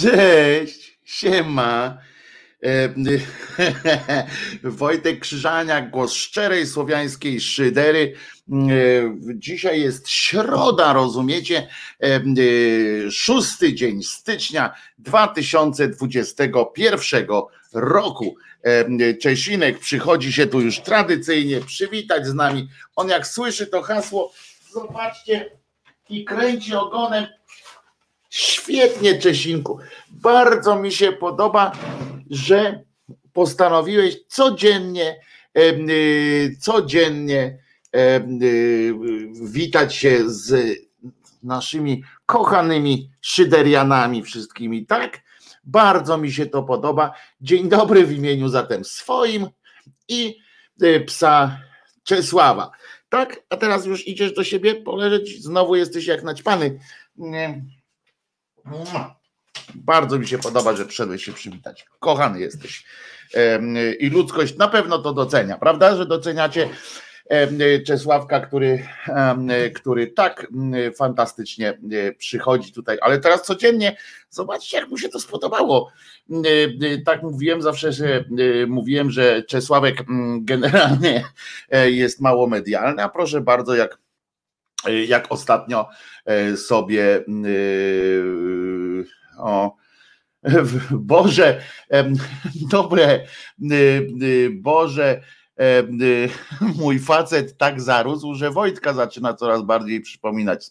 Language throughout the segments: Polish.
Cześć, siema. E, Wojtek Krzyżaniak, głos szczerej słowiańskiej szydery. E, Dzisiaj jest środa, rozumiecie? E, Szósty dzień stycznia 2021 roku. Czesinek przychodzi się tu już tradycyjnie przywitać z nami. On jak słyszy to hasło, zobaczcie, i kręci ogonem. Świetnie, Czesinku. Bardzo mi się podoba, że postanowiłeś codziennie, y, codziennie y, witać się z naszymi kochanymi szyderianami wszystkimi, tak? Bardzo mi się to podoba. Dzień dobry w imieniu zatem swoim i y, psa Czesława. Tak? A teraz już idziesz do siebie poleżeć, znowu jesteś jak naćpany. Nie. Bardzo mi się podoba, że przyszedłeś się przywitać. Kochany jesteś. I ludzkość na pewno to docenia, prawda? Że doceniacie Czesławka, który, który tak fantastycznie e, przychodzi tutaj, ale teraz codziennie zobaczcie, jak mu się to spodobało. E, Tak mówiłem zawsze, że e, mówiłem, że Czesławek generalnie jest mało medialny, a proszę bardzo, jak jak ostatnio e, sobie yy, o Boże, dobre, Boże, mój facet tak zarósł, że Wojtka zaczyna coraz bardziej przypominać.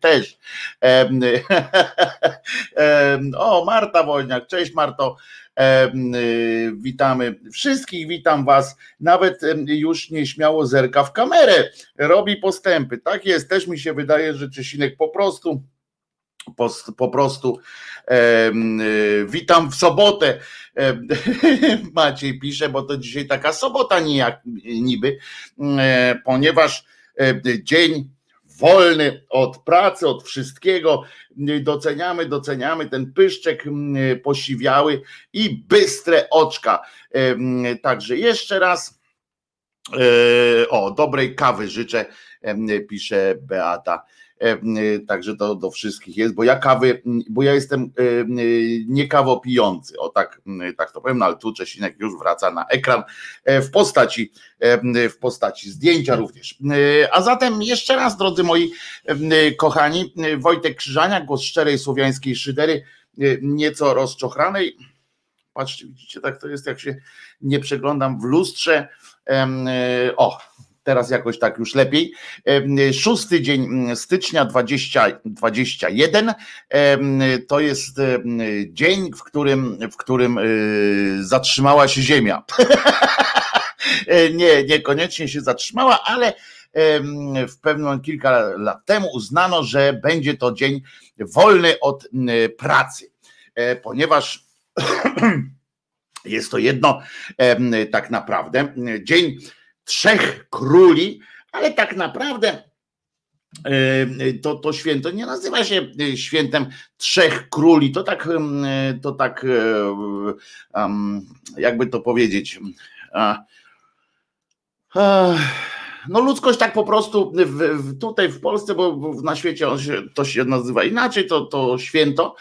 Też. O, Marta Woźniak, cześć Marto. Em, y, Witamy wszystkich, witam Was. Nawet już nieśmiało zerka w kamerę robi postępy. Tak jest, też mi się wydaje, że Czesinek po prostu po, po prostu y, witam w sobotę. Em, Maciej pisze, bo to dzisiaj taka sobota nijak, niby, e, ponieważ e, dzień wolny od pracy, od wszystkiego. Doceniamy, doceniamy ten pyszczek m, posiwiały i bystre oczka. Także jeszcze raz. E, O, dobrej kawy życzę, pisze Beata. Em, Także to do wszystkich jest, bo ja kawy, bo ja jestem em, nie kawopijący, o tak, tak to powiem, no ale tu Czesinek już wraca na ekran e, w postaci, w postaci zdjęcia również. E, A zatem jeszcze raz, drodzy moi kochani, Wojtek Krzyżania, głos szczerej słowiańskiej szydery, e, nieco rozczochranej. Patrzcie, widzicie, tak to jest, jak się nie przeglądam w lustrze. E, O, teraz jakoś tak już lepiej. Szósty dzień mm, stycznia 2021 em, to jest dzień, w którym, w którym y, zatrzymała się Ziemia. E, nie, niekoniecznie się zatrzymała, ale w pewnym kilka lat temu uznano, że będzie to dzień wolny od pracy, E, ponieważ jest to jedno tak naprawdę dzień trzech króli, ale tak naprawdę e, to, to święto nie nazywa się e, świętem trzech króli. To tak, em, to tak e, jakby to powiedzieć. No ludzkość tak po prostu w, tutaj w Polsce, bo na świecie to się nazywa inaczej, to, to święto.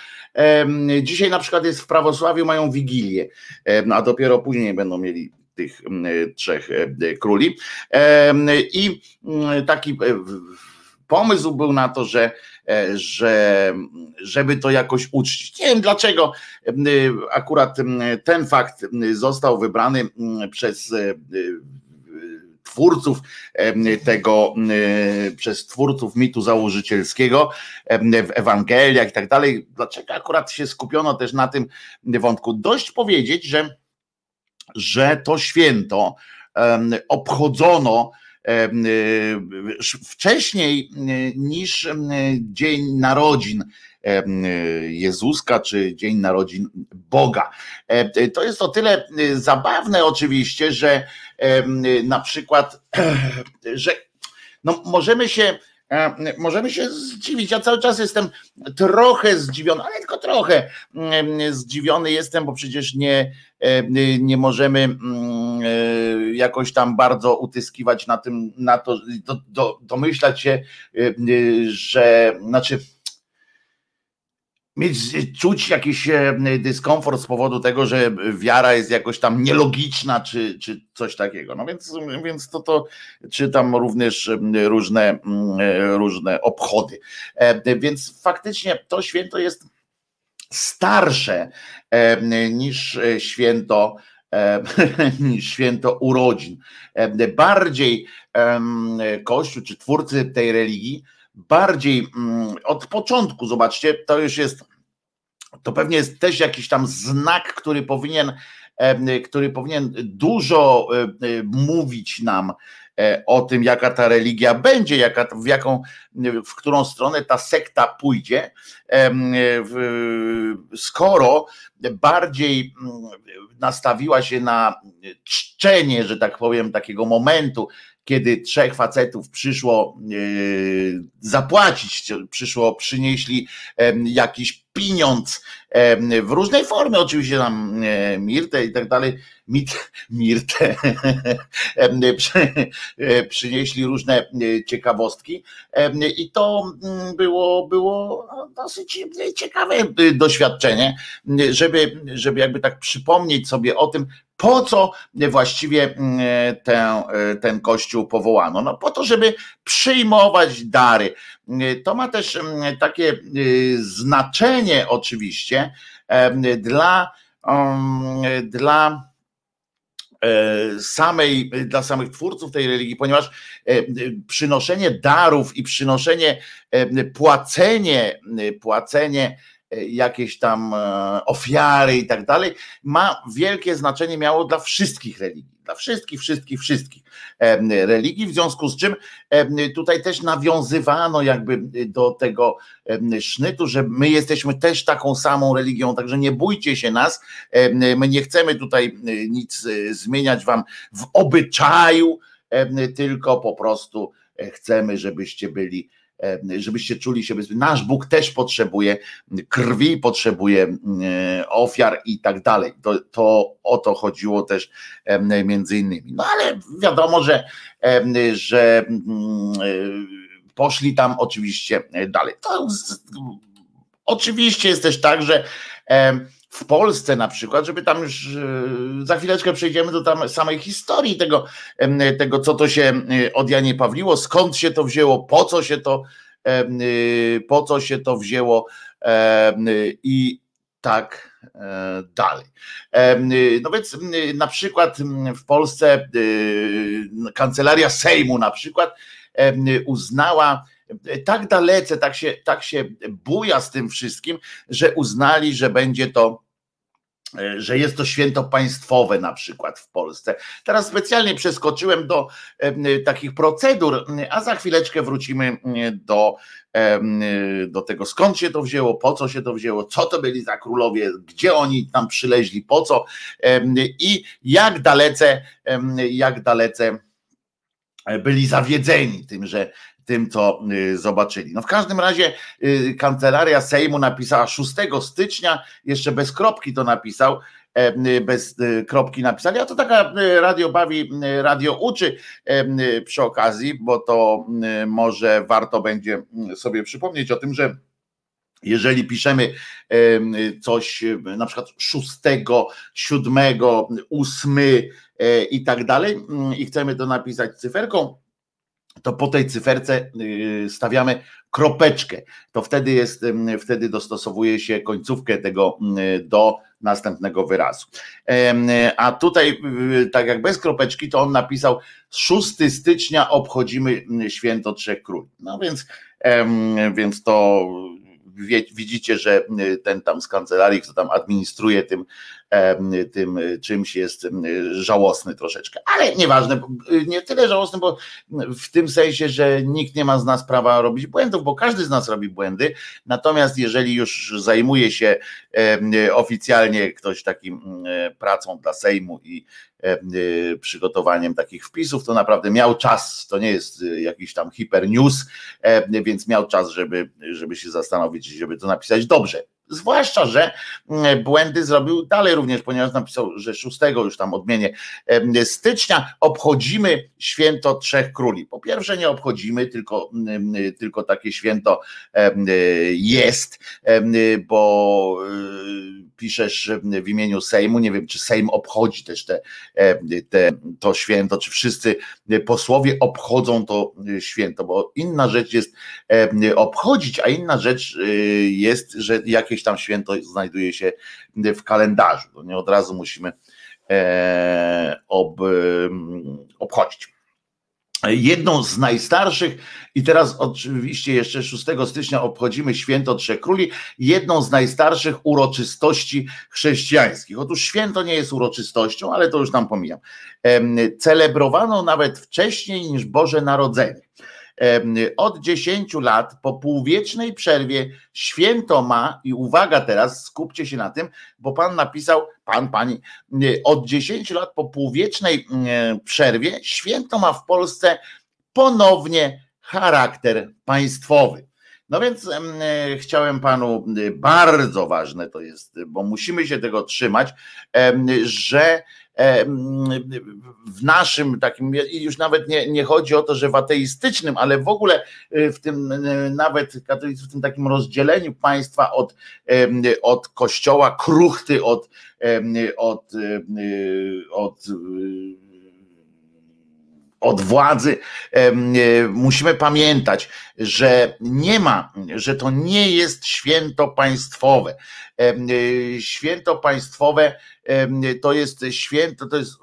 Dzisiaj na przykład jest w prawosławiu mają wigilię, a dopiero później będą mieli tych trzech e, króli. Em, I taki e, pomysł był na to, że, e, że żeby to jakoś uczcić. Nie wiem dlaczego akurat ten fakt został wybrany przez e, e, twórców tego, przez twórców mitu założycielskiego w Ewangeliach i tak dalej. Dlaczego akurat się skupiono też na tym wątku? Dość powiedzieć, że że to święto obchodzono y, wcześniej y, niż Dzień Narodzin y, Jezuska czy Dzień Narodzin Boga. E, To jest o tyle y, zabawne oczywiście, że y, na przykład, że no możemy się Możemy się zdziwić. Ja cały czas jestem trochę zdziwiony, ale tylko trochę em, zdziwiony jestem, bo przecież nie, e, nie możemy mm, e, jakoś tam bardzo utyskiwać na tym, na to, do, do, domyślać się, e, że znaczy mieć, czuć jakiś e, dyskomfort z powodu tego, że wiara jest jakoś tam nielogiczna, czy, czy coś takiego. No więc, więc to, to czytam również różne, różne obchody. Więc faktycznie to święto jest starsze niż święto niż święto urodzin. Bardziej Kościół czy twórcy tej religii bardziej mm, od początku, zobaczcie, to już jest, to pewnie jest też jakiś tam znak, który powinien, który powinien dużo mówić nam e, o tym, jaka ta religia będzie, jaka, w jaką, w którą stronę ta sekta pójdzie, skoro bardziej nastawiła się na czczenie, że tak powiem, takiego momentu, kiedy trzech facetów przyszło e, zapłacić, przyszło, przynieśli jakiś pieniądz w różnej formie, oczywiście tam e, Mirtę i tak dalej, Mirtę e, przynieśli różne ciekawostki. I to mm, było, było dosyć ciekawe doświadczenie, żeby, żeby jakby tak przypomnieć sobie o tym, po co właściwie mm, ten, ten kościół powołano? No po to, żeby przyjmować dary. To ma też mm, takie y, znaczenie oczywiście dla, dla e, samej, dla samych twórców tej religii, ponieważ e, przynoszenie darów i przynoszenie, płacenie, płacenie jakieś tam e, ofiary i tak dalej, ma wielkie znaczenie miało dla wszystkich religii, dla wszystkich, wszystkich, wszystkich religii, w związku z czym tutaj też nawiązywano jakby do tego sznytu, że my jesteśmy też taką samą religią, także nie bójcie się nas, my nie chcemy tutaj nic e, zmieniać wam w obyczaju, tylko po prostu e, chcemy, żebyście byli E, żebyście czuli się bezpiecznie. Nasz Bóg też potrzebuje krwi, potrzebuje e, ofiar i tak dalej. To, to o to chodziło też e, między innymi. No ale wiadomo, że, że mm, poszli tam oczywiście dalej. To oczywiście jest też tak, że w Polsce na przykład, żeby tam już za chwileczkę przejdziemy do tam samej historii tego, tego co to się od Janie Pawliło, skąd się to wzięło, po co się to, y, po co się to wzięło i tak e, dalej. No więc na przykład w Polsce kancelaria Sejmu na przykład uznała tak dalece, tak się, tak się buja z tym wszystkim, że uznali, że będzie to e, że jest to święto państwowe na przykład w Polsce. Teraz specjalnie przeskoczyłem do e, takich procedur, a za chwileczkę wrócimy do, do tego, skąd się to wzięło, po co się to wzięło, co to byli za królowie, gdzie oni tam przyleźli, po co i jak dalece, jak dalece byli zawiedzeni tym, że tym, co y, zobaczyli. No w każdym razie y, kancelaria Sejmu napisała 6 stycznia, jeszcze bez kropki to napisał, e, y, bez kropki napisali, a to taka radio bawi, radio uczy przy okazji, bo to może warto będzie sobie przypomnieć o tym, że jeżeli piszemy coś na przykład szóstego, siódmego, ósmy e, i tak dalej i chcemy to napisać cyferką, to po tej cyferce y, stawiamy kropeczkę. To wtedy jest, wtedy dostosowuje się końcówkę tego do następnego wyrazu. A tutaj, y, tak jak bez kropeczki, to on napisał 6 stycznia obchodzimy święto Trzech Króli. No więc, więc to widzicie, że ten tam z kancelarii, kto tam administruje tym, tym czymś jest żałosny troszeczkę. Ale nieważne, nie tyle żałosny, bo w tym sensie, że nikt nie ma z nas prawa robić błędów, bo każdy z nas robi błędy. Natomiast jeżeli już zajmuje się oficjalnie ktoś takim pracą dla Sejmu i przygotowaniem takich wpisów, to naprawdę miał czas, to nie jest jakiś tam hiper news, więc miał czas, żeby, żeby się zastanowić, żeby to napisać dobrze. Zwłaszcza, że mm, błędy zrobił dalej również, ponieważ napisał, że 6 już tam odmienię stycznia obchodzimy święto Trzech Króli. Po pierwsze nie obchodzimy, tylko, mm, tylko takie święto jest, bo y, piszesz w imieniu Sejmu, nie wiem czy Sejm obchodzi też te, te, to święto, czy wszyscy posłowie obchodzą to święto, bo inna rzecz jest obchodzić, a inna rzecz y, jest, że jakieś tam święto znajduje się w kalendarzu. Nie od razu musimy e, ob, obchodzić. Jedną z najstarszych, i teraz oczywiście jeszcze 6 stycznia obchodzimy święto Trzech Króli, jedną z najstarszych uroczystości chrześcijańskich. Otóż święto nie jest uroczystością, ale to już tam pomijam. Celebrowano nawet wcześniej niż Boże Narodzenie. Od 10 lat po półwiecznej przerwie święto ma, i uwaga teraz, skupcie się na tym, bo pan napisał, pan, pani, od 10 lat po półwiecznej przerwie święto ma w Polsce ponownie charakter państwowy. No więc e, chciałem panu, bardzo ważne to jest, bo musimy się tego trzymać, e, że w naszym takim, już nawet nie, nie chodzi o to, że w ateistycznym, ale w ogóle e, w tym e, nawet katolicyzm, w tym takim rozdzieleniu państwa od, od kościoła, kruchty od, od, od od władzy, musimy pamiętać, że nie ma, że to nie jest święto państwowe. Święto państwowe to jest święto, to jest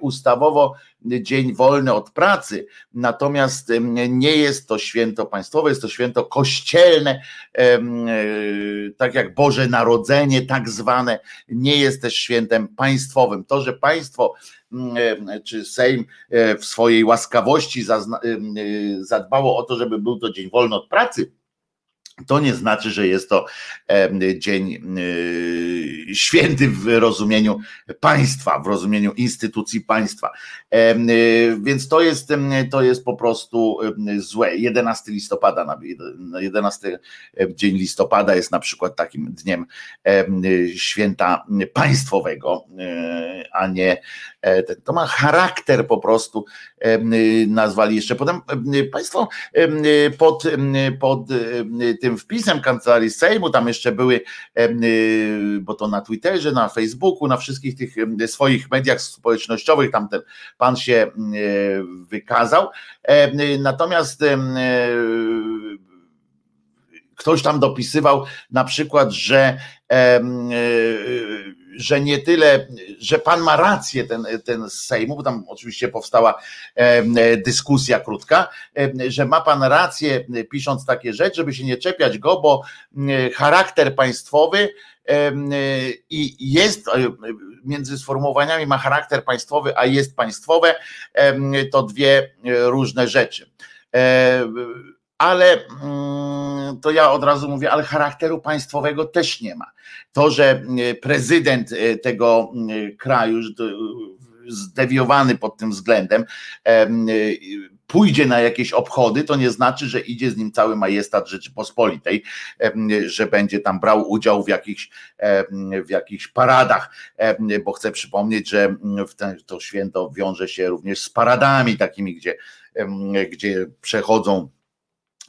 ustawowo dzień wolny od pracy, natomiast nie jest to święto państwowe, jest to święto kościelne, e, tak jak Boże Narodzenie, tak zwane, nie jest też świętem państwowym. To, że państwo czy Sejm e, w swojej łaskawości zadbało o to, żeby był to dzień wolny od pracy, to nie znaczy, że jest to dzień święty w rozumieniu państwa, w rozumieniu instytucji państwa. Więc to jest, to jest po prostu złe. 11 listopada, 11 dzień listopada jest na przykład takim dniem święta państwowego, a nie to ma charakter po prostu nazwali jeszcze. Potem Państwo pod, pod tym wpisem kancelarii Sejmu, tam jeszcze były, y, bo to na Twitterze, na Facebooku, na wszystkich tych swoich mediach społecznościowych, tam ten pan się y, wykazał. Natomiast y, ktoś tam dopisywał na przykład, że że nie tyle, że pan ma rację, ten, ten z Sejmu, bo tam oczywiście powstała dyskusja krótka, że ma pan rację, pisząc takie rzeczy, żeby się nie czepiać go, bo charakter państwowy i jest między sformułowaniami ma charakter państwowy, a jest państwowe, to dwie różne rzeczy ale mm, to ja od razu mówię, ale charakteru państwowego też nie ma. To, że e, prezydent e, tego e, kraju, zdewiowany pod tym względem, pójdzie na jakieś obchody, to nie znaczy, że idzie z nim cały majestat Rzeczypospolitej, że będzie tam brał udział w jakichś, w jakichś paradach, bo chcę przypomnieć, że to święto wiąże się również z paradami takimi, gdzie, gdzie przechodzą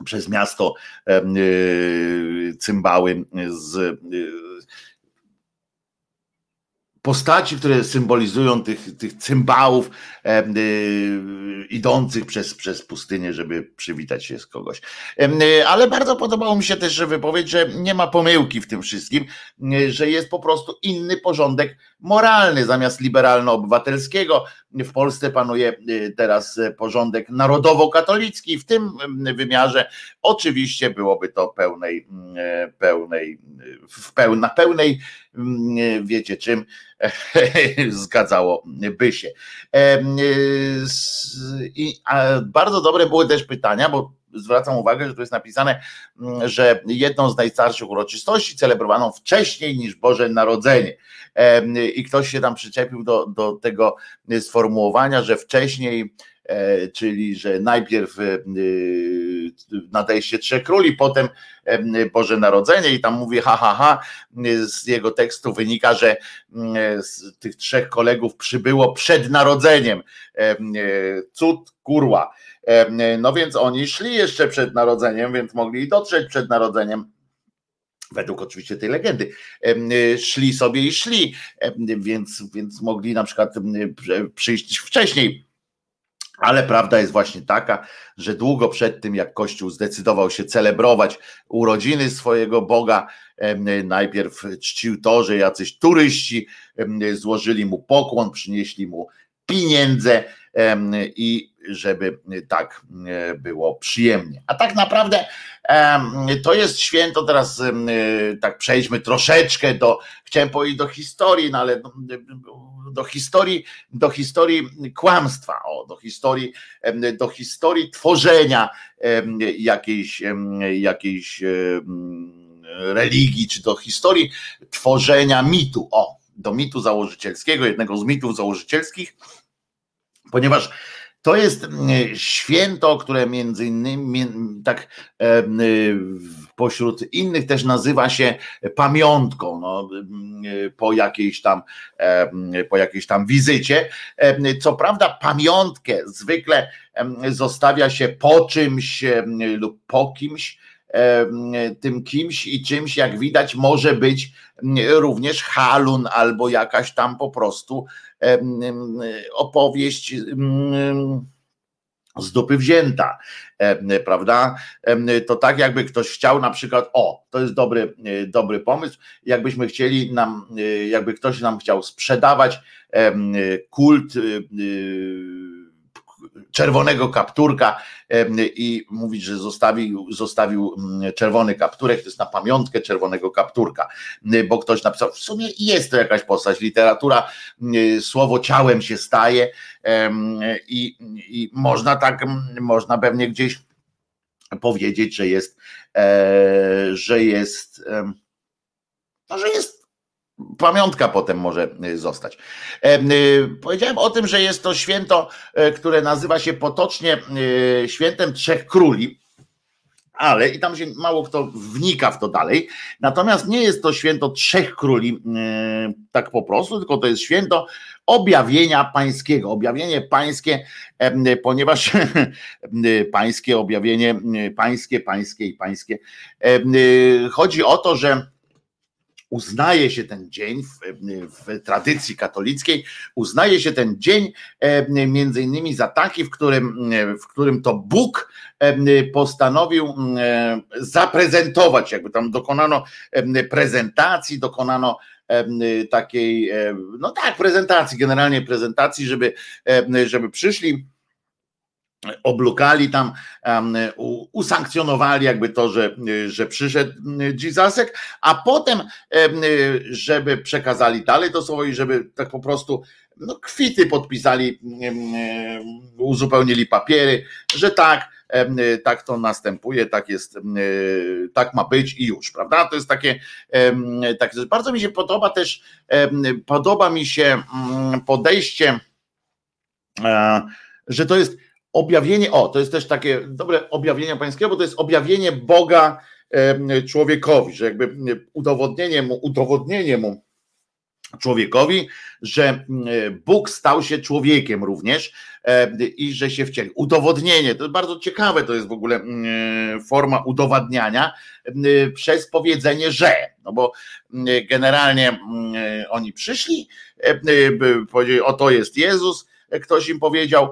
przez miasto y, cymbały z y, postaci, które symbolizują tych, tych cymbałów e, y, idących przez, przez pustynię, żeby przywitać się z kogoś. E, ale bardzo podobało mi się też wypowiedź, że nie ma pomyłki w tym wszystkim, e, że jest po prostu inny porządek moralny zamiast liberalno-obywatelskiego. W Polsce panuje teraz porządek narodowo-katolicki. W tym wymiarze oczywiście byłoby to pełnej, pełnej, w peł, na pełnej, wiecie czym, zgadzałoby się. I bardzo dobre były też pytania, bo zwracam uwagę, że tu jest napisane, mm, że jedną z najstarszych uroczystości celebrowaną wcześniej niż Boże Narodzenie. I ktoś się tam przyczepił do, do tego sformułowania, że wcześniej, e, czyli że najpierw e, nadejście trzech króli, potem Boże Narodzenie i tam mówię ha, ha, ha, z jego tekstu wynika, że z tych trzech kolegów przybyło przed narodzeniem. Cud, kurła. No więc oni szli jeszcze przed narodzeniem, więc mogli dotrzeć przed narodzeniem według oczywiście tej legendy, szli sobie i szli, więc, więc mogli na przykład przyjść wcześniej. Ale prawda jest właśnie taka, że długo przed tym, jak Kościół zdecydował się celebrować urodziny swojego Boga, najpierw czcił to, że jacyś turyści złożyli mu pokłon, przynieśli mu pieniądze i żeby tak było przyjemnie. A tak naprawdę to jest święto, teraz tak przejdźmy troszeczkę do, chciałem powiedzieć do historii, no ale do historii, do historii kłamstwa, o, do historii, do historii tworzenia jakiejś, jakiejś religii, czy do historii tworzenia mitu, o, do mitu założycielskiego, jednego z mitów założycielskich, ponieważ to jest święto, które między innymi tak pośród innych też nazywa się pamiątką no, po, jakiejś tam, po jakiejś tam wizycie. Co prawda, pamiątkę zwykle zostawia się po czymś lub po kimś, tym kimś i czymś, jak widać, może być również halun albo jakaś tam po prostu opowieść z dupy wzięta, prawda? To tak jakby ktoś chciał na przykład, o, to jest dobry, dobry pomysł, jakbyśmy chcieli nam, jakby ktoś nam chciał sprzedawać kult czerwonego kapturka i mówić, że zostawił, zostawił mm, czerwony kapturek, to jest na pamiątkę czerwonego kapturka, bo ktoś napisał, w sumie jest to jakaś postać, literatura, słowo ciałem się staje i, i można tak, można pewnie gdzieś powiedzieć, że jest, e, że jest, no, że jest pamiątka potem może y, zostać. Y, powiedziałem o tym, że jest to święto, e, które nazywa się potocznie y, świętem Trzech Króli. Ale i tam się mało kto wnika w to dalej. Natomiast nie jest to święto trzech króli, tak po prostu, tylko to jest święto objawienia pańskiego. Objawienie pańskie, ponieważ pańskie objawienie, pańskie, pańskie i pańskie. Chodzi o to, że uznaje się ten dzień w, w, tradycji katolickiej, uznaje się ten dzień e, między innymi za taki, w którym, w którym to Bóg e, postanowił e, zaprezentować, jakby tam dokonano prezentacji, dokonano takiej, no tak, prezentacji, generalnie prezentacji, żeby, żeby przyszli oblukali tam, usankcjonowali jakby to, że, że przyszedł Jesusek, a potem, żeby przekazali dalej to słowo i żeby tak po prostu no, kwity podpisali, uzupełnili papiery, że tak, tak to następuje, tak jest, tak ma być i już, prawda? To jest takie, tak, bardzo mi się podoba też, podoba mi się mm, podejście, e, że to jest objawienie, o, to jest też takie dobre objawienie pańskiego, bo to jest objawienie Boga człowiekowi, że jakby udowodnienie mu, udowodnienie mu człowiekowi, że Bóg stał się człowiekiem również i że się wcielił. Udowodnienie, to bardzo ciekawe, to jest w ogóle forma udowadniania przez powiedzenie, że, no bo generalnie oni przyszli, powiedzieli, oto jest Jezus, ktoś im powiedział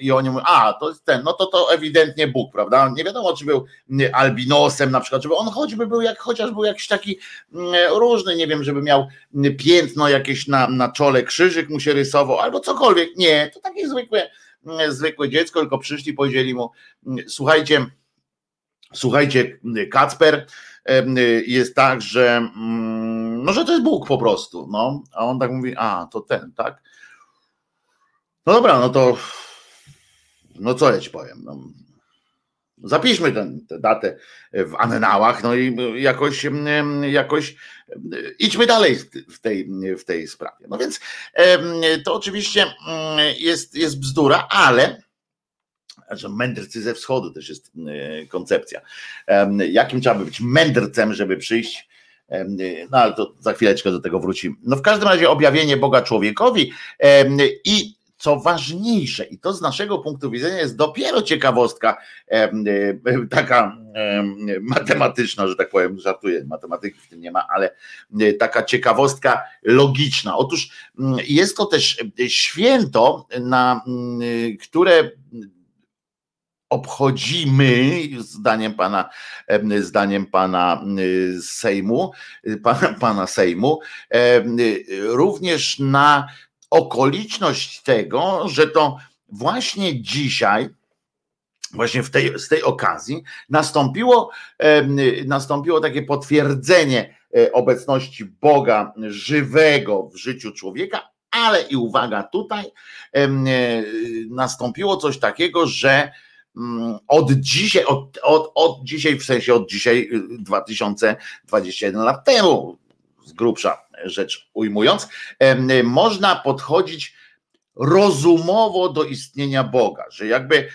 i oni mówią, a to jest ten, no to to ewidentnie Bóg, prawda? Nie wiadomo, czy był albinosem na przykład, żeby on choćby był jak, chociaż był jakiś taki różny, nie wiem, żeby miał piętno jakieś na, na czole, krzyżyk mu się rysował, albo cokolwiek. Nie, to takie zwykłe, zwykłe dziecko, tylko przyszli, powiedzieli mu, słuchajcie, słuchajcie, Kacper, jest tak, że no, że to jest Bóg po prostu, no, a on tak mówi, a, to ten, tak, no dobra, no to no co ja ci powiem. No, zapiszmy tę datę w annałach, no i jakoś, jakoś idźmy dalej w tej, w tej sprawie. No więc to oczywiście jest, jest bzdura, ale Znaczy mędrcy ze wschodu też jest koncepcja. Jakim trzeba być mędrcem, żeby przyjść no ale to za chwileczkę do tego wrócimy. No w każdym razie objawienie Boga człowiekowi i co ważniejsze, i to z naszego punktu widzenia jest dopiero ciekawostka taka matematyczna, że tak powiem, żartuję, matematyki w tym nie ma, ale taka ciekawostka logiczna. Otóż jest to też święto, na które obchodzimy, zdaniem pana, zdaniem pana Sejmu, pana, pana Sejmu, również na okoliczność tego, że to właśnie dzisiaj, właśnie w tej, z tej okazji nastąpiło, nastąpiło takie potwierdzenie e, obecności Boga żywego w życiu człowieka, ale i uwaga, tutaj e, nastąpiło coś takiego, że mm, od dzisiaj, od, od, od dzisiaj, w sensie od dzisiaj 2021 y, lat temu, z grubsza rzecz ujmując, można podchodzić rozumowo do istnienia Boga, że jakby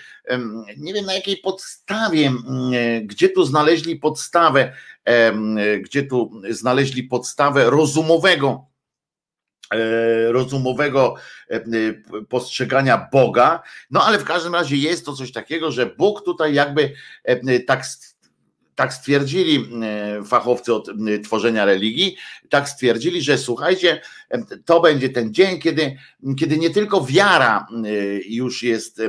nie wiem na jakiej podstawie, gdzie tu znaleźli podstawę, gdzie tu znaleźli podstawę rozumowego e, rozumowego postrzegania Boga, no ale w każdym razie jest to coś takiego, że Bóg tutaj jakby tak tak stwierdzili e, fachowcy od tworzenia religii, tak stwierdzili, że słuchajcie, to będzie ten dzień, kiedy, kiedy nie tylko wiara już jest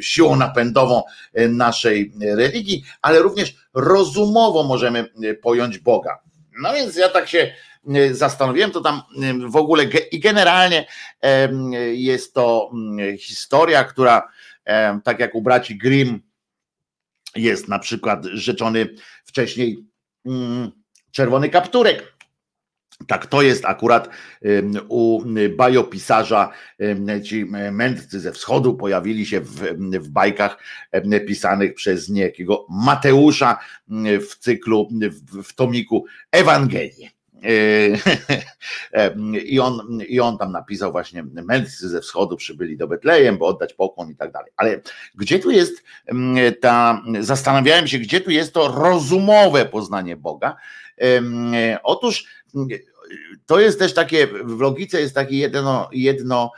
siłą napędową e, naszej religii, ale również rozumowo możemy pojąć Boga. No więc ja tak się zastanowiłem, to tam w ogóle i generalnie jest to historia, która tak jak u braci Grimm jest na przykład rzeczony wcześniej mm, czerwony kapturek. Tak, to jest akurat u bajopisarza. Ci mędrcy ze wschodu pojawili się w, w bajkach pisanych przez niejakiego Mateusza w cyklu, w, w tomiku Ewangelii. I on, I on tam napisał właśnie, mędrcy ze wschodu przybyli do Betlejem, bo oddać pokłon i tak dalej. Ale gdzie tu jest ta, zastanawiałem się, gdzie tu jest to rozumowe poznanie Boga. Otóż to jest też takie, w logice jest takie jedno, jedno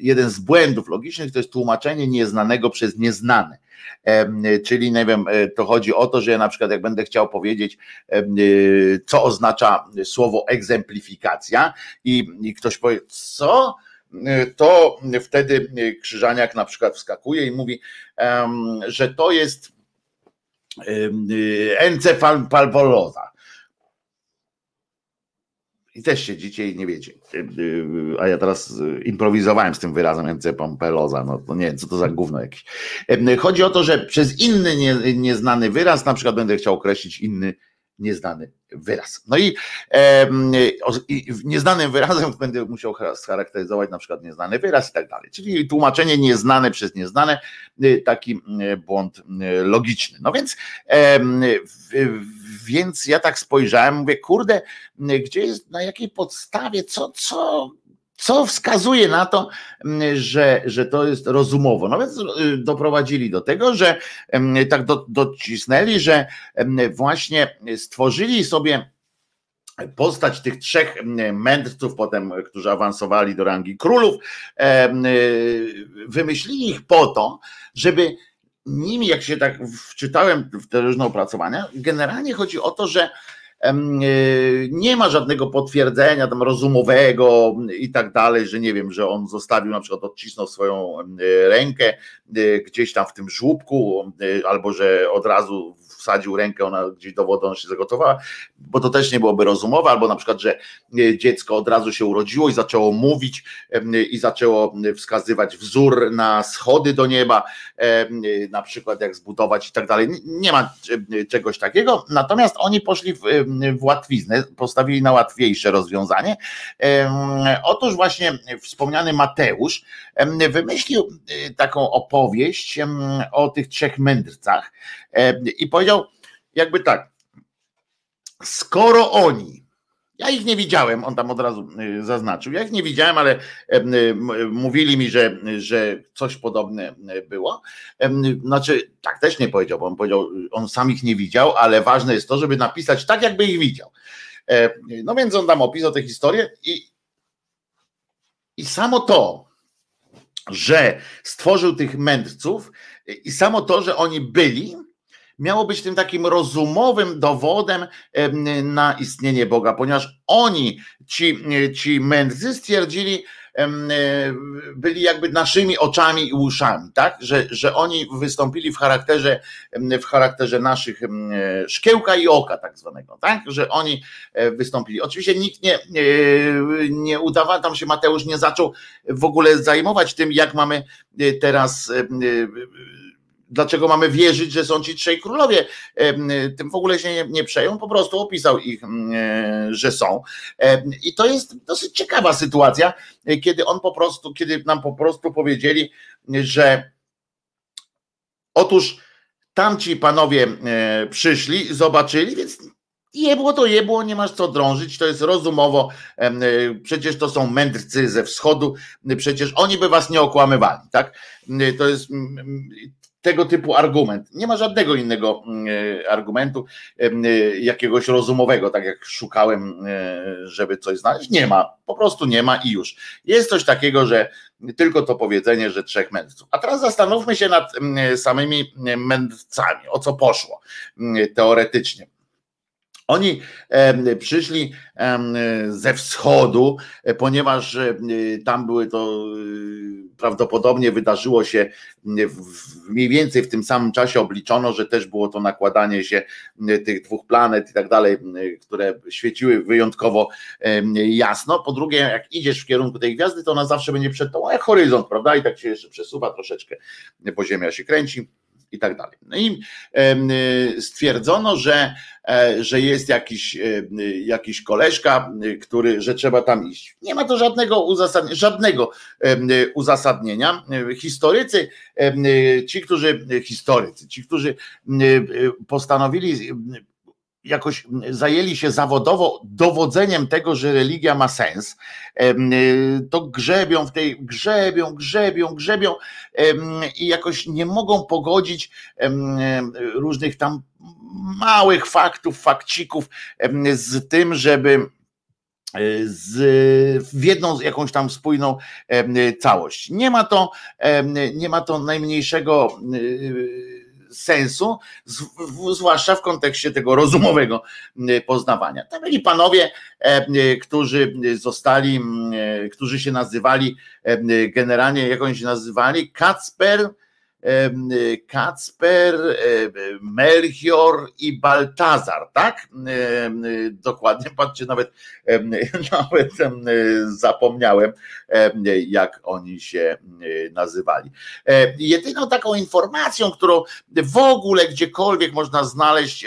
jeden z błędów logicznych, to jest tłumaczenie nieznanego przez nieznane Czyli nie wiem, e, to chodzi o to, że ja na przykład jak będę chciał powiedzieć, e, co oznacza słowo egzemplifikacja i, i ktoś powie, co? E, to wtedy Krzyżaniak na przykład wskakuje i mówi, że to jest encefalopaloza i też siedzicie i nie wiecie. A ja teraz y, improwizowałem z tym wyrazem MC Pompeloza, no to nie wiem, co to za gówno jakieś. Chodzi o to, że przez inny nie, nieznany wyraz, na przykład będę chciał określić inny nieznany wyraz. No i, e, i nieznanym wyrazem będę musiał scharakteryzować na przykład nieznany wyraz i tak dalej. Czyli tłumaczenie nieznane przez nieznane, taki błąd logiczny. No więc e, więc ja tak spojrzałem, mówię, kurde, gdzie jest, na jakiej podstawie, co, co, co wskazuje na to, że, że to jest rozumowo. No więc y, doprowadzili do tego, że tak do, docisnęli, że właśnie stworzyli sobie postać tych trzech mędrców, potem, którzy awansowali do rangi królów, y, wymyślili ich po to, żeby nimi, jak się tak wczytałem w te różne opracowania, generalnie chodzi o to, że nie ma żadnego potwierdzenia tam rozumowego i tak dalej, że nie wiem, że on zostawił na przykład, odcisnął swoją rękę e, gdzieś tam w tym żłóbku, e, albo że od razu wsadził rękę, ona gdzieś do wody, ona się zagotowała, bo to też nie byłoby rozumowe, albo na przykład, że e, dziecko od razu się urodziło i zaczęło mówić i zaczęło wskazywać wzór na schody do nieba, na przykład jak zbudować i tak dalej. Nie ma czegoś takiego, natomiast oni poszli w, w łatwiznę, postawili na łatwiejsze rozwiązanie. Otóż właśnie wspomniany Mateusz wymyślił e, taką opowieść o tych trzech mędrcach i powiedział jakby tak, skoro oni Ja ich nie widziałem, on tam od razu zaznaczył. Ja ich nie widziałem, ale mówili mi, że, że coś podobne było. Znaczy, tak też nie powiedział, bo on powiedział, on sam ich nie widział, ale ważne jest to, żeby napisać tak, jakby ich widział. No więc on tam opisał tę historię i, i samo to, że stworzył tych mędrców i samo to, że oni byli, miało być tym takim rozumowym dowodem na istnienie Boga, ponieważ oni, ci, ci mędrcy stwierdzili, e, byli jakby naszymi oczami i uszami, tak? Że, że oni wystąpili w charakterze, w charakterze naszych szkiełka i oka, tak zwanego, tak? Że oni e, wystąpili. Oczywiście nikt nie, nie udawał, tam się Mateusz nie zaczął w ogóle zajmować tym, jak mamy e, teraz dlaczego mamy wierzyć, że są ci trzej królowie. Tym w ogóle się nie, nie po prostu opisał ich, e, że są. I to jest dosyć ciekawa sytuacja, kiedy on po prostu, kiedy nam po prostu powiedzieli, że otóż tamci panowie e, przyszli, zobaczyli, więc Jebło to jebło, nie masz co drążyć, to jest rozumowo, e, przecież to są mędrcy ze wschodu, przecież oni by was nie okłamywali, tak? To jest tego typu argument. Nie ma żadnego innego mm, e, argumentu, e, jakiegoś rozumowego, tak jak szukałem, e, żeby coś znaleźć. Nie ma, po prostu nie ma i już. Jest coś takiego, że tylko to powiedzenie, że trzech mędrców. A teraz zastanówmy się nad samymi mędrcami, o co poszło teoretycznie. Oni przyszli ze wschodu, ponieważ tam były to prawdopodobnie wydarzyło się mniej więcej w tym samym czasie obliczono, że też było to nakładanie się tych dwóch planet i tak dalej, które świeciły wyjątkowo jasno. Po drugie, jak idziesz w kierunku tej gwiazdy, to ona zawsze będzie przed jak horyzont, prawda? I tak się jeszcze przesuwa troszeczkę, bo Ziemia się kręci i tak dalej. No i stwierdzono, że, e, że jest jakiś, jakiś koleżka, który, że trzeba tam iść. Nie ma to żadnego uzasadnienia, żadnego uzasadnienia. Historycy, ci, którzy, historycy, ci, którzy postanowili jakoś zajęli się zawodowo dowodzeniem tego, że religia ma sens, to grzebią w tej, grzebią, grzebią, grzebią i jakoś nie mogą pogodzić różnych tam małych faktów, fakcików z tym, żeby z, w jedną jakąś tam spójną całość. Nie ma to, nie ma to najmniejszego sensu, zwłaszcza w kontekście tego rozumowego poznawania. To byli panowie, którzy zostali, którzy się nazywali generalnie, jak oni się nazywali, Kacper, Kacper, Melchior i Baltazar, tak? Dokładnie, patrzcie, nawet, nawet zapomniałem, jak oni się nazywali. Jedyną taką informacją, którą w ogóle gdziekolwiek można znaleźć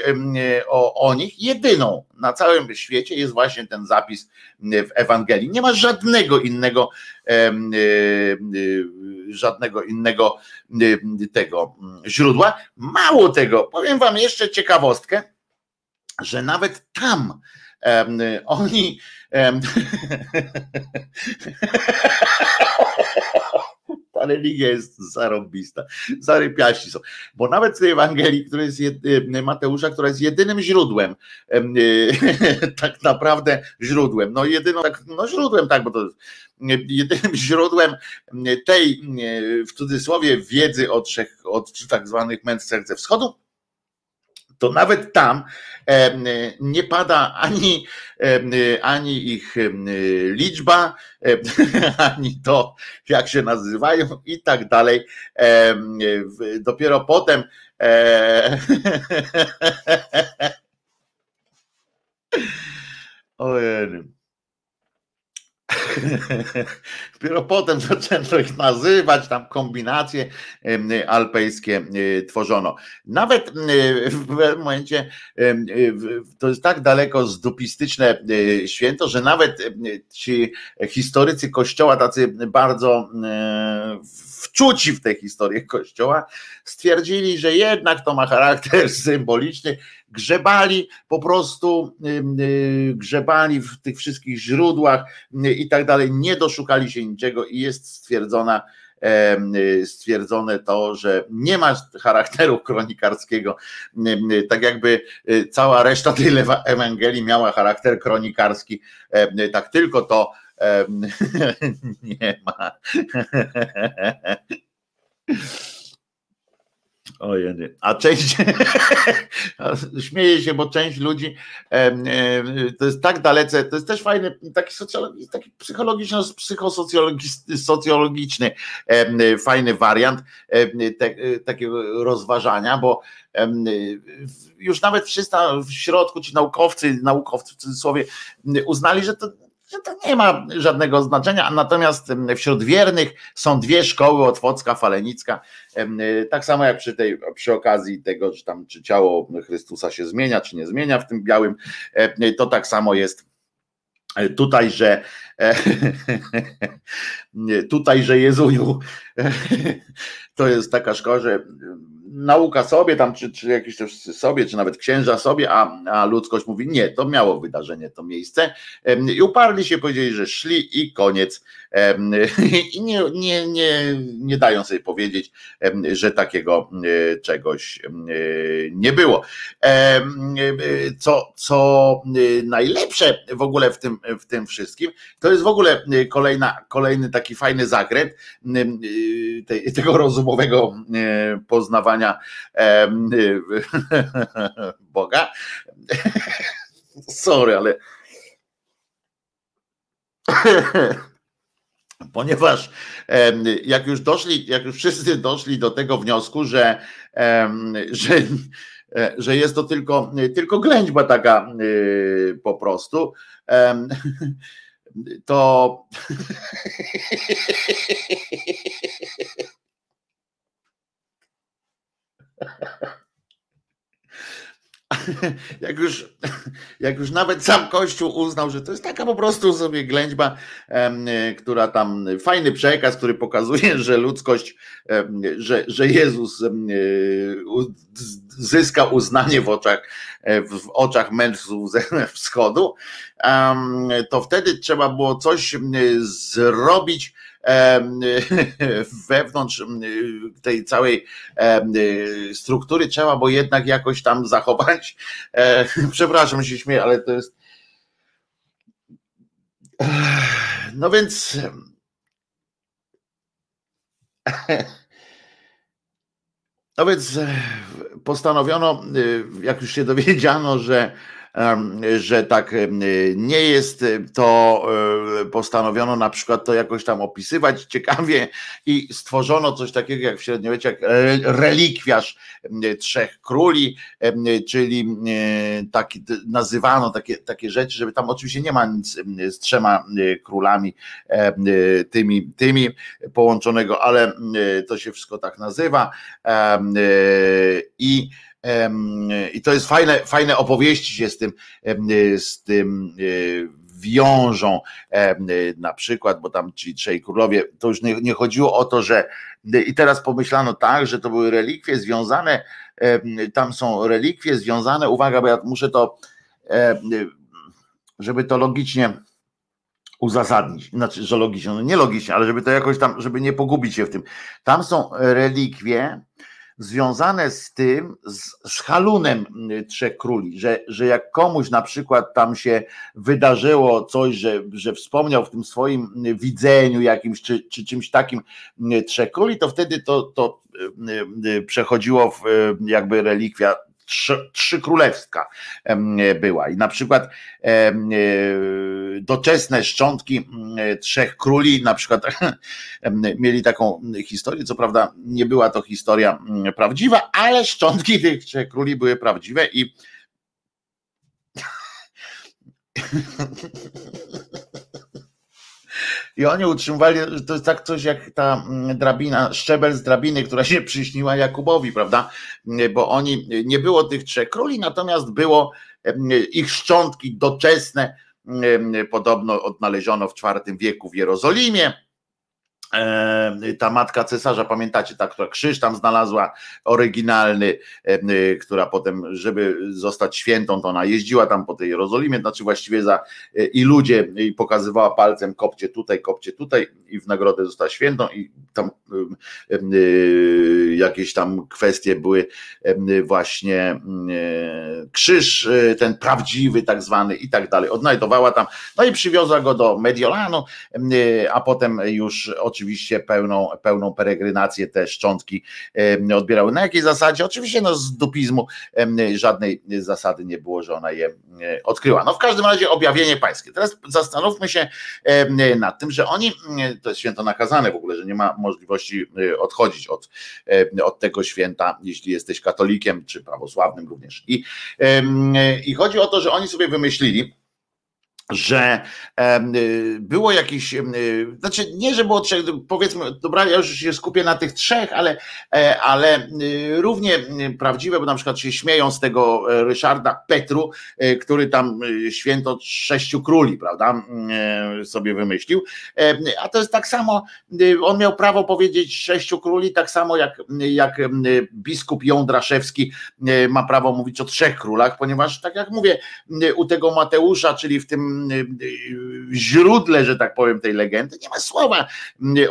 o, o nich, jedyną na całym świecie jest właśnie ten zapis w Ewangelii. Nie ma żadnego innego, żadnego innego tego źródła. Mało tego, powiem Wam jeszcze ciekawostkę, że nawet tam oni ta religia jest zarobista, zarypiaści są. Bo nawet w tej Ewangelii, która jest Mateusza, która jest jedynym źródłem, tak naprawdę źródłem, no jedyną, tak, no źródłem, tak, bo to jedynym źródłem tej, w cudzysłowie, wiedzy od, trzech, od tak zwanych mędrców wschodu, to nawet tam nie pada ani, ani ich liczba, ani to, jak się nazywają i tak dalej. Dopiero potem Ojej. Dopiero potem zaczęto ich nazywać, tam kombinacje alpejskie tworzono. Nawet w pewnym momencie to jest tak daleko zdupistyczne święto, że nawet ci historycy kościoła, tacy bardzo wczuci w tę historię kościoła, stwierdzili, że jednak to ma charakter symboliczny. Grzebali po prostu, y, grzebali w tych wszystkich źródłach y, i tak dalej, nie doszukali się niczego i jest stwierdzona, y, stwierdzone to, że nie ma charakteru kronikarskiego, tak jakby cała reszta tej Ewangelii miała charakter kronikarski, tak tylko to nie ma. Ojej, a część, śmieje się, bo część ludzi to jest tak dalece, to jest też fajny, taki, taki psychosocjologiczny fajny wariant takiego rozważania, bo już nawet wszyscy w środku ci naukowcy, naukowcy w cudzysłowie uznali, że to że to nie ma żadnego znaczenia, natomiast wśród wiernych są dwie szkoły, Otwocka, Falenicka, tak samo jak przy tej, przy okazji tego, że tam czy ciało Chrystusa się zmienia, czy nie zmienia w tym białym, to tak samo jest tutaj, że tutaj, że Jezuju. To jest taka szkoła, że nauka sobie tam, czy, czy jakieś też sobie, czy nawet księża sobie, a, a ludzkość mówi nie, to miało wydarzenie, to miejsce i uparli się, powiedzieli, że szli i koniec i nie, nie, nie, nie dają sobie powiedzieć, że takiego e, czegoś e, nie było. Co, co e, najlepsze w ogóle w tym, w tym wszystkim, to jest w ogóle kolejna, kolejny taki fajny zakręt tego rozumowego poznawania Boga. Sorry, ale ponieważ jak już doszli, jak już wszyscy doszli do tego wniosku, że, że, że jest to tylko, tylko ględźba taka e, po prostu, to jak już, jak już nawet sam Kościół uznał, że to jest taka po prostu sobie ględźba, która tam, fajny przekaz, który pokazuje, że ludzkość, że, że Jezus zyska uznanie w oczach, w oczach mędrców ze wschodu, to wtedy trzeba było coś zrobić, wewnątrz tej całej struktury trzeba, bo jednak jakoś tam zachować. E, przepraszam, się śmieję, ale to jest. No więc. No więc postanowiono, jak już się dowiedziano, że że tak nie jest, to e, postanowiono na przykład to jakoś tam opisywać ciekawie i stworzono coś takiego jak w średniowieczu, jak relikwiarz trzech króli, czyli taki, nazywano takie, takie rzeczy, żeby tam oczywiście nie ma nic z trzema królami tymi, tymi połączonego, ale to się wszystko tak nazywa i i to jest fajne, fajne opowieści się z tym, z tym e, wiążą na przykład, bo tam ci trzej królowie, to już nie, nie chodziło o to, że i teraz pomyślano tak, że to były relikwie związane, tam są relikwie związane, uwaga, bo ja muszę to, żeby to logicznie uzasadnić, znaczy, że logicznie, no nie logicznie, ale żeby to jakoś tam, żeby nie pogubić się w tym. Tam są relikwie, związane z tym, z, z halunem y, Trzech Króli, że, że jak komuś na przykład tam się wydarzyło coś, że, że wspomniał w tym swoim y, widzeniu jakimś, czy, czy czymś takim y, Trzech Króli, to wtedy to, to przechodziło w jakby relikwia trzy, trzy królewska była. I na przykład e, doczesne szczątki trzech króli, na przykład mieli taką historię, co prawda nie była to historia prawdziwa, ale szczątki tych trzech króli były prawdziwe i i oni utrzymywali, że to jest tak coś jak ta mm, drabina, szczebel z drabiny, która się przyśniła Jakubowi, prawda? Bo oni, nie było tych trzech króli, natomiast było ich szczątki doczesne, podobno odnaleziono w IV wieku w Jerozolimie ta matka cesarza, pamiętacie, ta, która krzyż tam znalazła, oryginalny, y, która potem, żeby zostać świętą, to ona jeździła tam po tej Jerozolimie, znaczy właściwie za i ludzie i pokazywała palcem kopcie tutaj, kopcie tutaj i w nagrodę została świętą i tam jakieś tam kwestie były właśnie krzyż, ten prawdziwy tak zwany i tak dalej, odnajdowała tam, no i przywiozła go do Mediolanu, a potem już oczywiście oczywiście pełną, pełną peregrinację te szczątki odbierały. Na jakiej zasadzie? Oczywiście no z dupizmu żadnej zasady nie było, że ona je odkryła. No w każdym razie objawienie pańskie. Teraz zastanówmy się nad tym, że oni, to jest święto nakazane w ogóle, że nie ma możliwości e, odchodzić od, od tego święta, jeśli jesteś katolikiem czy prawosławnym również. I, I chodzi o to, że oni sobie wymyślili, że y, było jakieś, y, znaczy nie, że było trzech, powiedzmy, dobra, ja już się skupię na tych trzech, ale, e, ale y, równie prawdziwe, bo na przykład się śmieją z tego e, Ryszarda Petru, e, który tam święto sześciu króli, prawda, sobie wymyślił, a to jest tak samo, on miał prawo powiedzieć sześciu króli, tak samo jak, jak biskup Jądraszewski ma prawo mówić o trzech królach, ponieważ tak jak mówię, u tego Mateusza, czyli w tym źródle, że tak powiem, tej legendy, nie ma słowa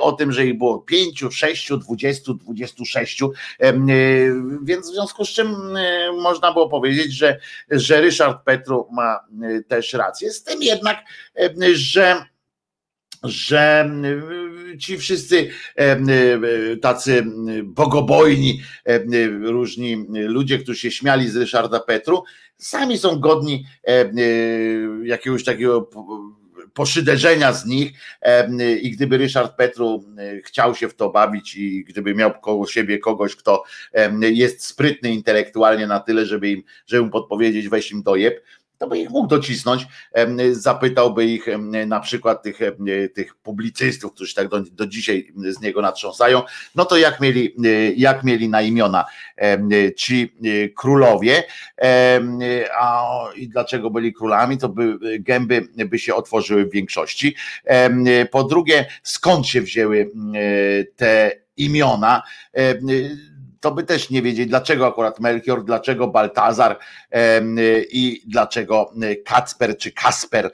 o tym, że ich było pięciu, sześciu, dwudziestu, dwudziestu sześciu, więc w związku z czym można było powiedzieć, że, że Ryszard Petru ma też rację, z tym jednak, że że ci wszyscy tacy bogobojni, różni ludzie, którzy się śmiali z Ryszarda Petru, sami są godni jakiegoś takiego poszyderzenia z nich i gdyby Ryszard Petru chciał się w to bawić i gdyby miał koło siebie kogoś, kto jest sprytny intelektualnie na tyle, żeby im, żeby mu podpowiedzieć, weź im dojeb, to by ich mógł docisnąć, zapytałby ich na przykład tych, tych publicystów, którzy tak do, do dzisiaj z niego natrząsają, no to jak mieli, jak mieli na imiona ci e, królowie, a i dlaczego byli królami, to by gęby by się otworzyły w większości. Po drugie, skąd się wzięły te imiona? To by też nie wiedzieć, dlaczego akurat Melchior, dlaczego Baltazar i dlaczego Kacper czy Kasper,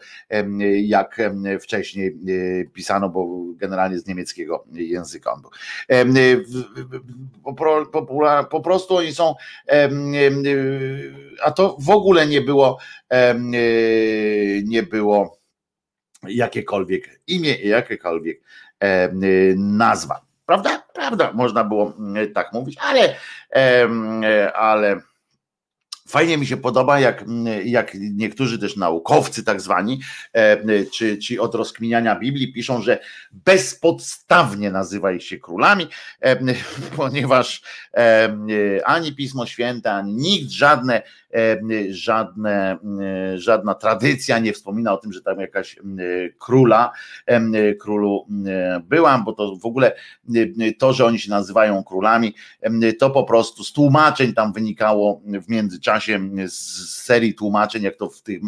jak wcześniej e, pisano, bo generalnie z niemieckiego języka on był. Po, prostu oni są, a to w ogóle nie było, e, nie było jakiekolwiek imię, jakiekolwiek nazwa. Prawda? Prawda, można było mm, tak mówić, ale, ale Fajnie mi się podoba, jak, jak niektórzy też naukowcy, tak zwani, czy ci od rozkminiania Biblii, piszą, że bezpodstawnie nazywa ich się królami, ponieważ ani Pismo Święte, ani nikt, żadne, żadne, żadna tradycja nie wspomina o tym, że tam jakaś króla, królu byłam, bo to w ogóle to, że oni się nazywają królami, to po prostu z tłumaczeń tam wynikało w międzyczasie z serii tłumaczeń, jak to w tym,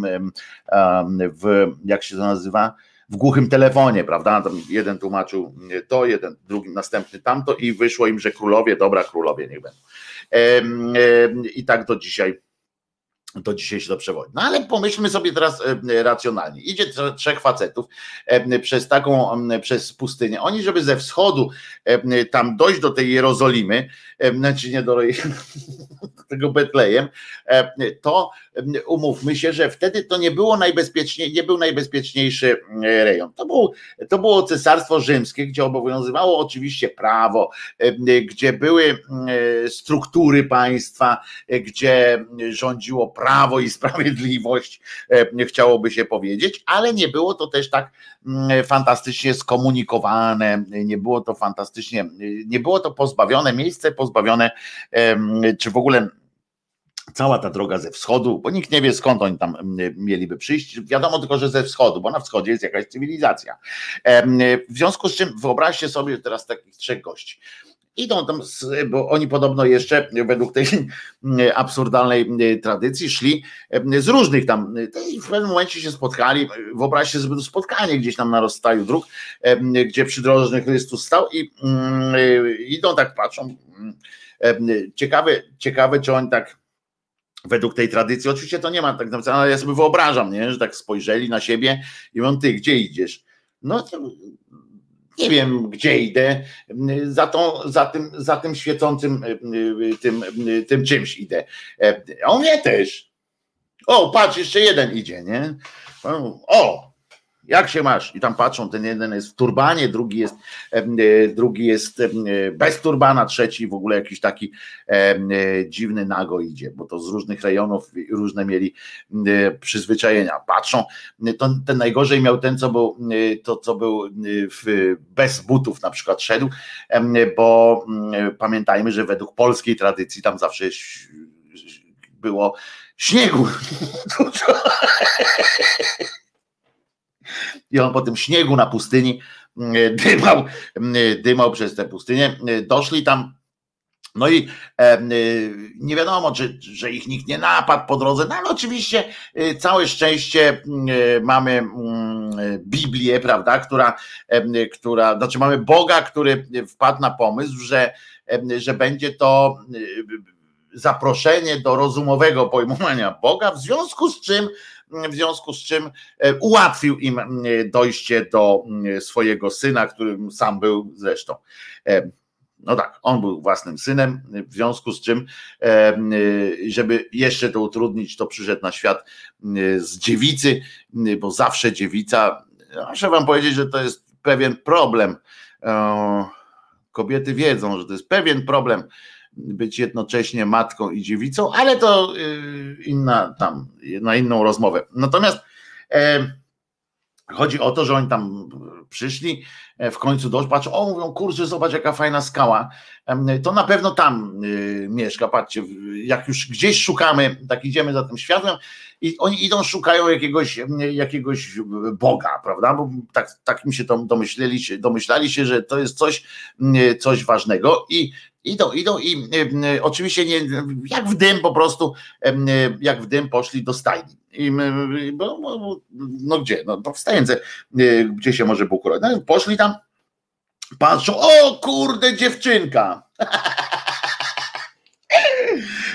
w, jak się to nazywa, w głuchym telefonie, prawda? Tam jeden tłumaczył to, jeden, drugi, następny tamto i wyszło im, że królowie, dobra, królowie niech będą. I tak do dzisiaj do dzisiaj się to przewodzi. No ale pomyślmy sobie teraz racjonalnie. Idzie trzech facetów przez taką, przez pustynię. Oni, żeby ze wschodu tam dojść do tej Jerozolimy, znaczy nie do tego Betlejem, to umówmy się, że wtedy to nie było najbezpieczniej, nie był najbezpieczniejszy rejon. To, był, to było cesarstwo rzymskie, gdzie obowiązywało oczywiście prawo, gdzie były struktury państwa, gdzie rządziło prawo i sprawiedliwość, chciałoby się powiedzieć, ale nie było to też tak fantastycznie skomunikowane, nie było to fantastycznie, nie było to pozbawione, miejsce pozbawione, czy w ogóle cała ta droga ze wschodu, bo nikt nie wie skąd oni tam mieliby przyjść. Wiadomo tylko, że ze wschodu, bo na wschodzie jest jakaś cywilizacja. W związku z czym wyobraźcie sobie teraz takich trzech gości idą tam, bo oni podobno jeszcze według tej absurdalnej tradycji szli z różnych tam i w pewnym momencie się spotkali, wyobraźcie sobie spotkanie gdzieś tam na rozstaju dróg, gdzie przydrożny Chrystus stał i mm, idą tak, patrzą, ciekawe, ciekawe czy oni tak według tej tradycji, oczywiście to nie ma tak ale ja sobie wyobrażam, nie, że tak spojrzeli na siebie i mówią, ty, gdzie idziesz? No nie wiem gdzie idę, za, tą, za, tym, za tym świecącym tym, tym czymś idę. A on mnie też. O, patrz, jeszcze jeden idzie, nie? O, jak się masz? I tam patrzą, ten jeden jest w turbanie, drugi jest, e, drugi jest bez turbana, trzeci w ogóle jakiś taki e, dziwny nago idzie, bo to z różnych rejonów różne mieli przyzwyczajenia. Patrzą, to, ten najgorzej miał ten, co był, to, co był w, bez butów na przykład szedł, bo pamiętajmy, że według polskiej tradycji tam zawsze było śniegu. I on po tym śniegu na pustyni mm, dymał, mm, dymał przez tę pustynię. Doszli tam no i e, nie wiadomo, czy, że ich nikt nie napadł po drodze, no ale oczywiście e, całe szczęście e, mamy mm, Biblię, prawda, która, która, znaczy mamy Boga, który wpadł na pomysł, że, że będzie to zaproszenie do rozumowego pojmowania Boga, w związku z czym w związku z czym e, ułatwił im dojście do swojego syna, którym sam był zresztą. E, no tak, on był własnym synem, w związku z czym, e, żeby jeszcze to utrudnić, to przyszedł na świat z dziewicy, bo zawsze dziewica, muszę wam powiedzieć, że to jest pewien problem. Kobiety wiedzą, że to jest pewien problem być jednocześnie matką i dziewicą, ale to y, inna tam, na inną rozmowę. Natomiast e, chodzi o to, że oni tam przyszli, e, w końcu dość, patrzą, o mówią, kurczę, zobacz jaka fajna skała, to na pewno tam y, mieszka, patrzcie, jak już gdzieś szukamy, tak idziemy za tym światłem i oni idą, szukają jakiegoś, jakiegoś Boga, prawda, bo tak, tak mi się to domyśleli, domyślali się, że to jest coś, coś ważnego i Idą, idą i oczywiście nie, jak w dym po prostu, jak w dym poszli do stajni. I, bo, bo, no gdzie? No to stajence, e, gdzie się może Bóg no, Poszli tam, patrzą, o kurde dziewczynka.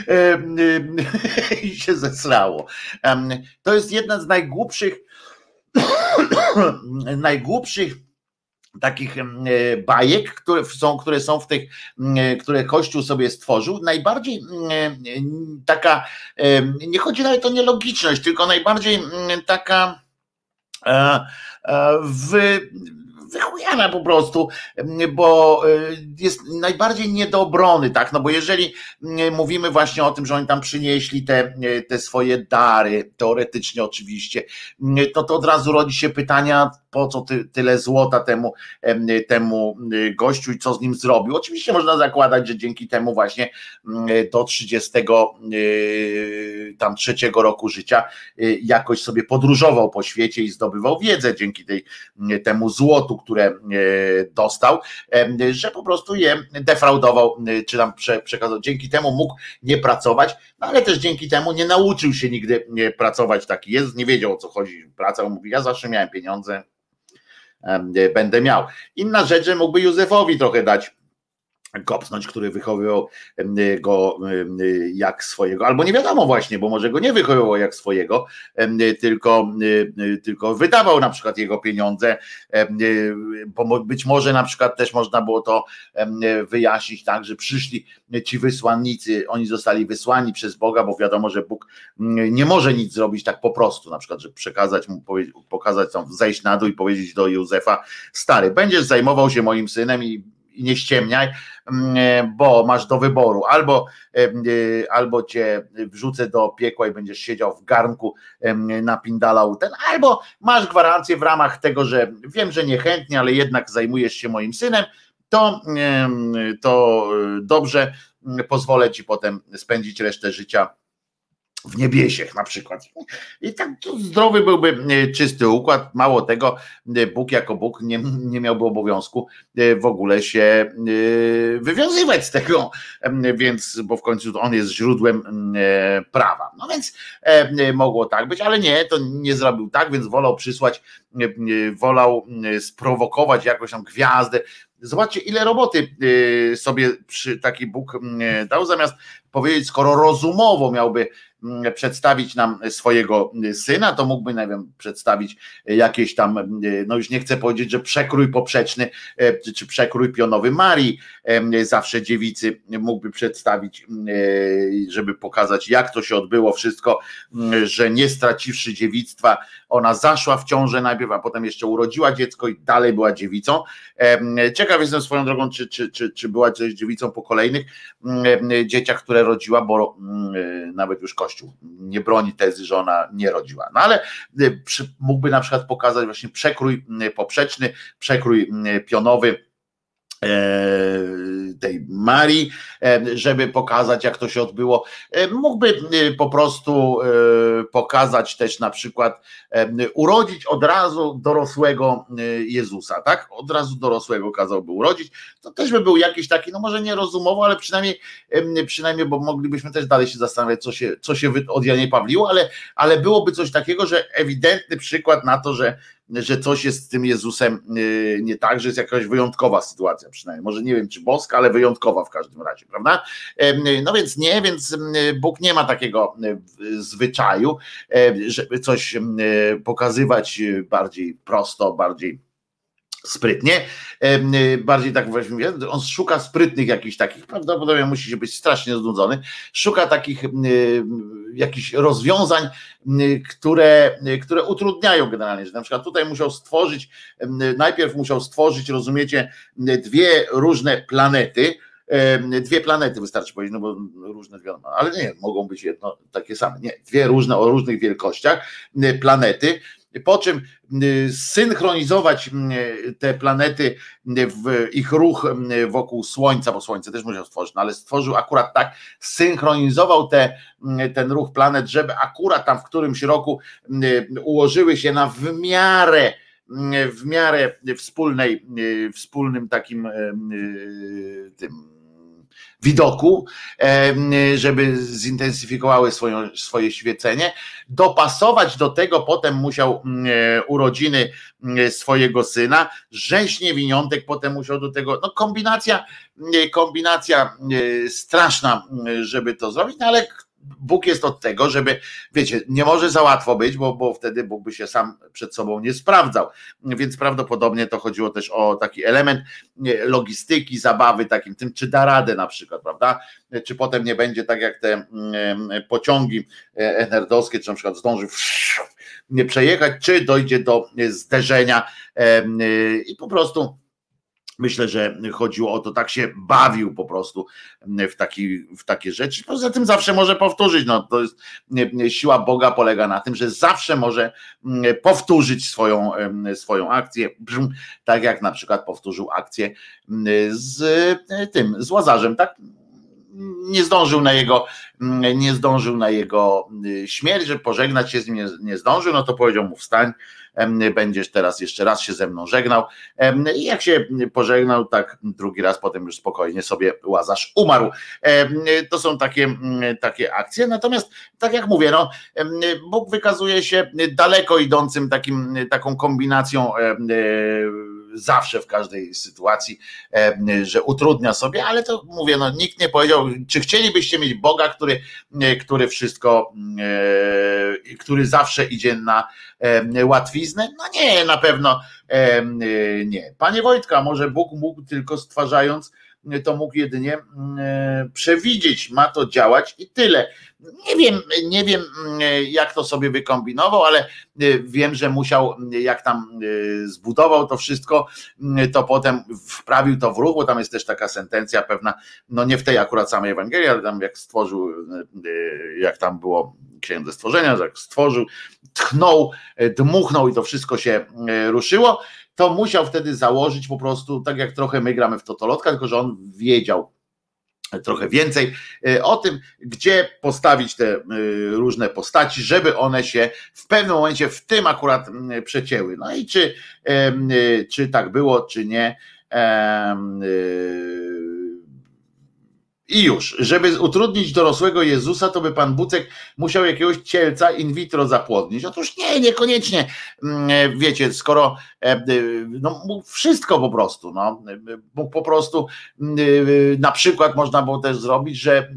I się zesrało. To jest jedna z najgłupszych najgłupszych takich e, bajek, które są, które są w tych, e, które Kościół sobie stworzył, najbardziej e, taka, nie chodzi nawet o nielogiczność, tylko najbardziej taka w wychujana po prostu, bo jest najbardziej nie do obrony, tak, no bo jeżeli mówimy właśnie o tym, że oni tam przynieśli te, te swoje dary, teoretycznie oczywiście, to to od razu rodzi się pytania, po co ty, tyle złota temu, temu gościu i co z nim zrobił. Oczywiście można zakładać, że dzięki temu właśnie do 30 tam trzeciego roku życia jakoś sobie podróżował po świecie i zdobywał wiedzę dzięki tej, temu złotu, które dostał, że po prostu je defraudował, czy tam przekazał. Dzięki temu mógł nie pracować, no ale też dzięki temu nie nauczył się nigdy pracować taki jest, nie wiedział o co chodzi praca, mówi ja zawsze miałem pieniądze, będę miał. Inna rzecz, że mógłby Józefowi trochę dać kopsnąć, który wychowywał go jak swojego, albo nie wiadomo właśnie, bo może go nie wychowywał jak swojego, tylko, tylko wydawał na przykład jego pieniądze, bo być może na przykład też można było to wyjaśnić tak, że przyszli ci wysłannicy, oni zostali wysłani przez Boga, bo wiadomo, że Bóg nie może nic zrobić tak po prostu, na przykład, że przekazać mu, pokazać tam, zejść na dół i powiedzieć do Józefa, stary, będziesz zajmował się moim synem i i nie ściemniaj, mm, e, bo masz do wyboru. Albo, e, albo cię wrzucę do piekła i będziesz siedział w garnku napindalał ten, albo masz gwarancję w ramach tego, że wiem, że niechętnie, ale jednak zajmujesz się moim synem, to, to dobrze, pozwolę ci potem spędzić resztę życia w niebiesiech na przykład. I tak zdrowy byłby e, czysty układ. Mało tego, e, Bóg jako Bóg nie, nie miałby obowiązku e, w ogóle się wywiązywać z tego, więc, bo w końcu on jest źródłem prawa. No więc mogło tak być, ale nie, to nie zrobił tak, więc wolał przysłać, wolał sprowokować jakąś tam gwiazdę. Zobaczcie, ile roboty sobie taki Bóg dał, zamiast powiedzieć, skoro rozumowo miałby Mm, przedstawić nam swojego syna, to mógłby, nie wiem, przedstawić jakieś tam, no już nie chcę powiedzieć, że przekrój poprzeczny, e, czy przekrój pionowy Marii, zawsze dziewicy mógłby przedstawić, e, żeby pokazać, jak to się odbyło wszystko, że nie straciwszy dziewictwa, ona zaszła w ciążę najpierw, a potem jeszcze urodziła dziecko i dalej była dziewicą. Ciekaw jestem swoją drogą, czy, czy, czy, czy była też dziewicą po kolejnych dzieciach, które rodziła, bo nawet już Kościół nie broni tezy, że ona nie rodziła. No ale y, mógłby na przykład pokazać właśnie przekrój y, poprzeczny, przekrój y, pionowy tej Marii, e, żeby pokazać, jak to się odbyło. E, mógłby po prostu pokazać też na przykład, urodzić od razu dorosłego Jezusa, tak? Od razu dorosłego kazałby urodzić. To też by był jakiś taki, no może nie rozumowo, ale przynajmniej, przynajmniej, bo moglibyśmy też dalej się zastanawiać, co się, co się od Janie Pawliło, ale, ale byłoby coś takiego, że ewidentny przykład na to, że że coś jest z tym Jezusem y, nie tak, że jest jakaś wyjątkowa sytuacja przynajmniej. Może nie wiem, czy boska, ale wyjątkowa w każdym razie, prawda? No więc nie, więc Bóg nie ma takiego zwyczaju, żeby coś pokazywać bardziej prosto, bardziej sprytnie, bardziej tak właśnie on szuka sprytnych jakichś takich, prawdopodobnie musi się być strasznie znudzony, szuka takich jakichś rozwiązań, które, które utrudniają generalnie, że na przykład tutaj musiał stworzyć, najpierw musiał stworzyć, rozumiecie, dwie różne planety, dwie planety wystarczy powiedzieć, no bo różne wiadomo, ale nie, mogą być jedno takie same, nie, dwie różne o różnych wielkościach planety, po czym y, synchronizować y, te planety, y, w ich ruch wokół Słońca, bo Słońce też musiał stworzyć, no ale stworzył akurat tak, synchronizował te, ten ruch planet, żeby akurat tam w którymś roku ułożyły się na w miarę w miarę wspólnej, wspólnym takim tym widoku, żeby zintensyfikowały swoje świecenie. Dopasować do tego potem musiał mm, e, urodziny mm, swojego syna, rzeź niewiniątek potem musiał do tego, no kombinacja, mm, kombinacja straszna, żeby to zrobić, no ale Bóg jest od tego, żeby, wiecie, nie może za łatwo być, bo, bo wtedy Bóg by się sam przed sobą nie sprawdzał. Więc prawdopodobnie to chodziło też o taki element logistyki, zabawy takim tym, czy da radę na przykład, prawda? Czy potem nie będzie tak jak te mm, pociągi enerdowskie, czy na przykład zdąży nie przejechać, czy dojdzie do zderzenia i po prostu Myślę, że chodziło o to, tak się bawił po prostu w, taki, w takie rzeczy. Poza tym zawsze może powtórzyć. No, to jest, siła Boga polega na tym, że zawsze może mm, powtórzyć swoją, swoją akcję. Tak jak na przykład powtórzył akcję mm, z e, tym, z Łazarzem, tak? Nie zdążył na jego, mm, nie zdążył na jego śmierć, że pożegnać się z nim nie, nie zdążył, no to powiedział mu wstań będziesz teraz jeszcze raz się ze mną żegnał. I jak się pożegnał, tak drugi raz potem już spokojnie sobie Łazarz umarł. To są takie, takie akcje. Natomiast tak jak mówię, no, Bóg wykazuje się daleko idącym takim, taką kombinacją zawsze w każdej sytuacji, że utrudnia sobie, ale to mówię, no nikt nie powiedział, czy chcielibyście mieć Boga, który, który wszystko, który zawsze idzie na łatwiznę? No nie, na pewno nie. Panie Wojtka, może Bóg mógł tylko stwarzając to mógł jedynie przewidzieć, ma to działać i tyle. Nie wiem, nie wiem, jak to sobie wykombinował, ale wiem, że musiał, jak tam zbudował to wszystko, to potem wprawił to w ruch, bo tam jest też taka sentencja pewna, no nie w tej akurat samej Ewangelii, ale tam jak stworzył, jak tam było księdze stworzenia, jak stworzył, tchnął, dmuchnął i to wszystko się ruszyło, to musiał wtedy założyć po prostu, tak jak trochę my gramy w Totolotka, tylko że on wiedział, trochę więcej o tym, gdzie postawić te różne postaci, żeby one się w pewnym momencie w tym akurat przecięły. No i czy, czy tak było, czy nie i już, żeby utrudnić dorosłego Jezusa, to by pan Bucek musiał jakiegoś cielca in vitro zapłodnić. Otóż nie, niekoniecznie. Mm, wiecie, skoro e, no, wszystko po prostu, no, po prostu mm, na przykład można było też zrobić, że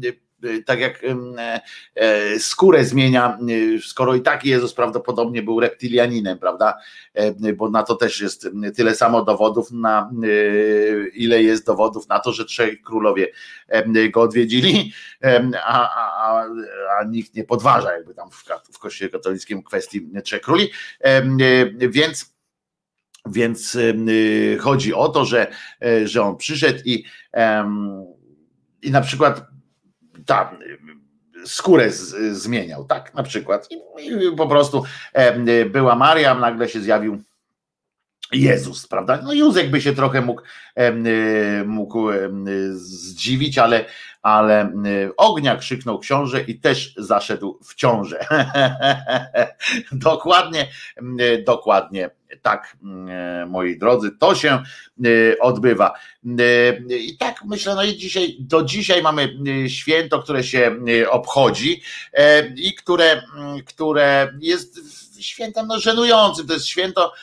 tak jak e, e, skórę zmienia, y, skoro i tak Jezus prawdopodobnie był reptilianinem, prawda? E, bo na to też jest tyle samo dowodów, na ile jest dowodów na to, że trzej królowie go odwiedzili, a, a, a nikt nie podważa jakby tam w, w kościele katolickim kwestii trzech króli. Więc więc chodzi o to, że, że on przyszedł i, i na przykład ta skórę z, zmieniał, tak na przykład. I, I, po prostu e, była Maria, nagle się zjawił Jezus, prawda? No Józek by się trochę mógł, e, mógł e, zdziwić, ale, ale ognia krzyknął książę i też zaszedł w ciążę. dokładnie, dokładnie tak, moi drodzy, to się odbywa. I tak myślę, no i dzisiaj, do dzisiaj mamy święto, które się obchodzi i które, które jest świętem no, żenującym. To jest święto,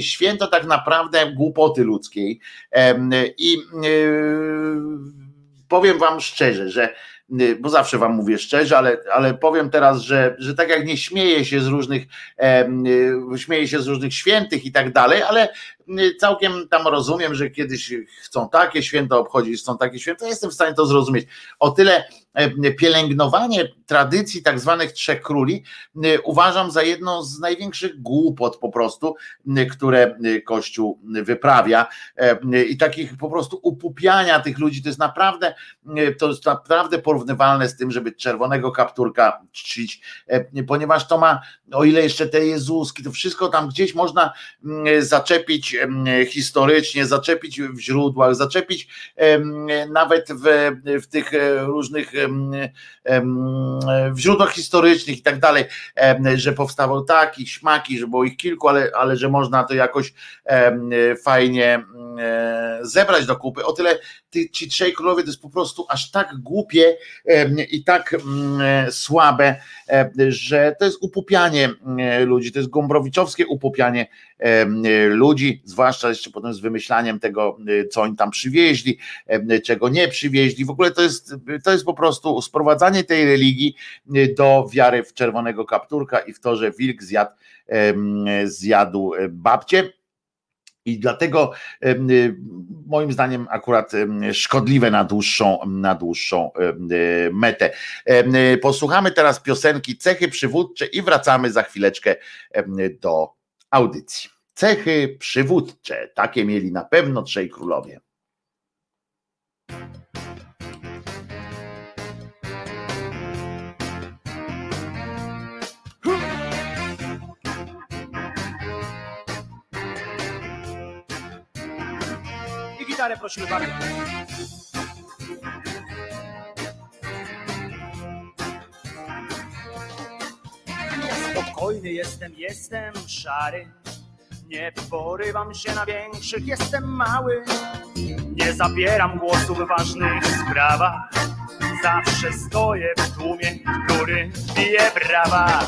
święto tak naprawdę głupoty ludzkiej. I powiem wam szczerze, że bo zawsze wam mówię szczerze, ale, ale powiem teraz, że, że tak jak nie śmieję się z różnych, e, śmieję się z różnych świętych i tak dalej, ale całkiem tam rozumiem, że kiedyś chcą takie święto obchodzić, chcą takie święto, jestem w stanie to zrozumieć. O tyle pielęgnowanie tradycji tak zwanych trzech króli uważam za jedną z największych głupot po prostu, które Kościół wyprawia. I takich po prostu upupiania tych ludzi, to jest naprawdę to jest naprawdę porównywalne z tym, żeby czerwonego kapturka czcić, ponieważ to ma, o ile jeszcze te Jezuski, to wszystko tam gdzieś można zaczepić historycznie, zaczepić w źródłach, zaczepić nawet w, w tych e, różnych w źródłach historycznych i tak dalej, że powstawał taki, śmaki, że było ich kilku, ale, ale że można to jakoś fajnie zebrać do kupy. O tyle ci trzej królowie to jest po prostu aż tak głupie i tak słabe, że to jest upupianie ludzi, to jest gombrowiczowskie upupianie ludzi, zwłaszcza jeszcze potem z wymyślaniem tego, co oni tam przywieźli, czego nie przywieźli. W ogóle to jest, to jest po prostu sprowadzanie tej religii do wiary w czerwonego kapturka i w to, że wilk zjadł, zjadł babcię i dlatego moim zdaniem akurat szkodliwe na dłuższą, na dłuższą metę. Posłuchamy teraz piosenki Cechy przywódcze i wracamy za chwileczkę do audycji. Cechy przywódcze, takie mieli na pewno trzej królowie. gitarę prosimy bardzo. Spokojny jestem, jestem szary. Nie porywam się na większych, jestem mały. Nie zabieram głosu w ważnych sprawach. Zawsze stoję w tłumie, który bije brawa.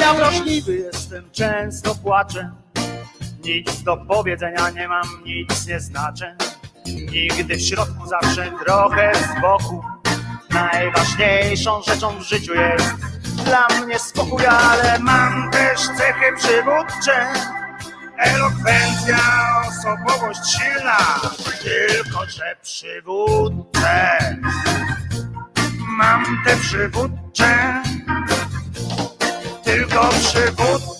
Ja wrażliwy jestem, często płaczę. Nic do powiedzenia nie mam, nic nie znaczę. Nigdy w środku, zawsze trochę z boku. Najważniejszą rzeczą w życiu jest dla mnie spokój, ale mam też cechy przywódcze. Elokwencja, osobowość silna, tylko że przywódcze. Mam te przywódcze tylko przywódcę.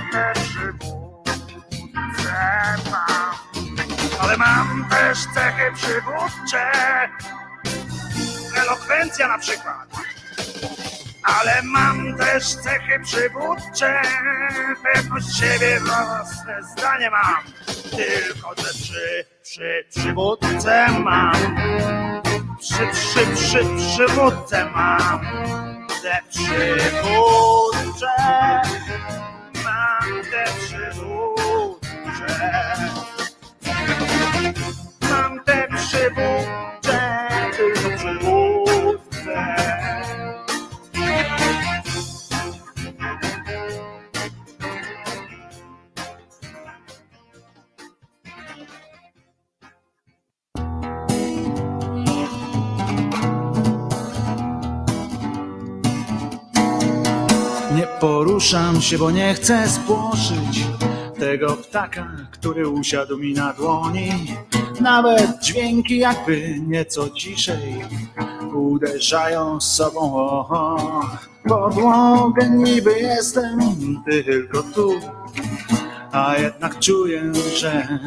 ale mam też cechy przywódcze, elokwencja na przykład. Ale mam też cechy przywódcze, pewność siebie, własne zdanie mam. Tylko te przy, przy, przywódcę mam. Przy, przy, przy, przywódcę mam te przywódcze, mam te przywódcze, Nie poruszam się, bo nie chcę spłoszyć tego ptaka, który usiadł mi na dłoni. Nawet dźwięki jakby nieco ciszej uderzają z sobą o podłogę. Niby jestem tylko tu, a jednak czuję, że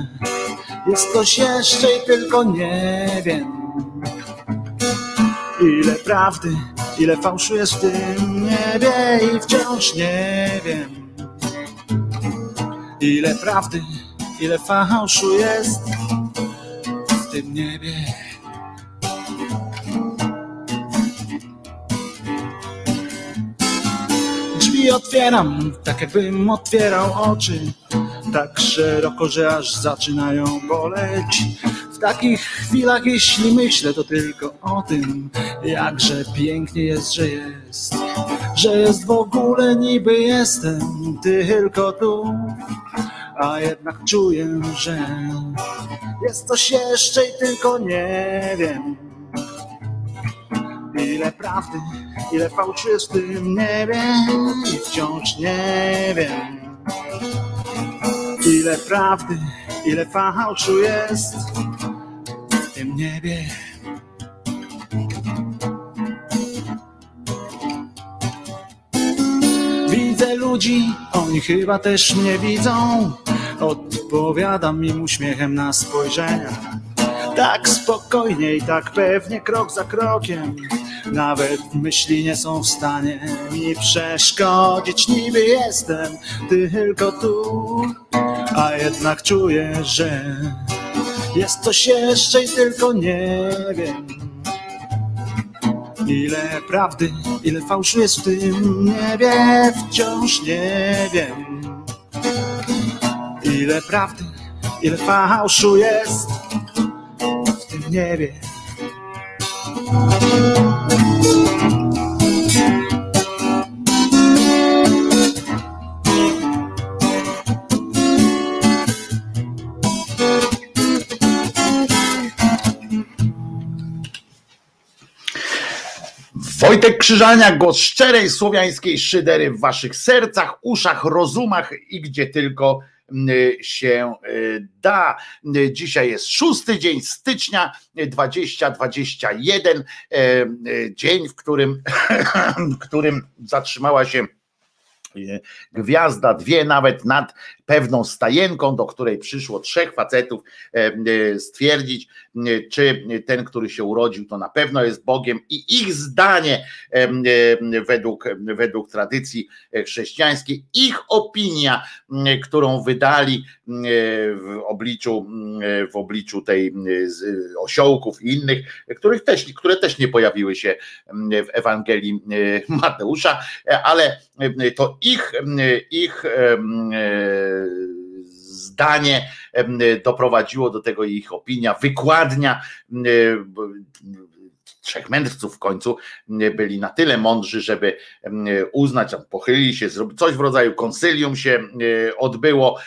jest coś jeszcze i tylko nie wiem. Ile prawdy, ile fałszu jest w tym niebie i wciąż nie wiem. Ile prawdy, ile fałszu jest w tym niebie. Drzwi otwieram, tak jakbym otwierał oczy, tak szeroko, że aż zaczynają boleć. Takich chwilach, jeśli myślę, to tylko o tym, jakże pięknie jest, że jest, że jest w ogóle niby jestem tylko tu, a jednak czuję, że jest coś jeszcze i tylko nie wiem. Ile prawdy, ile fałszu jest w tym niebie i wciąż nie wiem. Ile prawdy, ile fałszu jest tym niebie. Widzę ludzi, oni chyba też mnie widzą. Odpowiadam im uśmiechem na spojrzenia. Tak spokojnie i tak pewnie, krok za krokiem. Nawet myśli nie są w stanie mi przeszkodzić. Niby jestem tylko tu, a jednak czuję, że jest coś jeszcze i tylko nie wiem. Ile prawdy, ile fałszu jest w tym niebie, wciąż nie wiem. Ile prawdy, ile fałszu jest w tym niebie. Wojtek Krzyżaniak, głos szczerej słowiańskiej szydery w waszych sercach, uszach, rozumach i gdzie tylko się da. Dzisiaj jest szósty dzień stycznia 2021, dzień, w którym, w którym zatrzymała się gwiazda, dwie nawet nad pewną stajenką, do której przyszło trzech facetów stwierdzić, czy ten, który się urodził, to na pewno jest Bogiem. I ich zdanie według, według tradycji chrześcijańskiej, ich opinia, którą wydali w obliczu, w obliczu tej osiołków i innych, których też, które też nie pojawiły się w Ewangelii Mateusza, ale to ich, ich zdanie doprowadziło do tego ich opinia, wykładnia trzech mędrców w końcu byli na tyle mądrzy, żeby uznać, pochylili się, coś w rodzaju konsylium się odbyło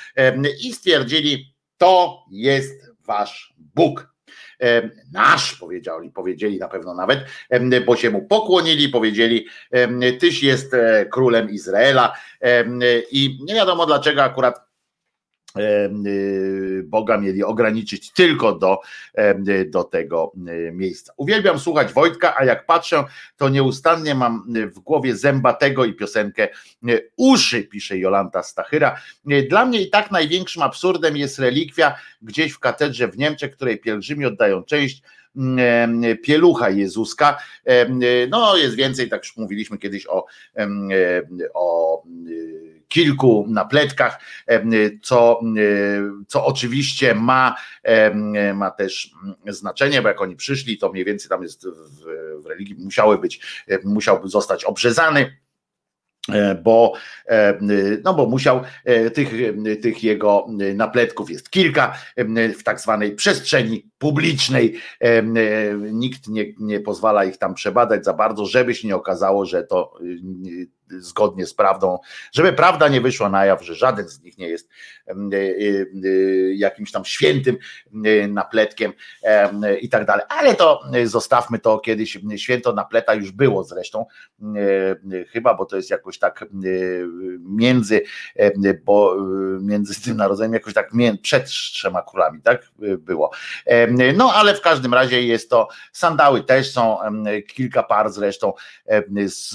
i stwierdzili, to jest wasz Bóg. Nasz, powiedzieli, powiedzieli na pewno nawet, bo się mu pokłonili, powiedzieli, tyś jest e, królem Izraela. I nie wiadomo dlaczego akurat Boga mieli ograniczyć tylko do, do tego miejsca. Uwielbiam słuchać Wojtka, a jak patrzę, to nieustannie mam w głowie zębatego i piosenkę Uszy, pisze Jolanta Stachyra. Dla mnie i tak największym absurdem jest relikwia gdzieś w katedrze w Niemczech, której pielgrzymi oddają część pielucha Jezuska. No jest więcej, tak już mówiliśmy kiedyś o, o kilku napletkach, co, co oczywiście ma, ma też znaczenie, bo jak oni przyszli, to mniej więcej tam jest w, w religii musiały być, musiałby zostać obrzezany E, bo, e, no bo musiał e, tych, tych jego napletków jest kilka w tak zwanej przestrzeni publicznej. Nikt nie, nie pozwala ich tam przebadać za bardzo, żeby się nie okazało, że to zgodnie z prawdą, żeby prawda nie wyszła na jaw, że żaden z nich nie jest jakimś tam świętym napletkiem i tak dalej. Ale to zostawmy to kiedyś. Święto napleta już było zresztą, chyba, bo to jest jakoś tak między, bo między tym narodzeniem jakoś tak przed trzema królami, tak było. No ale w każdym razie jest to, sandały też są, kilka par zresztą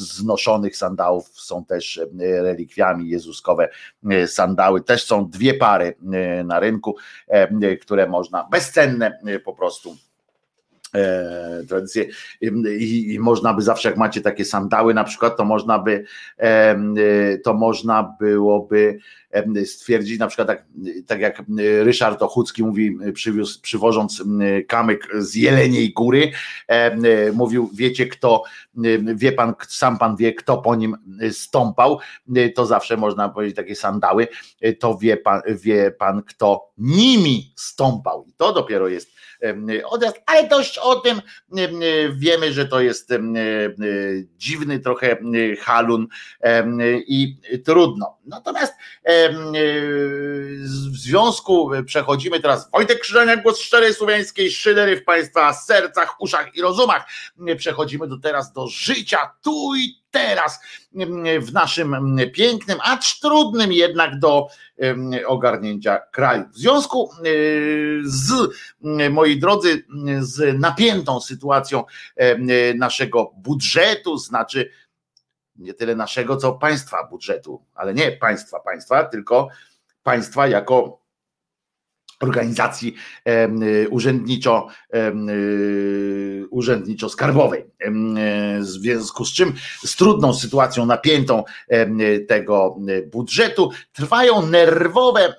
znoszonych sandałów są też relikwiami jezuskowe sandały, też są dwie pary na rynku, które można, bezcenne po prostu e, tradycje. I, i, można by zawsze jak macie takie sandały na przykład, to można by e, to można byłoby stwierdzić, na przykład tak, tak jak Ryszard Ochucki mówi, przywiózł, przywożąc kamyk z Jeleniej Góry, mówił, wiecie kto, wie pan, sam pan wie, kto po nim stąpał, to zawsze można powiedzieć takie sandały, to wie pan, wie pan kto nimi stąpał. I to dopiero jest odjazd, ale dość o tym, wiemy, że to jest dziwny trochę halun i trudno. Natomiast w związku przechodzimy teraz Wojtek Krzyżaniak, głos szczerej słowiańskiej szydery w Państwa sercach, uszach i rozumach. Przechodzimy do teraz do życia tu i teraz w naszym pięknym, acz trudnym jednak do ogarnięcia kraju. W związku z, moi drodzy, z napiętą sytuacją naszego budżetu, znaczy nie tyle naszego, co państwa budżetu, ale nie państwa, państwa, tylko państwa jako organizacji urzędniczo, y, urzędniczo-skarbowej. W związku z czym z trudną sytuacją napiętą tego budżetu trwają nerwowe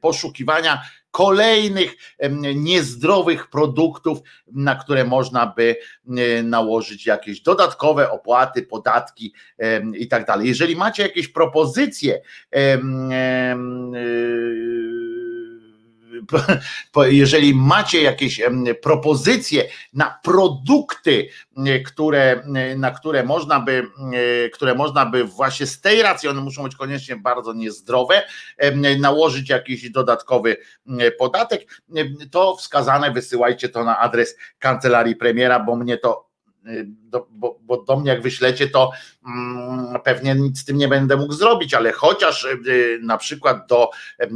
poszukiwania kolejnych niezdrowych produktów, na które można by nałożyć jakieś dodatkowe opłaty, podatki i tak dalej. Jeżeli macie jakieś propozycje, jeżeli macie jakieś propozycje na produkty, które, na które można by, które można by właśnie z tej racji, one muszą być koniecznie bardzo niezdrowe, nałożyć jakiś dodatkowy podatek, to wskazane wysyłajcie to na adres kancelarii premiera, bo mnie to do, bo, bo, do mnie jak wyślecie, to mm, pewnie nic z tym nie będę mógł zrobić, ale chociaż y, na przykład do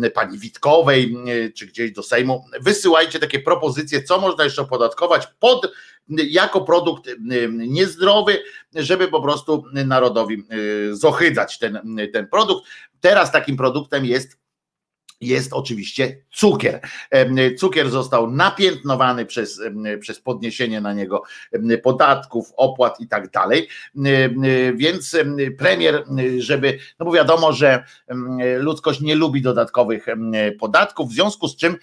y, pani Witkowej y, czy gdzieś do Sejmu wysyłajcie takie propozycje, co można jeszcze opodatkować pod jako produkt niezdrowy, żeby po prostu narodowi zohydzać ten, ten produkt. Teraz takim produktem jest jest oczywiście cukier. Cukier został napiętnowany przez, przez podniesienie na niego podatków, opłat i tak dalej. Więc premier, żeby, no bo wiadomo, że ludzkość nie lubi dodatkowych podatków, w związku z czym,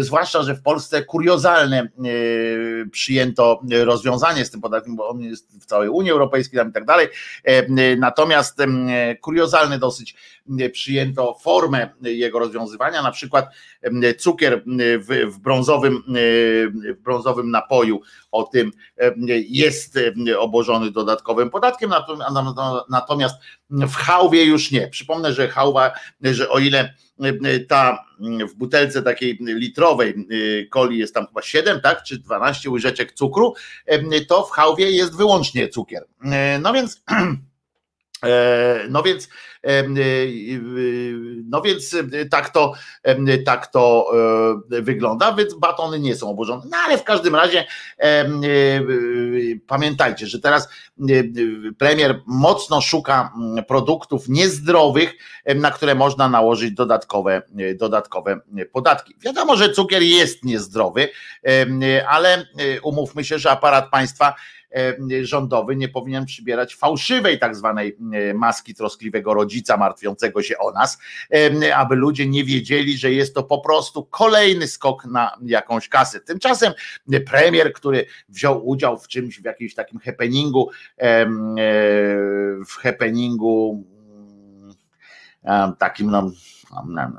zwłaszcza, że w Polsce kuriozalne przyjęto rozwiązanie z tym podatkiem, bo on jest w całej Unii Europejskiej i tak dalej. Natomiast kuriozalny dosyć przyjęto formę jego rozwiązywania, na przykład cukier w, w, brązowym, w brązowym napoju o tym jest obłożony dodatkowym podatkiem, natomiast w hałwie już nie. Przypomnę, że hałwa, że o ile ta w butelce takiej litrowej coli jest tam chyba 7, tak, czy 12 łyżeczek cukru, to w hałwie jest wyłącznie cukier. No więc no więc, e, no więc e, tak to, tak to wygląda, więc batony nie są obłożone. No ale w każdym razie pamiętajcie, że teraz premier mocno szuka produktów niezdrowych, na które można nałożyć dodatkowe, dodatkowe podatki. Wiadomo, że cukier jest niezdrowy, ale umówmy się, że aparat państwa E, rządowy nie powinien przybierać fałszywej tak zwanej e, maski troskliwego rodzica martwiącego się o nas, e, aby ludzie nie wiedzieli, że jest to po prostu kolejny skok na jakąś kasę. Tymczasem premier, który wziął udział w czymś, w jakimś takim happeningu, w happeningu takim no,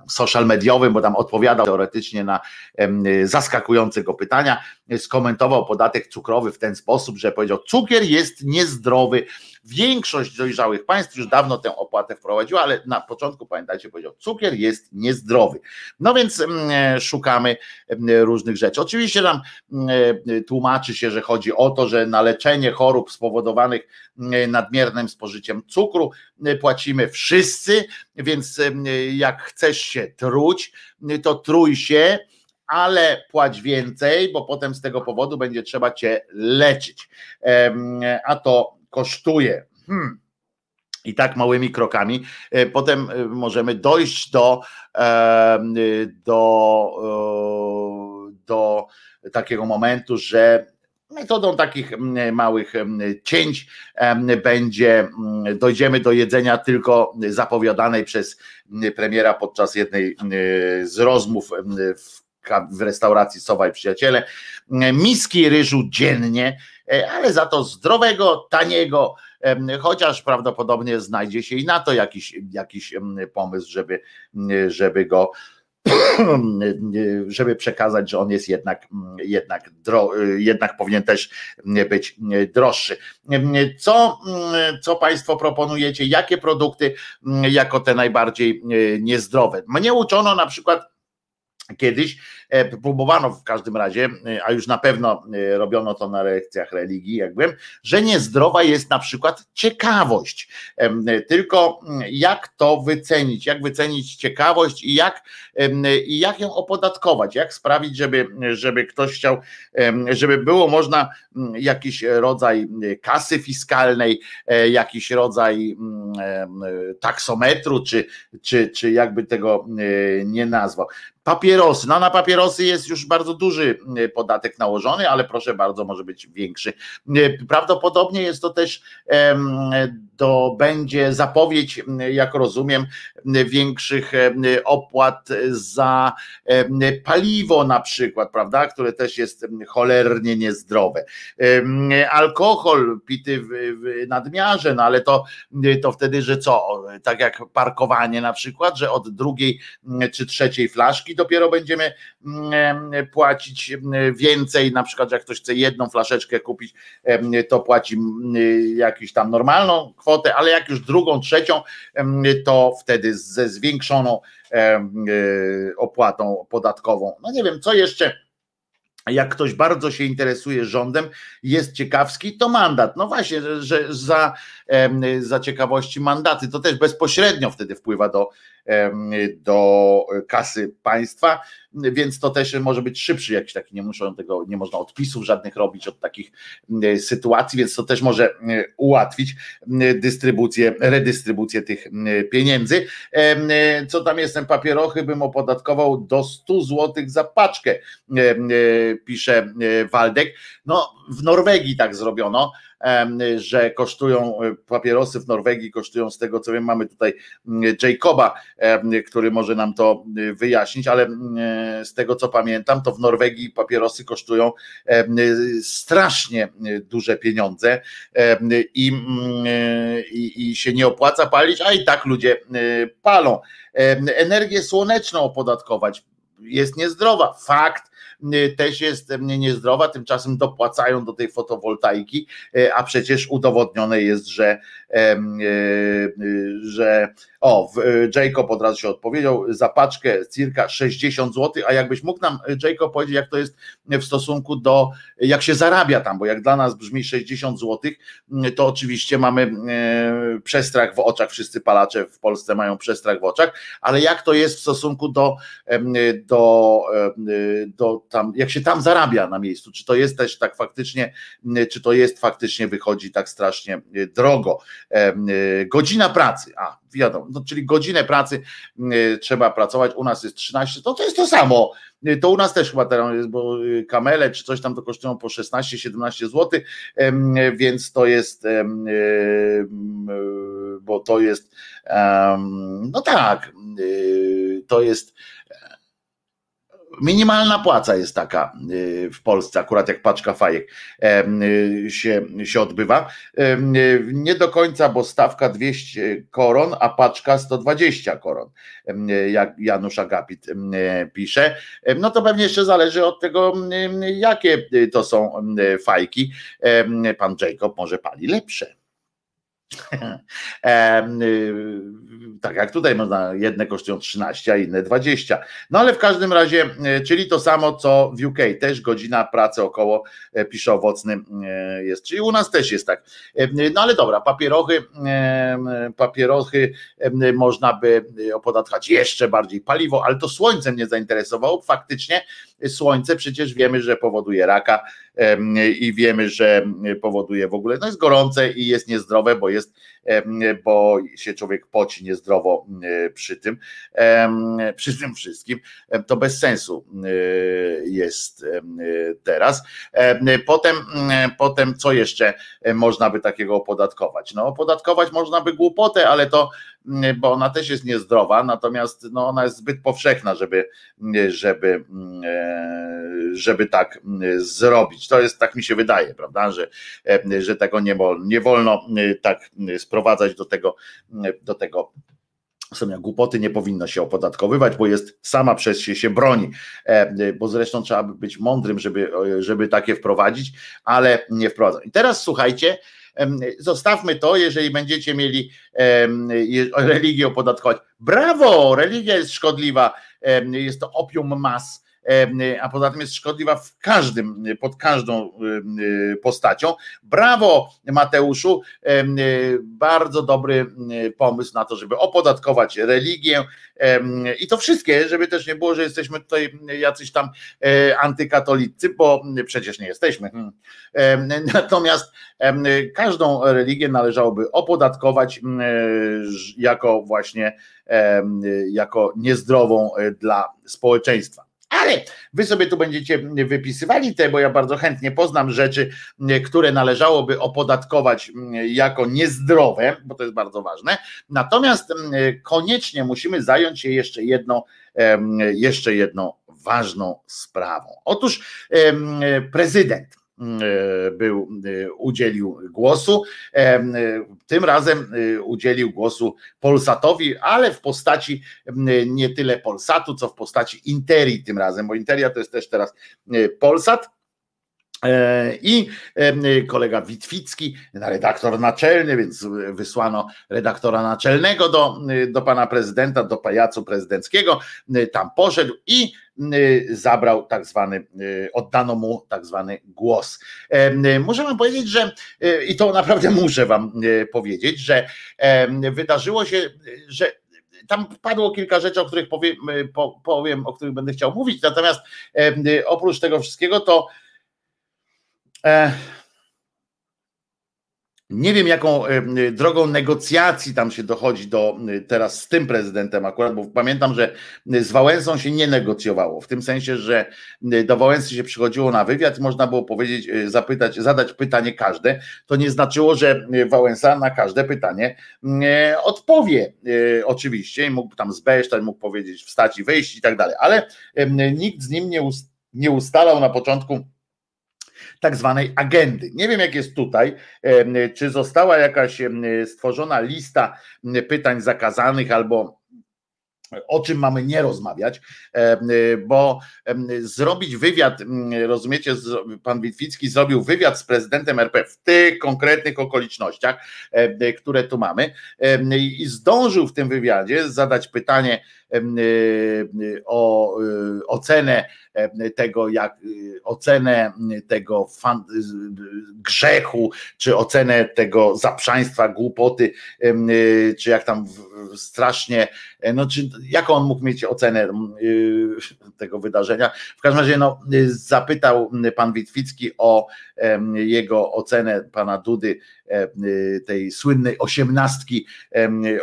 social mediowym, bo tam odpowiadał teoretycznie na zaskakujące go pytania, skomentował podatek cukrowy w ten sposób, że powiedział, cukier jest niezdrowy, Większość dojrzałych państw już dawno tę opłatę wprowadziła, ale na początku pamiętajcie, powiedział, cukier jest niezdrowy. No więc mm, e, szukamy mm, różnych rzeczy. Oczywiście nam mm, e, tłumaczy się, że chodzi o to, że na leczenie chorób spowodowanych nadmiernym spożyciem cukru płacimy wszyscy, więc jak chcesz się truć, to trój się, ale płać więcej, bo potem z tego powodu będzie trzeba cię leczyć. A to kosztuje. Hmm. I tak małymi krokami. E, potem e, możemy dojść do, do, do takiego momentu, że metodą takich małych cięć będzie, dojdziemy do jedzenia tylko zapowiadanej przez premiera podczas jednej z rozmów w w restauracji Sowa i Przyjaciele, miski ryżu dziennie, e, ale za to zdrowego, taniego, chociaż prawdopodobnie znajdzie się i na to jakiś, jakiś pomysł, żeby, żeby go żeby przekazać, że on jest jednak, jednak, dro, jednak powinien też być droższy. Co, co Państwo proponujecie? Jakie produkty jako te najbardziej niezdrowe? Mnie uczono na przykład kiedyś, E, próbowano w każdym razie, e, a już na pewno e, robiono to na lekcjach religii, jakbym, że niezdrowa jest na przykład ciekawość. Tylko jak to wycenić, jak wycenić ciekawość i jak, i jak ją opodatkować, jak sprawić, żeby, żeby ktoś chciał, żeby było można jakiś rodzaj kasy fiskalnej, jakiś rodzaj taksometru, czy, czy, czy jakby tego nie nazwał. Papierosy, no na papierosy jest już bardzo duży e, podatek nałożony, ale proszę bardzo, może być większy. E, prawdopodobnie jest to też to będzie zapowiedź, jak rozumiem, większych opłat za paliwo na przykład, prawda, które też jest cholernie niezdrowe. Alkohol pity w nadmiarze, no ale to, to wtedy, że co, tak jak parkowanie na przykład, że od drugiej czy trzeciej flaszki dopiero będziemy płacić więcej, na przykład jak ktoś chce jedną flaszeczkę kupić, to płaci jakiś tam normalną kwotę, ale jak już drugą, trzecią, to wtedy ze zwiększoną e, opłatą podatkową. No nie wiem, co jeszcze jak ktoś bardzo się interesuje rządem, jest ciekawski, to mandat. No właśnie, że za, za ciekawości mandaty to też bezpośrednio wtedy wpływa do, do kasy państwa. więc to też może być szybszy jakiś taki, nie muszą tego, nie można odpisów żadnych robić od takich sytuacji, więc to też może ułatwić dystrybucję, redystrybucję tych pieniędzy. Co tam jestem, papierochy bym opodatkował do 100 zł za paczkę, pisze Waldek. No w Norwegii tak zrobiono, że kosztują e, papierosy w Norwegii, kosztują z tego co wiem, mamy tutaj mm, Jacoba, który może nam to e, wyjaśnić, ale mm, e, z tego co pamiętam, to w Norwegii papierosy kosztują strasznie duże pieniądze i, mm, i, i się nie opłaca palić, a i tak ludzie palą. Energię słoneczną opodatkować jest niezdrowa. Fakt, też jest y, niezdrowa, tymczasem dopłacają do tej fotowoltaiki, y, a przecież udowodnione jest, że, że o, Jacob od razu się odpowiedział, za paczkę cirka 60 zł, a jakbyś mógł nam, Jacob, powiedzieć, jak to jest w stosunku do, jak się zarabia tam, bo jak dla nas brzmi 60 zł, to oczywiście mamy przestrach w oczach, wszyscy palacze w Polsce mają przestrach w oczach, ale jak to jest w stosunku do, do, do tam, jak się tam zarabia na miejscu, czy to jest też tak faktycznie, czy to jest faktycznie wychodzi tak strasznie drogo. Godzina pracy, a wiadomo, no, czyli godzinę pracy trzeba pracować, u nas jest 13, to to jest to samo, to u nas też chyba teraz jest, bo kamele czy coś tam to kosztują po 16-17 zł, więc to jest, bo to jest, no tak, to jest Minimalna płaca jest taka y, w Polsce, akurat jak paczka fajek y, się, się odbywa. Nie do końca, bo stawka 200 koron, a paczka 120 koron, jak Janusz Agapit pisze. No to pewnie jeszcze zależy od tego, jakie to są fajki. Pan Jacob może pali lepsze. Y, tak jak tutaj można, jedne kosztują 13, a inne 20. No ale w każdym razie, y, czyli to samo co w UK, też godzina pracy około, e, pisze owocny jest, czyli u nas też jest tak. No ale dobra, papierochy, papierochy można by opodatkować jeszcze bardziej paliwo, ale to słońce mnie zainteresowało, faktycznie słońce przecież wiemy, że powoduje raka i wiemy, że powoduje w ogóle, no jest gorące i jest niezdrowe, bo jest, bo się człowiek poci niezdrowo przy tym, przy tym wszystkim, to bez sensu jest teraz. Potem, potem co jeszcze można by takiego opodatkować? No opodatkować można by głupotę, ale to bo ona też jest niezdrowa, natomiast no, ona jest zbyt powszechna, żeby, żeby, e, żeby tak zrobić. To jest, tak mi się wydaje, prawda, że, e, że tego nie, wolno, nie wolno tak sprowadzać do tego, do tego jak głupoty nie powinno się opodatkowywać, bo jest sama przez się się broni, e, bo zresztą trzeba być mądrym, żeby, żeby takie wprowadzić, ale nie wprowadzą. I teraz słuchajcie, Zostawmy to, jeżeli będziecie mieli religię opodatkować. Brawo, religia jest szkodliwa, jest to opium mas a poza tym jest szkodliwa w każdym, pod każdą postacią. Brawo, Mateuszu, bardzo dobry pomysł na to, żeby opodatkować religię i to wszystkie, żeby też nie było, że jesteśmy tutaj jacyś tam e, antykatolicy, bo przecież nie jesteśmy. Hmm. Natomiast każdą religię należałoby opodatkować jako właśnie jako niezdrową e, dla społeczeństwa. Ale wy sobie tu będziecie wypisywali te, bo ja bardzo chętnie poznam rzeczy, które należałoby opodatkować jako niezdrowe, bo to jest bardzo ważne. Natomiast koniecznie musimy zająć się jeszcze jedną, jeszcze jedną ważną sprawą. Otóż prezydent był, e, udzielił głosu. E, tym razem udzielił głosu Polsatowi, ale w postaci nie tyle Polsatu, co w postaci Interii tym razem, bo Interia to jest też teraz Polsat. I kolega Witwicki, redaktor naczelny, więc wysłano redaktora naczelnego do, do pana prezydenta, do pajacu prezydenckiego. Tam poszedł i zabrał tak zwany, oddano mu tak zwany głos. Muszę wam powiedzieć, że i to naprawdę muszę wam powiedzieć, że wydarzyło się, że tam padło kilka rzeczy, o których powiem, powiem, o których będę chciał mówić, natomiast oprócz tego wszystkiego to nie wiem, jaką drogą negocjacji tam się dochodzi do teraz z tym prezydentem akurat, bo pamiętam, że z Wałęsą się nie negocjowało, w tym sensie, że do Wałęsy się przychodziło na wywiad można było powiedzieć, e, zapytać, zadać pytanie każde. To nie znaczyło, że Wałęsa na każde pytanie e, odpowie e, oczywiście i mógł tam zbesztać, mógł powiedzieć wstać i wyjść i tak dalej, ale nikt z nim nie ustalał na początku tak zwanej agendy. Nie wiem, jak jest tutaj, czy została jakaś stworzona lista pytań zakazanych albo o czym mamy nie rozmawiać, bo zrobić wywiad, rozumiecie, pan Witwicki zrobił wywiad z prezydentem RP w tych konkretnych okolicznościach, które tu mamy i zdążył w tym wywiadzie zadać pytanie, o y, ocenę tego, jak y, ocenę tego fan, grzechu, czy ocenę tego zaprzaństwa, głupoty, czy jak tam strasznie, no czy jaką on mógł mieć ocenę tego wydarzenia. W każdym razie no, zapytał pan Witwicki o jego ocenę pana Dudy E, e, tej słynnej osiemnastki,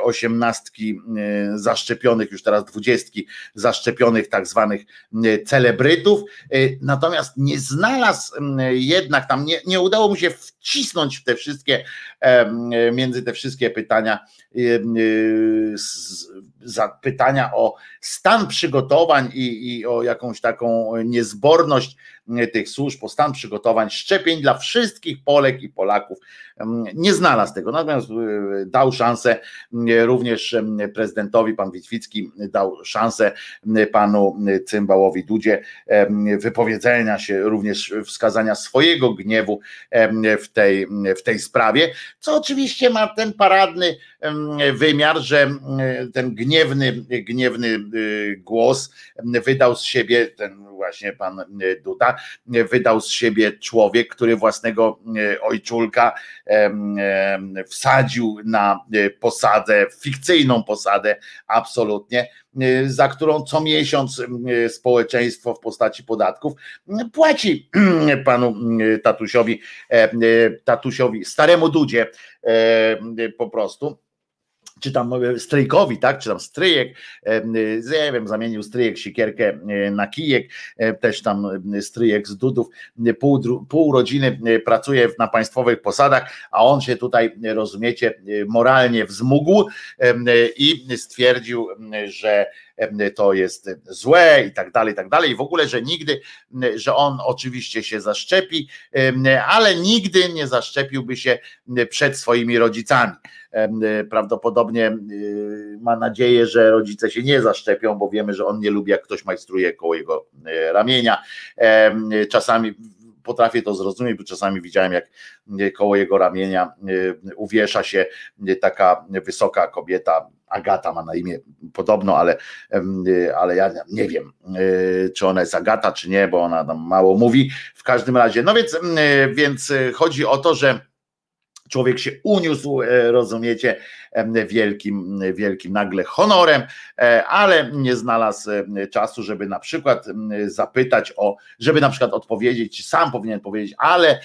osiemnastki e, zaszczepionych, już teraz dwudziestki zaszczepionych tak zwanych celebrytów, natomiast nie znalazł jednak tam, nie, nie udało mu się wcisnąć w te wszystkie, między te wszystkie pytania, pytania o stan przygotowań i, i o jakąś taką niezborność tych służb, o stan przygotowań szczepień dla wszystkich Polek i Polaków. Nie znalazł tego, natomiast e, dał szansę również prezydentowi, pan Witwicki dał szansę panu Cymbałowi Dudzie wypowiedzenia się, również wskazania swojego gniewu w tej, w tej sprawie, co oczywiście ma ten paradny wymiar, że ten gniewny, gniewny y, głos wydał z siebie ten właśnie pan Duda, wydał z siebie człowiek, który własnego ojczulka wsadził na posadę, fikcyjną posadę absolutnie, za którą co miesiąc społeczeństwo w postaci podatków płaci panu tatusiowi, tatusiowi, staremu Dudzie po prostu czy tam e, stryjkowi, tak, czy tam stryjek, e, nie wiem, zamienił stryjek sikierkę e, na kijek, też tam stryjek z dudów, pół, pół rodziny pracuje na państwowych posadach, a on się tutaj, rozumiecie, moralnie wzmógł i stwierdził, że to jest złe i tak dalej, i tak dalej. I w ogóle, że nigdy, że on oczywiście się zaszczepi, ale nigdy nie zaszczepiłby się przed swoimi rodzicami. Prawdopodobnie ma nadzieję, że rodzice się nie zaszczepią, bo wiemy, że on nie lubi, jak ktoś majstruje koło jego ramienia. Czasami potrafię to zrozumieć, bo czasami widziałem, jak koło jego ramienia uwiesza się taka wysoka kobieta, Agata ma na imię podobno, ale, ale ja nie wiem, e, czy ona jest Agata, czy nie, bo ona tam mało mówi. W każdym razie, no więc, więc chodzi o to, że człowiek się uniósł, e, rozumiecie, wielkim, wielkim nagle honorem, e, ale nie znalazł czasu, żeby na przykład zapytać o, żeby na przykład odpowiedzieć, sam powinien powiedzieć, ale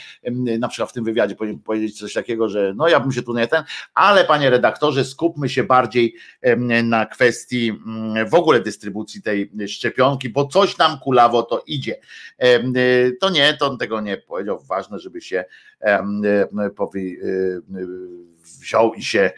na przykład w tym wywiadzie powinien powiedzieć coś takiego, że no ja bym się tu nie ten, ale panie redaktorze, skupmy się bardziej na kwestii w ogóle dystrybucji tej szczepionki, bo coś nam kulawo to idzie. To nie, to on tego nie powiedział. Ważne, żeby się powie, wziął i się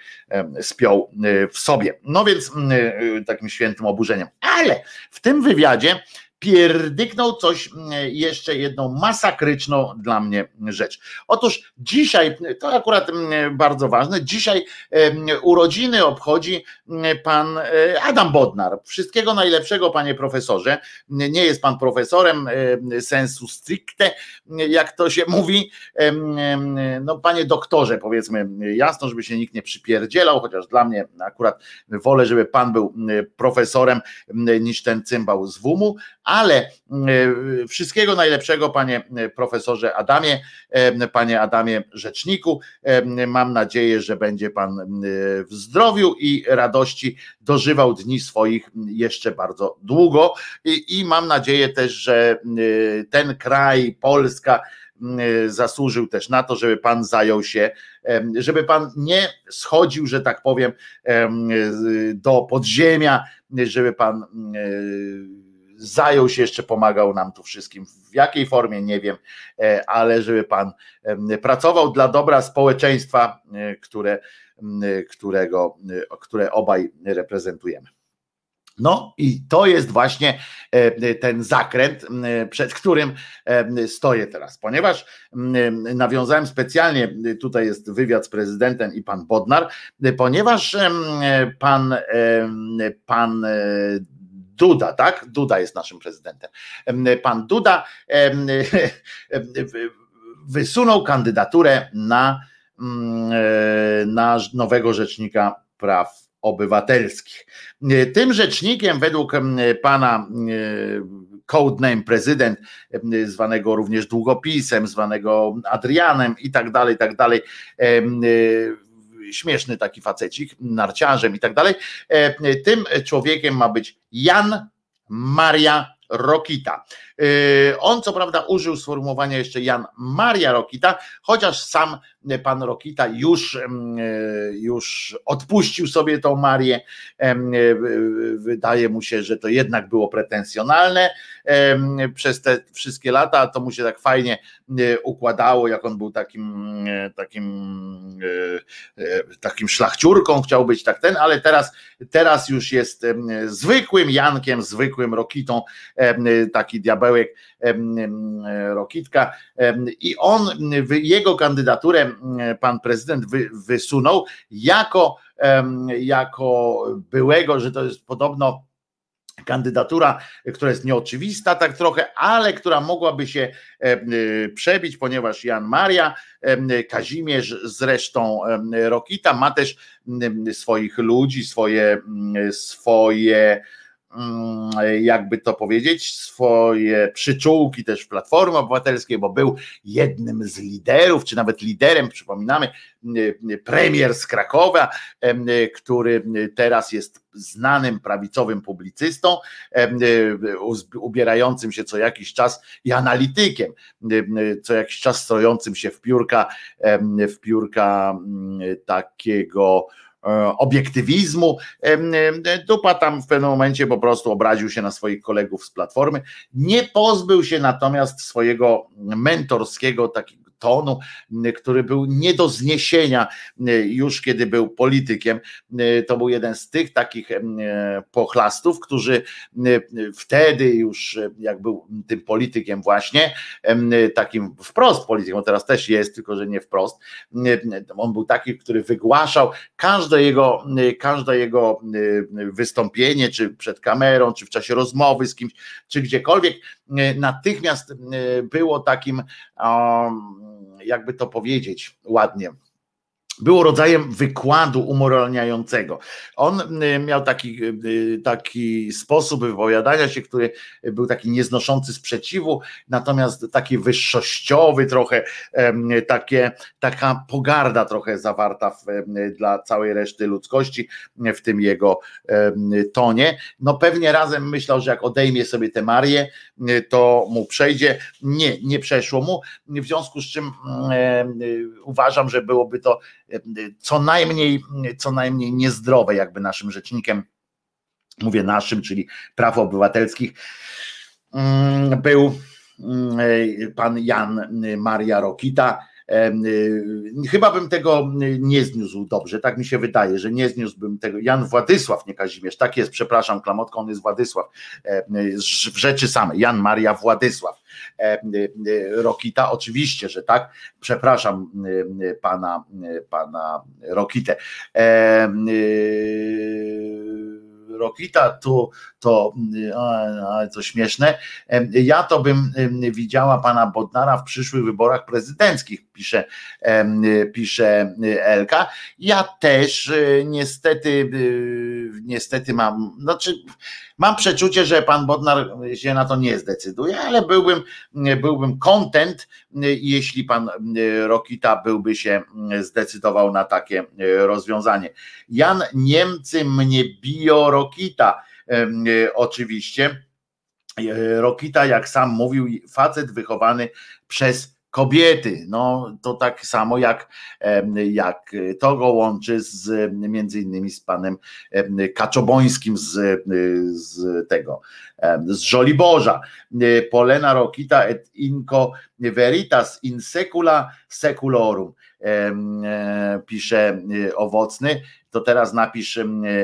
spiął e, w sobie. No więc e, takim świętym oburzeniem. Ale w tym wywiadzie pierdyknął coś mm, jeszcze jedną masakryczną dla mnie rzecz. Otóż dzisiaj, to akurat mm, bardzo ważne, dzisiaj urodziny obchodzi mm, pan e, Adam Bodnar. Wszystkiego najlepszego, panie profesorze. Nie jest pan profesorem sensu stricte, jak to się mówi. No, panie doktorze, powiedzmy jasno, żeby się nikt nie przypierdzielał, chociaż dla mnie akurat wolę, żeby pan był profesorem niż ten cymbał z WUM-u, ale wszystkiego najlepszego panie profesorze Adamie, panie Adamie rzeczniku. Mam nadzieję, że będzie pan w zdrowiu i radości dożywał dni swoich jeszcze bardzo długo i, i mam nadzieję też, że ten kraj, Polska, zasłużył też na to, żeby pan zajął się, żeby pan nie schodził, że tak powiem, do podziemia, żeby pan zajął się jeszcze, pomagał nam tu wszystkim. W jakiej formie nie wiem, e, ale żeby pan pracował dla dobra społeczeństwa, e, które, którego, e, które obaj reprezentujemy. No i to jest właśnie ten zakręt, przed którym stoję teraz, ponieważ nawiązałem specjalnie, tutaj jest wywiad z prezydentem i pan Bodnar, ponieważ pan, pan Duda, tak? Duda jest naszym prezydentem. Pan Duda wysunął kandydaturę na, mm, e, na nowego rzecznika praw obywatelskich. Tym rzecznikiem według pana codename prezydent, zwanego również długopisem, zwanego Adrianem i tak dalej, i tak dalej, śmieszny taki facecik, narciarzem i tak dalej. E, tym człowiekiem ma być Jan Maria Rokita. E, on co prawda użył sformułowania jeszcze Jan Maria Rokita, chociaż sam pan Rokita już, e, już odpuścił sobie tą Marię. Wydaje mu się, że to jednak było pretensjonalne przez te wszystkie lata. To mu się tak fajnie układało, jak on był takim takim takim szlachciurką, chciał być tak ten, ale teraz, teraz już jest zwykłym Jankiem, zwykłym Rokitą, taki diabełek Rokitka. I on, jego kandydaturę pan prezydent wysunął jako, jako byłego, że to jest podobno kandydatura, która jest nieoczywista tak trochę, ale która mogłaby się przebić, ponieważ Jan Maria, Kazimierz zresztą Rokita ma też swoich ludzi, swoje, swoje jakby to powiedzieć, swoje przyczółki też w Platformy Obywatelskiej, bo był jednym z liderów, czy nawet liderem, przypominamy, premier z Krakowa, który teraz jest znanym prawicowym publicystą, ubierającym się co jakiś czas i analitykiem, co jakiś czas stojącym się w piórka, w piórka takiego obiektywizmu. Dupa tam w pewnym momencie po prostu obraził się na swoich kolegów z Platformy. Nie pozbył się natomiast swojego mentorskiego takiego tonu, który był nie do zniesienia już kiedy był politykiem. To był jeden z tych takich pochlastów, którzy wtedy już jak był tym politykiem właśnie, takim wprost politykiem, teraz też jest, tylko że nie wprost, on był taki, który wygłaszał każde jego, każde jego wystąpienie, czy przed kamerą, czy w czasie rozmowy z kimś, czy gdziekolwiek, natychmiast było takim um, jakby to powiedzieć ładnie, było rodzajem wykładu umoralniającego. On y, miał taki, y, taki sposób wypowiadania się, który był taki nieznoszący sprzeciwu, natomiast taki wyższościowy trochę, takie, taka pogarda trochę zawarta w, dla całej reszty ludzkości w tym jego tonie. No pewnie razem myślał, że jak odejmie sobie tę Marię, y, to mu przejdzie. Nie, nie przeszło mu, w związku z czym uważam, że byłoby to co najmniej, co najmniej niezdrowe, jakby naszym rzecznikiem, mówię naszym, czyli praw obywatelskich, mm, był mm, pan Jan Maria Rokita chyba bym tego nie zniósł dobrze, tak mi się wydaje, że nie zniósłbym tego. Jan Władysław, nie Kazimierz, tak jest, przepraszam, klamotką, on jest Władysław, w rzeczy samej, Jan Maria Władysław. Y, y, Rokita, oczywiście, że tak, przepraszam pana, pana Rokitę. Rokita, tu to ale co śmieszne. Ja to bym widziała pana Bodnara w przyszłych wyborach prezydenckich, pisze, pisze Elka. Ja też niestety, niestety mam, znaczy mam przeczucie, że pan Bodnar się na to nie zdecyduje, ale byłbym, byłbym content, jeśli pan Rokita byłby się zdecydował na takie rozwiązanie. Jan Niemcy mnie bio Rokita, oczywiście E, Rokita, jak sam mówił, facet wychowany przez kobiety. No to tak samo jak, jak to go łączy z między innymi z panem Kaczobońskim z, z tego, z Żoliborza. E, Polena Rokita et inco veritas in secula seculorum pisze owocny to teraz napisz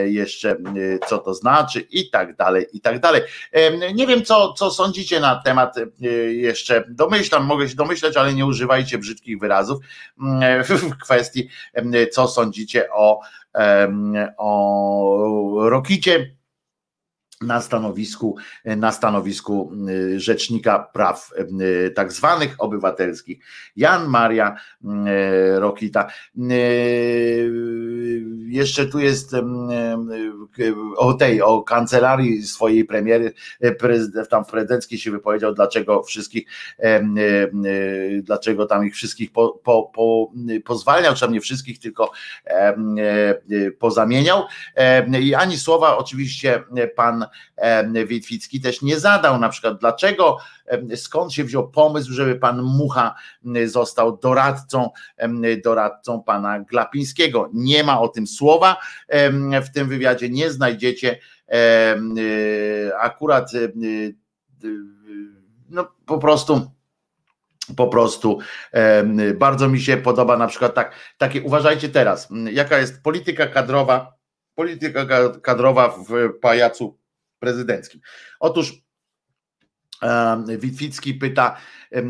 jeszcze, co to znaczy i tak dalej, i tak dalej. Nie wiem, co, co sądzicie na temat jeszcze, domyślam, mogę się domyśleć, ale nie używajcie brzydkich wyrazów w kwestii, co sądzicie o, o Rokicie na stanowisku, na stanowisku y, rzecznika praw y, tak zwanych obywatelskich. Jan Maria y, Rokita. Jeszcze tu jest o tej, o kancelarii swojej premiery, prezydent, tam w prezydenckiej się wypowiedział, dlaczego wszystkich, dlaczego tam ich wszystkich po, po, po, pozwalniał, czy nie wszystkich, tylko pozamieniał. I ani słowa oczywiście pan Witwicki też nie zadał, na przykład dlaczego, skąd się wziął pomysł, żeby pan Mucha został doradcą, doradcą pana Glapińskiego. Nie ma o tym słowa w tym wywiadzie, nie znajdziecie akurat no po prostu po prostu bardzo mi się podoba na przykład tak, takie, uważajcie teraz, jaka jest polityka kadrowa, polityka kadrowa w pajacu prezydenckim. Otóż Witwicki pyta, e,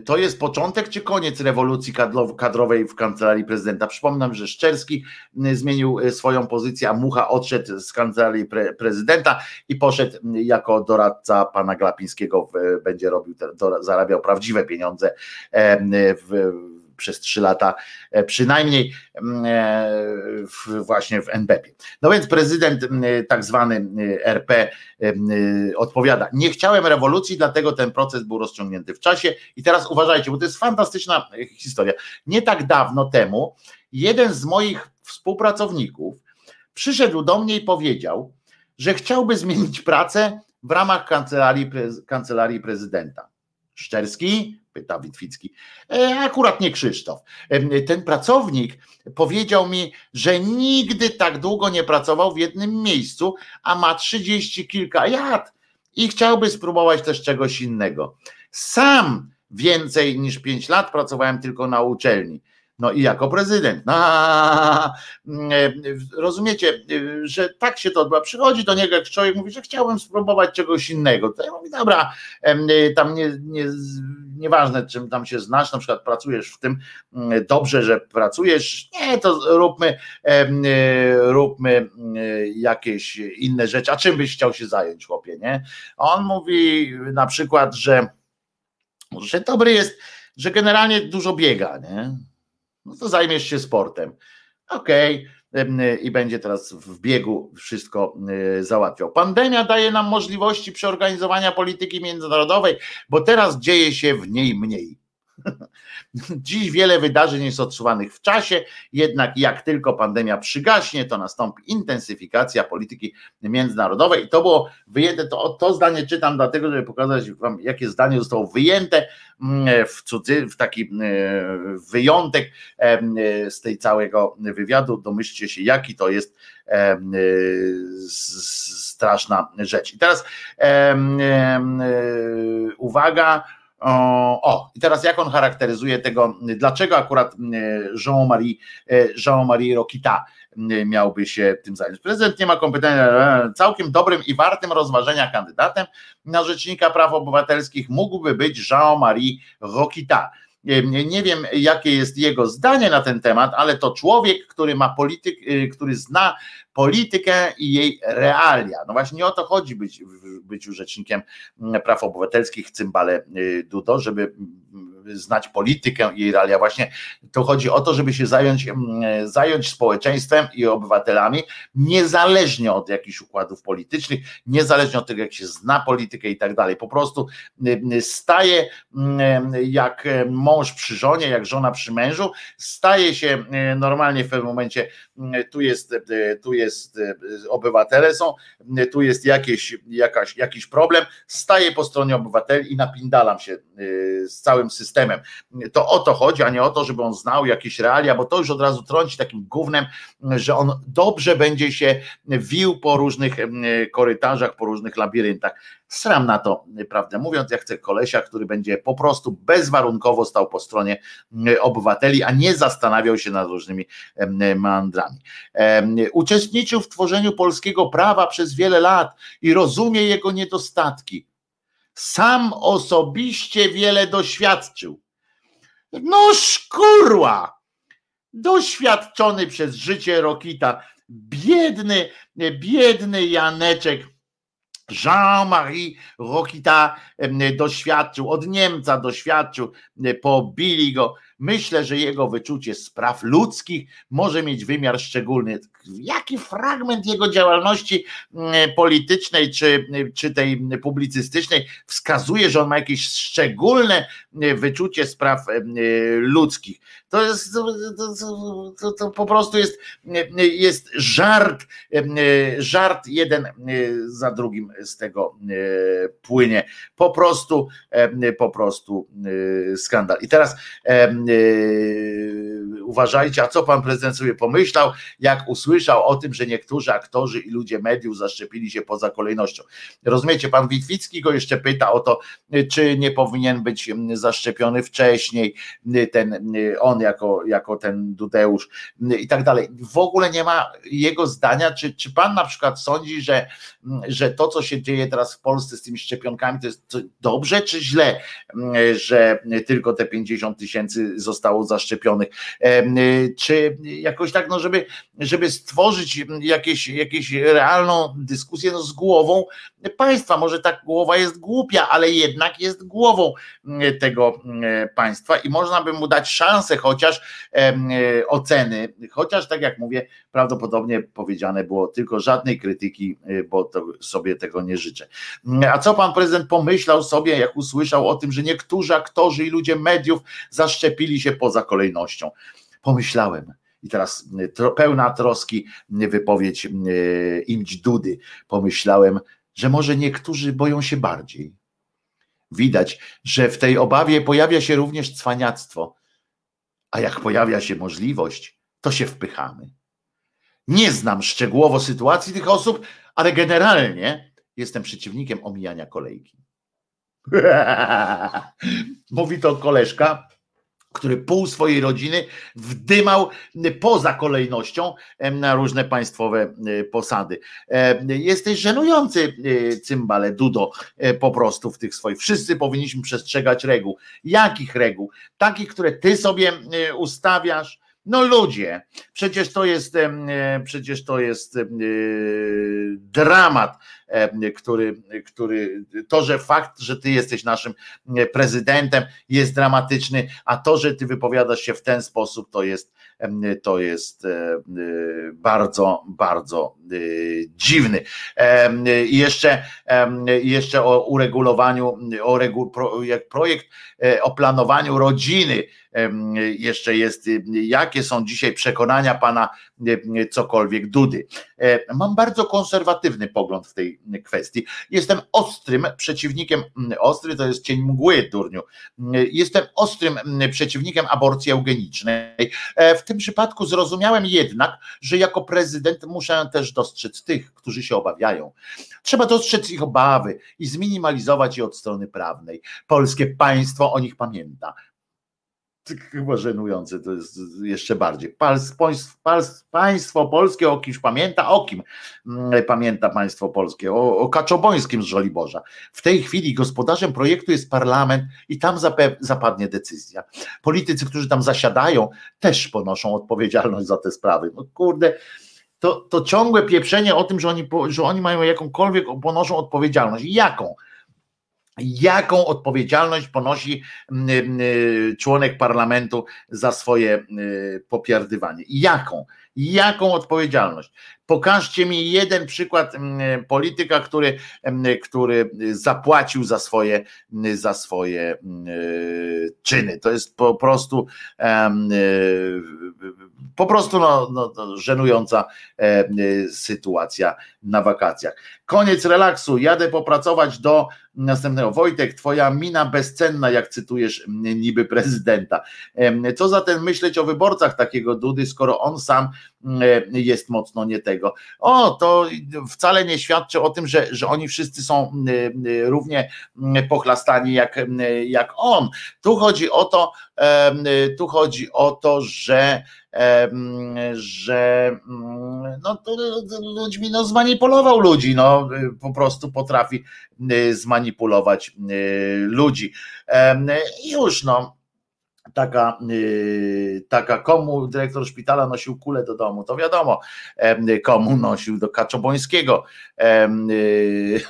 to jest początek czy koniec rewolucji kadrowej w kancelarii prezydenta? Przypominam, że Szczerski zmienił e, swoją pozycję, a Mucha odszedł z kancelarii pre prezydenta i poszedł jako doradca pana Glapińskiego, będzie robił, zarabiał prawdziwe pieniądze w przez trzy lata e, przynajmniej mm, e, właśnie w NBP. No więc prezydent tak zwany RP odpowiada, nie chciałem rewolucji, dlatego ten proces był rozciągnięty w czasie i teraz uważajcie, bo to jest fantastyczna e, historia. Nie tak dawno temu jeden z moich współpracowników przyszedł do mnie i powiedział, że chciałby zmienić pracę w ramach kancelarii, kancelarii prezydenta. Szczerski pyta Witwicki. E, akurat nie Krzysztof. E, ten pracownik powiedział mi, że nigdy tak długo nie pracował w jednym miejscu, a ma trzydzieści kilka lat i chciałby spróbować też czegoś innego. Sam więcej niż pięć lat pracowałem tylko na uczelni. No i jako prezydent. No, rozumiecie, że tak się to odbywa. Przychodzi do niego jak człowiek mówi, że chciałbym spróbować czegoś innego. To ja mówię, dobra, tam nie, nie, nieważne czym tam się znasz, na przykład pracujesz w tym, mm, dobrze, że pracujesz, nie, to róbmy, róbmy jakieś inne rzeczy. A czym byś chciał się zająć, chłopie, nie? On mówi na przykład, że, że dobry jest, że generalnie dużo biega, nie? No to zajmiesz się sportem. Okej, okay. i będzie teraz w biegu wszystko y, załatwiał. Pandemia daje nam możliwości przeorganizowania polityki międzynarodowej, bo teraz dzieje się w niej mniej. Dziś wiele wydarzeń jest odsuwanych w czasie, jednak jak tylko pandemia przygaśnie, to nastąpi intensyfikacja polityki międzynarodowej. I to było wyjęte, to, to zdanie czytam dlatego, żeby pokazać Wam, jakie zdanie zostało wyjęte mm, w, cudzy, w taki mm, wyjątek z tej całego wywiadu. Domyślcie się, jaki to jest straszna rzecz. I teraz uwaga, o, i teraz jak on charakteryzuje tego, dlaczego akurat Jean-Marie Jean-Marie Rokita miałby się tym zająć. Prezydent nie ma kompetencji, całkiem dobrym i wartym rozważenia kandydatem na rzecznika praw obywatelskich mógłby być Jean-Marie Rokita. Nie wiem, jakie jest jego zdanie na ten temat, ale to człowiek, który ma polityk, y, który zna politykę i jej realia. No właśnie o to chodzi być, być rzecznikiem praw obywatelskich, cymbale y, Dudo, żeby znać politykę i realia. Właśnie to chodzi o to, żeby się zająć, zająć społeczeństwem i obywatelami, niezależnie od jakichś układów politycznych, niezależnie od tego, jak się zna politykę i tak dalej. Po prostu staje jak mąż przy żonie, jak żona przy mężu, staje się normalnie w pewnym momencie, tu jest, tu jest obywatele są, tu jest jakieś, jakaś, jakiś problem, staje po stronie obywateli i napindalam się z całym systemem. To o to chodzi, a nie o to, żeby on znał jakieś realia, bo to już od razu trąci takim gównem, że on dobrze będzie się wił po różnych korytarzach, po różnych labiryntach. Sram na to, prawdę mówiąc, ja chcę kolesia, który będzie po prostu bezwarunkowo stał po stronie obywateli, a nie zastanawiał się nad różnymi meandrami. Uczestniczył w tworzeniu polskiego prawa przez wiele lat i rozumie jego niedostatki sam osobiście wiele doświadczył. No szkurła! Doświadczony przez życie Rokita, biedny, biedny Janeczek, Jean-Marie Rokita doświadczył, od Niemca doświadczył, pobili go, Myślę, że jego wyczucie spraw ludzkich może mieć wymiar szczególny. Jaki fragment jego działalności mm, politycznej czy, czy tej publicystycznej wskazuje, że on ma jakieś szczególne mm, wyczucie spraw mm, ludzkich? To jest to, to, to po prostu jest, jest żart, żart jeden za drugim z tego płynie. Po prostu, po prostu skandal. I teraz uważajcie, a co pan prezydent sobie pomyślał, jak usłyszał o tym, że niektórzy aktorzy i ludzie mediów zaszczepili się poza kolejnością. Rozumiecie, pan Witwicki go jeszcze pyta o to, czy nie powinien być zaszczepiony wcześniej, ten, on jako, jako ten Dudeusz i tak dalej. W ogóle nie ma jego zdania, czy, czy pan na przykład sądzi, że, że to, co się dzieje teraz w Polsce z tymi szczepionkami, to jest dobrze czy źle, że tylko te 50 tysięcy zostało zaszczepionych, y, czy jakoś tak, no żeby, żeby stworzyć jakieś, jakieś realną dyskusję no z głową państwa. Może ta głowa jest głupia, ale jednak jest głową y, tego y, państwa i można by mu dać szansę chociaż oceny, chociaż tak jak mówię, prawdopodobnie powiedziane było tylko żadnej krytyki, bo to sobie tego nie życzę. A co pan prezydent pomyślał sobie, jak usłyszał o tym, że niektórzy aktorzy i ludzie mediów zaszczepili się poza kolejnością? Pomyślałem, i teraz tro, pełna troski wypowiedź Imć Dudy. Pomyślałem, że może niektórzy boją się bardziej. Widać, że w tej obawie pojawia się również cwaniactwo, a jak pojawia się możliwość, to się wpychamy. Nie znam szczegółowo sytuacji tych osób, ale generalnie jestem przeciwnikiem omijania kolejki. Mówi to koleżka, który pół swojej rodziny wdymał poza kolejnością na różne państwowe posady. Jesteś żenujący, cymbale, Dudo, po prostu w tych swoich. Wszyscy powinniśmy przestrzegać reguł. Jakich reguł? Takich, które ty sobie ustawiasz, no ludzie, przecież to jest, e, przecież to jest e, dramat, który, który to, że fakt, że ty jesteś naszym prezydentem jest dramatyczny, a to, że ty wypowiadasz się w ten sposób, to jest, to jest e, bardzo, bardzo dziwny. I jeszcze, jeszcze o uregulowaniu, o regu, jak projekt o planowaniu rodziny jeszcze jest, jakie są dzisiaj przekonania pana cokolwiek Dudy. E, mam bardzo konserwatywny pogląd w tej kwestii. Jestem ostrym przeciwnikiem, ostry to jest cień mgły, durniu. Jestem ostrym przeciwnikiem aborcji eugenicznej. E, w tym przypadku zrozumiałem jednak, że jako prezydent muszę też dostrzec tych, którzy się obawiają. Trzeba dostrzec ich obawy i zminimalizować je od strony prawnej. Polskie państwo o nich pamięta chyba żenujące, to jest jeszcze bardziej. państwo polskie o kimś pamięta, o kim mm, pamięta państwo polskie? O, o Kaczobońskim z Żoliborza. W tej chwili gospodarzem projektu jest parlament i tam zapadnie decyzja. Politycy, którzy tam zasiadają, też ponoszą odpowiedzialność za te sprawy. No kurde, to, to ciągłe pieprzenie o tym, że oni, że oni mają jakąkolwiek, ponoszą odpowiedzialność. Jaką? Jaką odpowiedzialność ponosi członek parlamentu za swoje popierdywanie. Jaką? Jaką odpowiedzialność? Pokażcie mi jeden przykład mm, polityka, który, mm, który zapłacił za swoje, za swoje mm, czyny. To jest po prostu po prostu no, no, żenująca sytuacja na wakacjach. Koniec relaksu, jadę popracować do następnego. Wojtek, twoja mina bezcenna, jak cytujesz niby prezydenta. Co zatem myśleć o wyborcach takiego Dudy, skoro on sam jest mocno nie tego. O, to wcale nie świadczy o tym, że, że oni wszyscy są równie pochlastani jak, jak on. Tu chodzi o to, tu chodzi o to, że że mm, no, ludźmi no, zmanipulował ludzi, no, po prostu potrafi zmanipulować ludzi. Już no, taka, y, taka komu dyrektor szpitala nosił kulę do domu, to wiadomo, komu nosił do Kaczobońskiego. Y,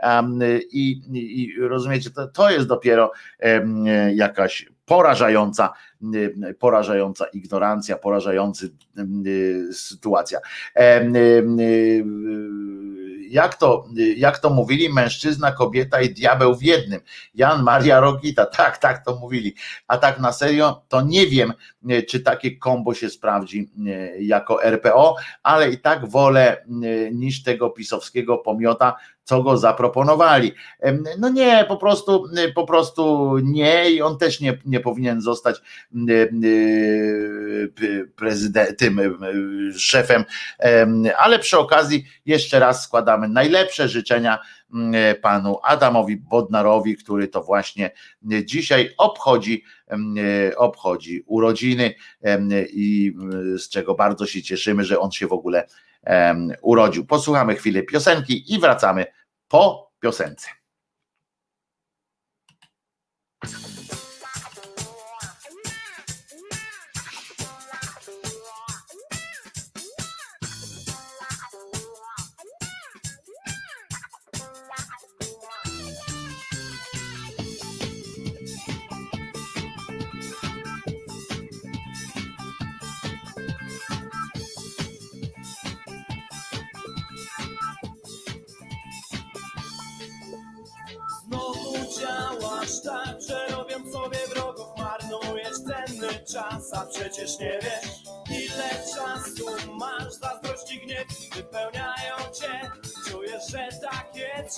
I, i rozumiecie, to, to jest dopiero jakaś porażająca, y, porażająca ignorancja, porażająca sytuacja jak to, jak to mówili, mężczyzna, kobieta i diabeł w jednym. Jan Maria Rogita, tak, tak to mówili. A tak na serio, to nie wiem, czy takie kombo się sprawdzi e, jako RPO, ale i tak wolę e, niż tego pisowskiego pomiota, co go zaproponowali. No nie, po prostu, po prostu nie i on też nie, nie powinien zostać prezydent, tym szefem, ale przy okazji jeszcze raz składamy najlepsze życzenia panu Adamowi Bodnarowi, który to właśnie dzisiaj obchodzi, obchodzi urodziny i z czego bardzo się cieszymy, że on się w ogóle urodził. Posłuchamy chwilę piosenki i wracamy po piosence.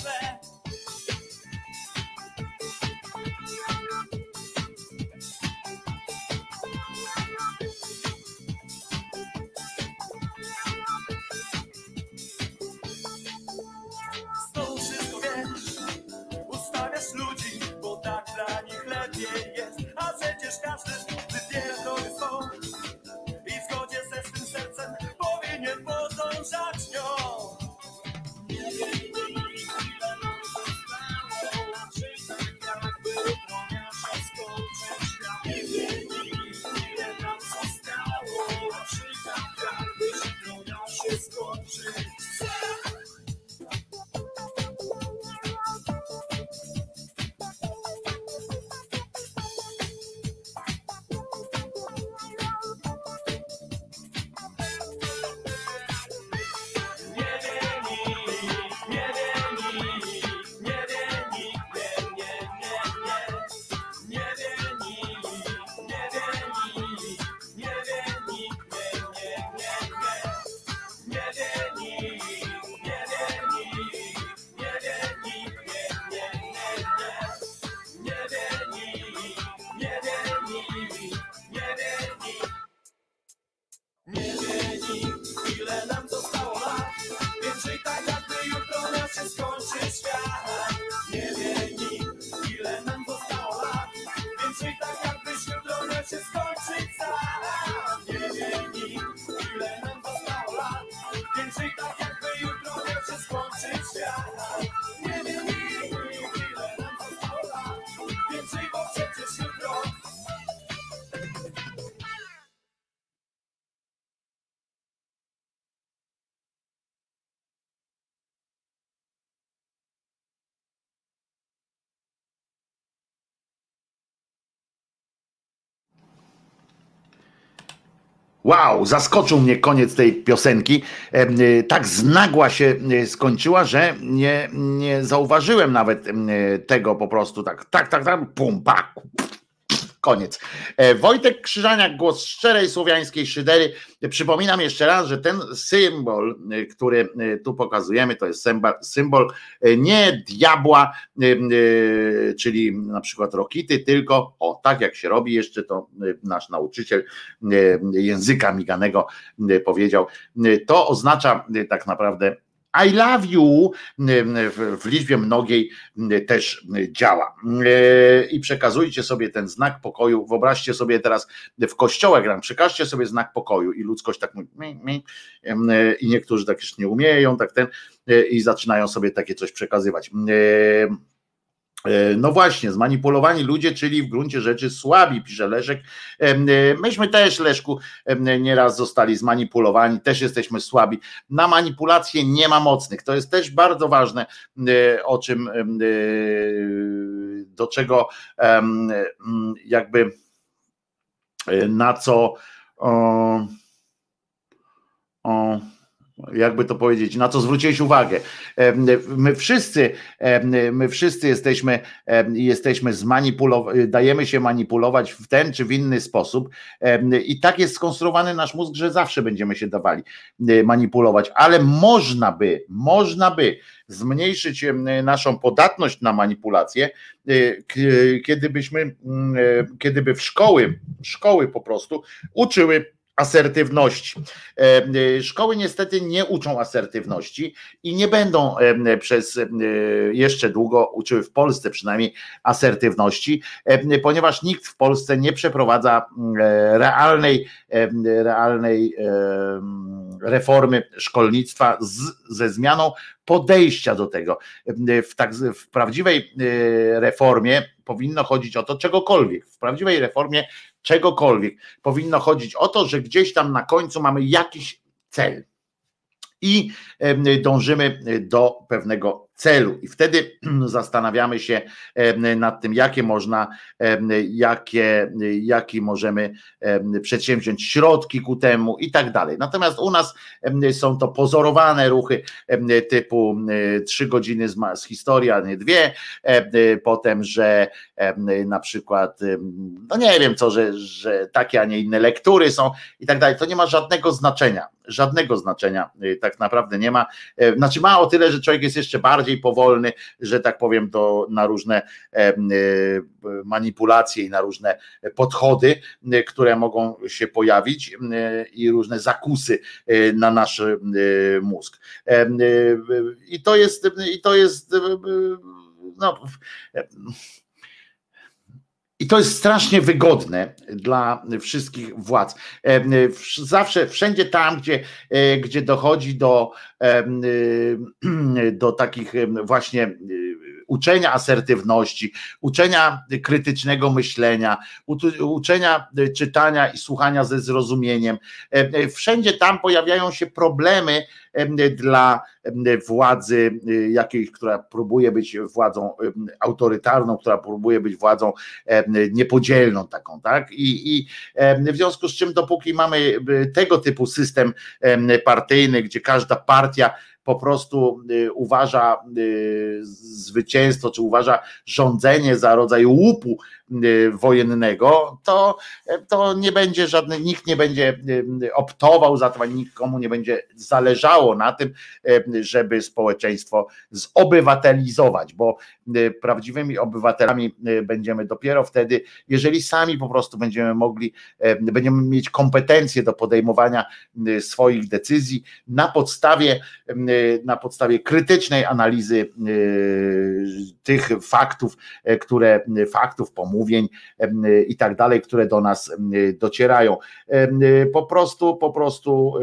Takie six. Wow, zaskoczył mnie koniec tej piosenki. Y, tak znagła się y, skończyła, że nie, nie zauważyłem nawet y, tego po prostu tak, tak, tak, tak, pum, pak, Koniec. E, Wojtek Krzyżaniak, głos szczerej słowiańskiej szydery. Przypominam jeszcze raz, że ten symbol, e, który e, tu pokazujemy, to jest symbol, symbol nie diabła, czyli na przykład rokity, tylko o, tak jak się robi jeszcze, to nasz nauczyciel języka miganego powiedział, to oznacza tak naprawdę i love you w liczbie mnogiej też działa. I przekazujcie sobie ten znak pokoju. Wyobraźcie sobie teraz w kościołach przekażcie sobie znak pokoju i ludzkość tak mówi, i niektórzy tak już nie umieją, tak ten i zaczynają sobie takie coś przekazywać. E, no właśnie, zmanipulowani ludzie, czyli w gruncie rzeczy słabi, pisze Leszek. E, myśmy też, Leszku, nieraz zostali zmanipulowani, też jesteśmy słabi. Na manipulację nie ma mocnych. To jest też bardzo ważne, e, o czym, do czego jakby na co o, o jakby to powiedzieć, na co zwróciłeś uwagę. My wszyscy, my wszyscy jesteśmy, jesteśmy zmanipulowani, dajemy się manipulować w ten czy w inny sposób i tak jest skonstruowany nasz mózg, że zawsze będziemy się dawali manipulować, ale można by, można by zmniejszyć naszą podatność na manipulację, kiedy byśmy, kiedy by w szkoły, szkoły po prostu uczyły asertywności. E, e, szkoły niestety nie uczą asertywności i nie będą e, przez jeszcze długo uczyły w Polsce przynajmniej asertywności, ponieważ nikt w Polsce nie przeprowadza realnej, realnej reformy szkolnictwa z, ze zmianą podejścia do tego. W, tak, w prawdziwej reformie powinno chodzić o to czegokolwiek. W prawdziwej reformie czegokolwiek. Powinno chodzić o to, że gdzieś tam na końcu mamy jakiś cel i dążymy do pewnego celu. I wtedy zastanawiamy się nad tym, jakie można, jakie, jakie możemy przedsięwziąć środki ku temu i tak dalej. Natomiast u nas są to pozorowane ruchy typu trzy godziny z historii, a nie dwie, potem, że na przykład, no nie wiem co, że, że takie, a nie inne lektury są i tak dalej. To nie ma żadnego znaczenia żadnego znaczenia y, tak naprawdę nie ma. E, znaczy ma o tyle, że człowiek jest jeszcze bardziej powolny, że tak powiem, do, na różne e, y, manipulacje i na różne podchody, y, które mogą się pojawić i różne zakusy na nasz mózg. E, I to jest, i to jest no, i to jest strasznie wygodne dla wszystkich władz. Zawsze, wszędzie tam, gdzie, e, gdzie dochodzi do, e, do takich właśnie uczenia asertywności, uczenia krytycznego myślenia, uczenia czytania i słuchania ze zrozumieniem. Wszędzie tam pojawiają się problemy dla władzy jakiejś, która próbuje być władzą autorytarną, która próbuje być władzą niepodzielną taką, tak? I, i w związku z czym dopóki mamy tego typu system partyjny, gdzie każda partia po prostu y, uważa y, zwycięstwo, czy uważa rządzenie za rodzaj łupu wojennego, to, to nie będzie żadny, nikt nie będzie optował za to, ani nikomu nie będzie zależało na tym, żeby społeczeństwo zobywatelizować, bo prawdziwymi obywatelami będziemy dopiero wtedy, jeżeli sami po prostu będziemy mogli, będziemy mieć kompetencje do podejmowania swoich decyzji na podstawie na podstawie krytycznej analizy tych faktów, które faktów, pomówień e, i tak dalej, które do nas docierają. Po prostu, po prostu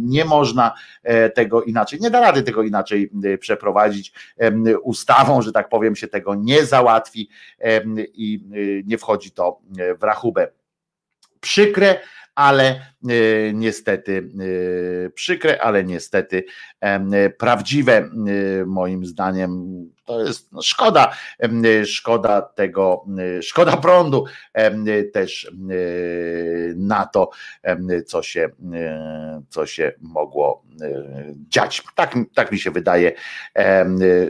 nie można tego inaczej, nie da rady tego inaczej przeprowadzić ustawą, że tak powiem, się tego nie załatwi i nie wchodzi to w rachubę. Przykre, ale niestety przykre, ale niestety prawdziwe moim zdaniem to jest no, szkoda, szkoda tego, szkoda prądu też na to, co się, co się mogło dziać. Tak, tak mi się wydaje,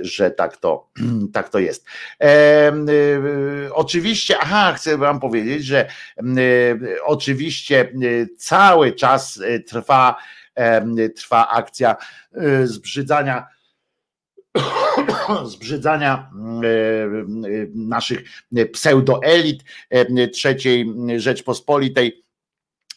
że tak to, tak to jest. Oczywiście, aha, chcę Wam powiedzieć, że oczywiście cały czas trwa, trwa akcja zbrzydzania zbrzydzania naszych pseudoelit trzeciej Rzeczpospolitej.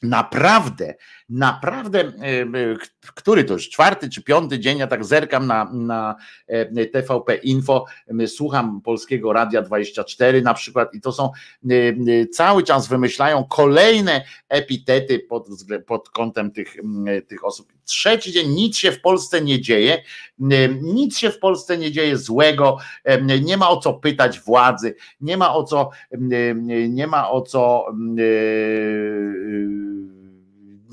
Naprawdę naprawdę, e, e, który to już czwarty czy piąty dzień, ja tak zerkam na, na e, TVP Info, słucham Polskiego Radia 24 na przykład i to są, cały czas wymyślają kolejne epitety pod, pod kątem tych, tych osób. Trzeci dzień, nic się w Polsce nie dzieje, nic się w Polsce nie dzieje złego, nie ma o co pytać władzy, nie ma o co, nie ma o co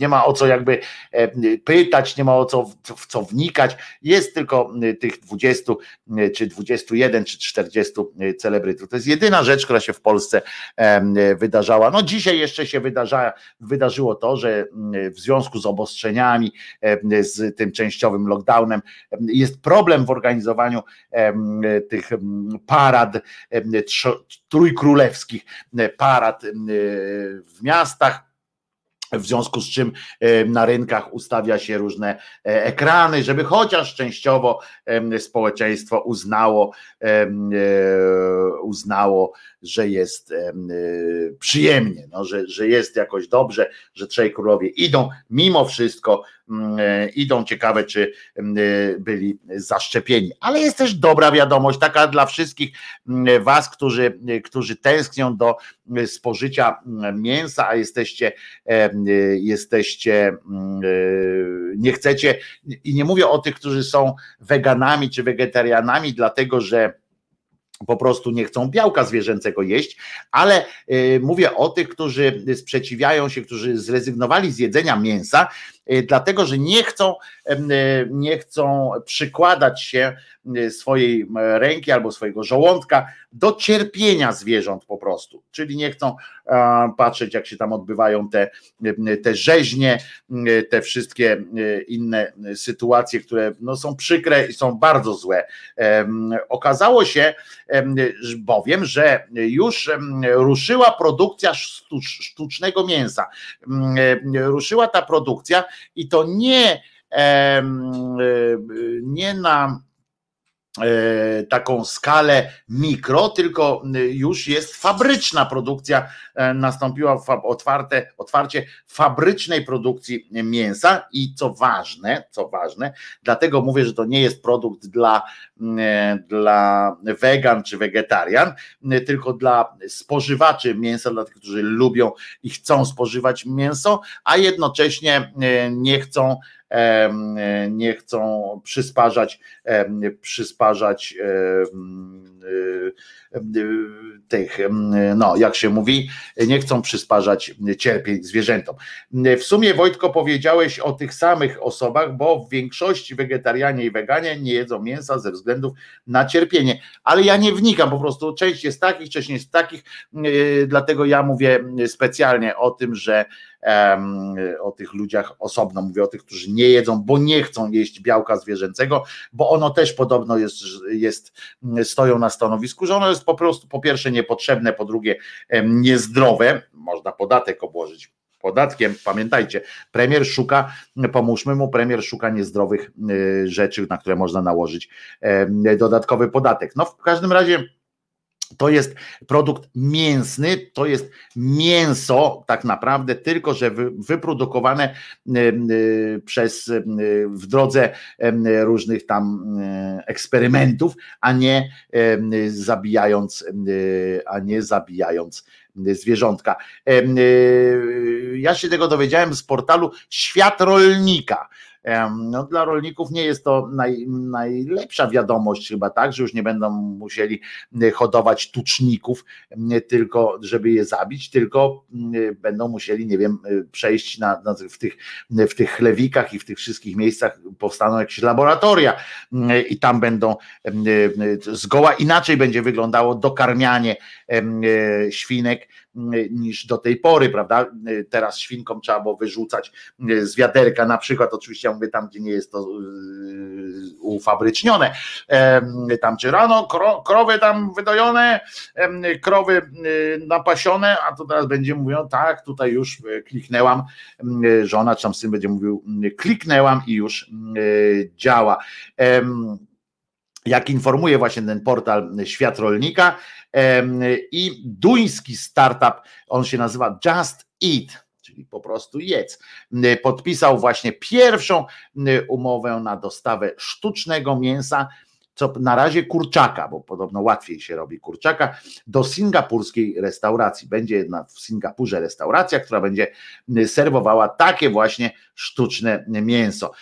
nie ma o co jakby e, pytać, nie ma o co w co wnikać. Jest tylko e, tych 20, e, czy 21, czy 40 celebrytów. To jest jedyna rzecz, która się w Polsce wydarzała. No dzisiaj jeszcze się wydarza, wydarzyło to, że w związku z obostrzeniami, z tym częściowym lockdownem, jest problem w organizowaniu tych parad trójkrólewskich parad w miastach w związku z czym e, na rynkach ustawia się różne e, ekrany, żeby chociaż częściowo społeczeństwo uznało, e, uznało, że jest przyjemnie, no, że, że jest jakoś dobrze, że trzej królowie idą, mimo wszystko idą. Ciekawe, czy byli zaszczepieni. Ale jest też dobra wiadomość, taka dla wszystkich Was, którzy, którzy tęsknią do spożycia mięsa, a jesteście, jesteście, nie chcecie, i nie mówię o tych, którzy są weganami czy wegetarianami, dlatego że po prostu nie chcą białka zwierzęcego jeść, ale y, mówię o tych, którzy sprzeciwiają się, którzy zrezygnowali z jedzenia mięsa, dlatego że nie chcą, y, nie chcą przykładać się swojej ręki albo swojego żołądka do cierpienia zwierząt po prostu. Czyli nie chcą patrzeć, jak się tam odbywają te, te rzeźnie, te wszystkie inne sytuacje, które no, są przykre i są bardzo złe. Okazało się bowiem, że już ruszyła produkcja sztucznego mięsa. Ruszyła ta produkcja i to nie nie na E, taką skalę mikro, tylko e, już jest fabryczna produkcja, e, nastąpiła otwarte, otwarcie fabrycznej produkcji mięsa. I co ważne, co ważne, dlatego mówię, że to nie jest produkt dla, dla wegan czy wegetarian, tylko dla spożywaczy mięsa, dla tych, którzy lubią i chcą spożywać mięso, a jednocześnie nie chcą nie chcą przysparzać, przysparzać tych, no jak się mówi, nie chcą przysparzać cierpień zwierzętom. W sumie Wojtko powiedziałeś o tych samych osobach, bo w większości wegetarianie i weganie nie jedzą mięsa ze względów na cierpienie, ale ja nie wnikam, po prostu część jest takich, część jest takich, dlatego ja mówię specjalnie o tym, że o tych ludziach osobno, mówię o tych, którzy nie jedzą, bo nie chcą jeść białka zwierzęcego, bo ono też podobno jest, jest stoją na stanowisku, że ono jest po prostu po pierwsze niepotrzebne, po drugie niezdrowe, można podatek obłożyć podatkiem. Pamiętajcie, premier szuka, pomóżmy mu, premier szuka niezdrowych y, rzeczy, na które można nałożyć dodatkowy podatek. No w każdym razie to jest produkt mięsny, to jest mięso tak naprawdę, tylko że wyprodukowane przez w drodze różnych tam eksperymentów, a nie zabijając, a nie zabijając zwierzątka. Ja się tego dowiedziałem z portalu Świat Rolnika. No, dla rolników nie jest to naj, najlepsza wiadomość chyba tak, że już nie będą musieli hodować tuczników tylko żeby je zabić, tylko będą musieli, nie wiem, przejść na, na w, tych, w tych chlewikach i w tych wszystkich miejscach powstaną jakieś laboratoria i tam będą zgoła inaczej będzie wyglądało dokarmianie świnek niż do tej pory, prawda? Teraz świnkom trzeba było wyrzucać z wiaderka, na przykład, oczywiście ja mówię tam, gdzie nie jest to ufabrycznione, tam czy rano krowy tam wydojone, krowy napasione, a to teraz będzie mówią, tak, tutaj już kliknęłam, żona czy tam syn będzie mówił, kliknęłam i już działa. Jak informuje właśnie ten portal Świat Rolnika, i duński startup, on się nazywa Just Eat, czyli po prostu jedz. Podpisał właśnie pierwszą umowę na dostawę sztucznego mięsa co na razie kurczaka, bo podobno łatwiej się robi kurczaka, do singapurskiej restauracji. Będzie jedna w Singapurze restauracja, która będzie serwowała takie właśnie sztuczne mięso.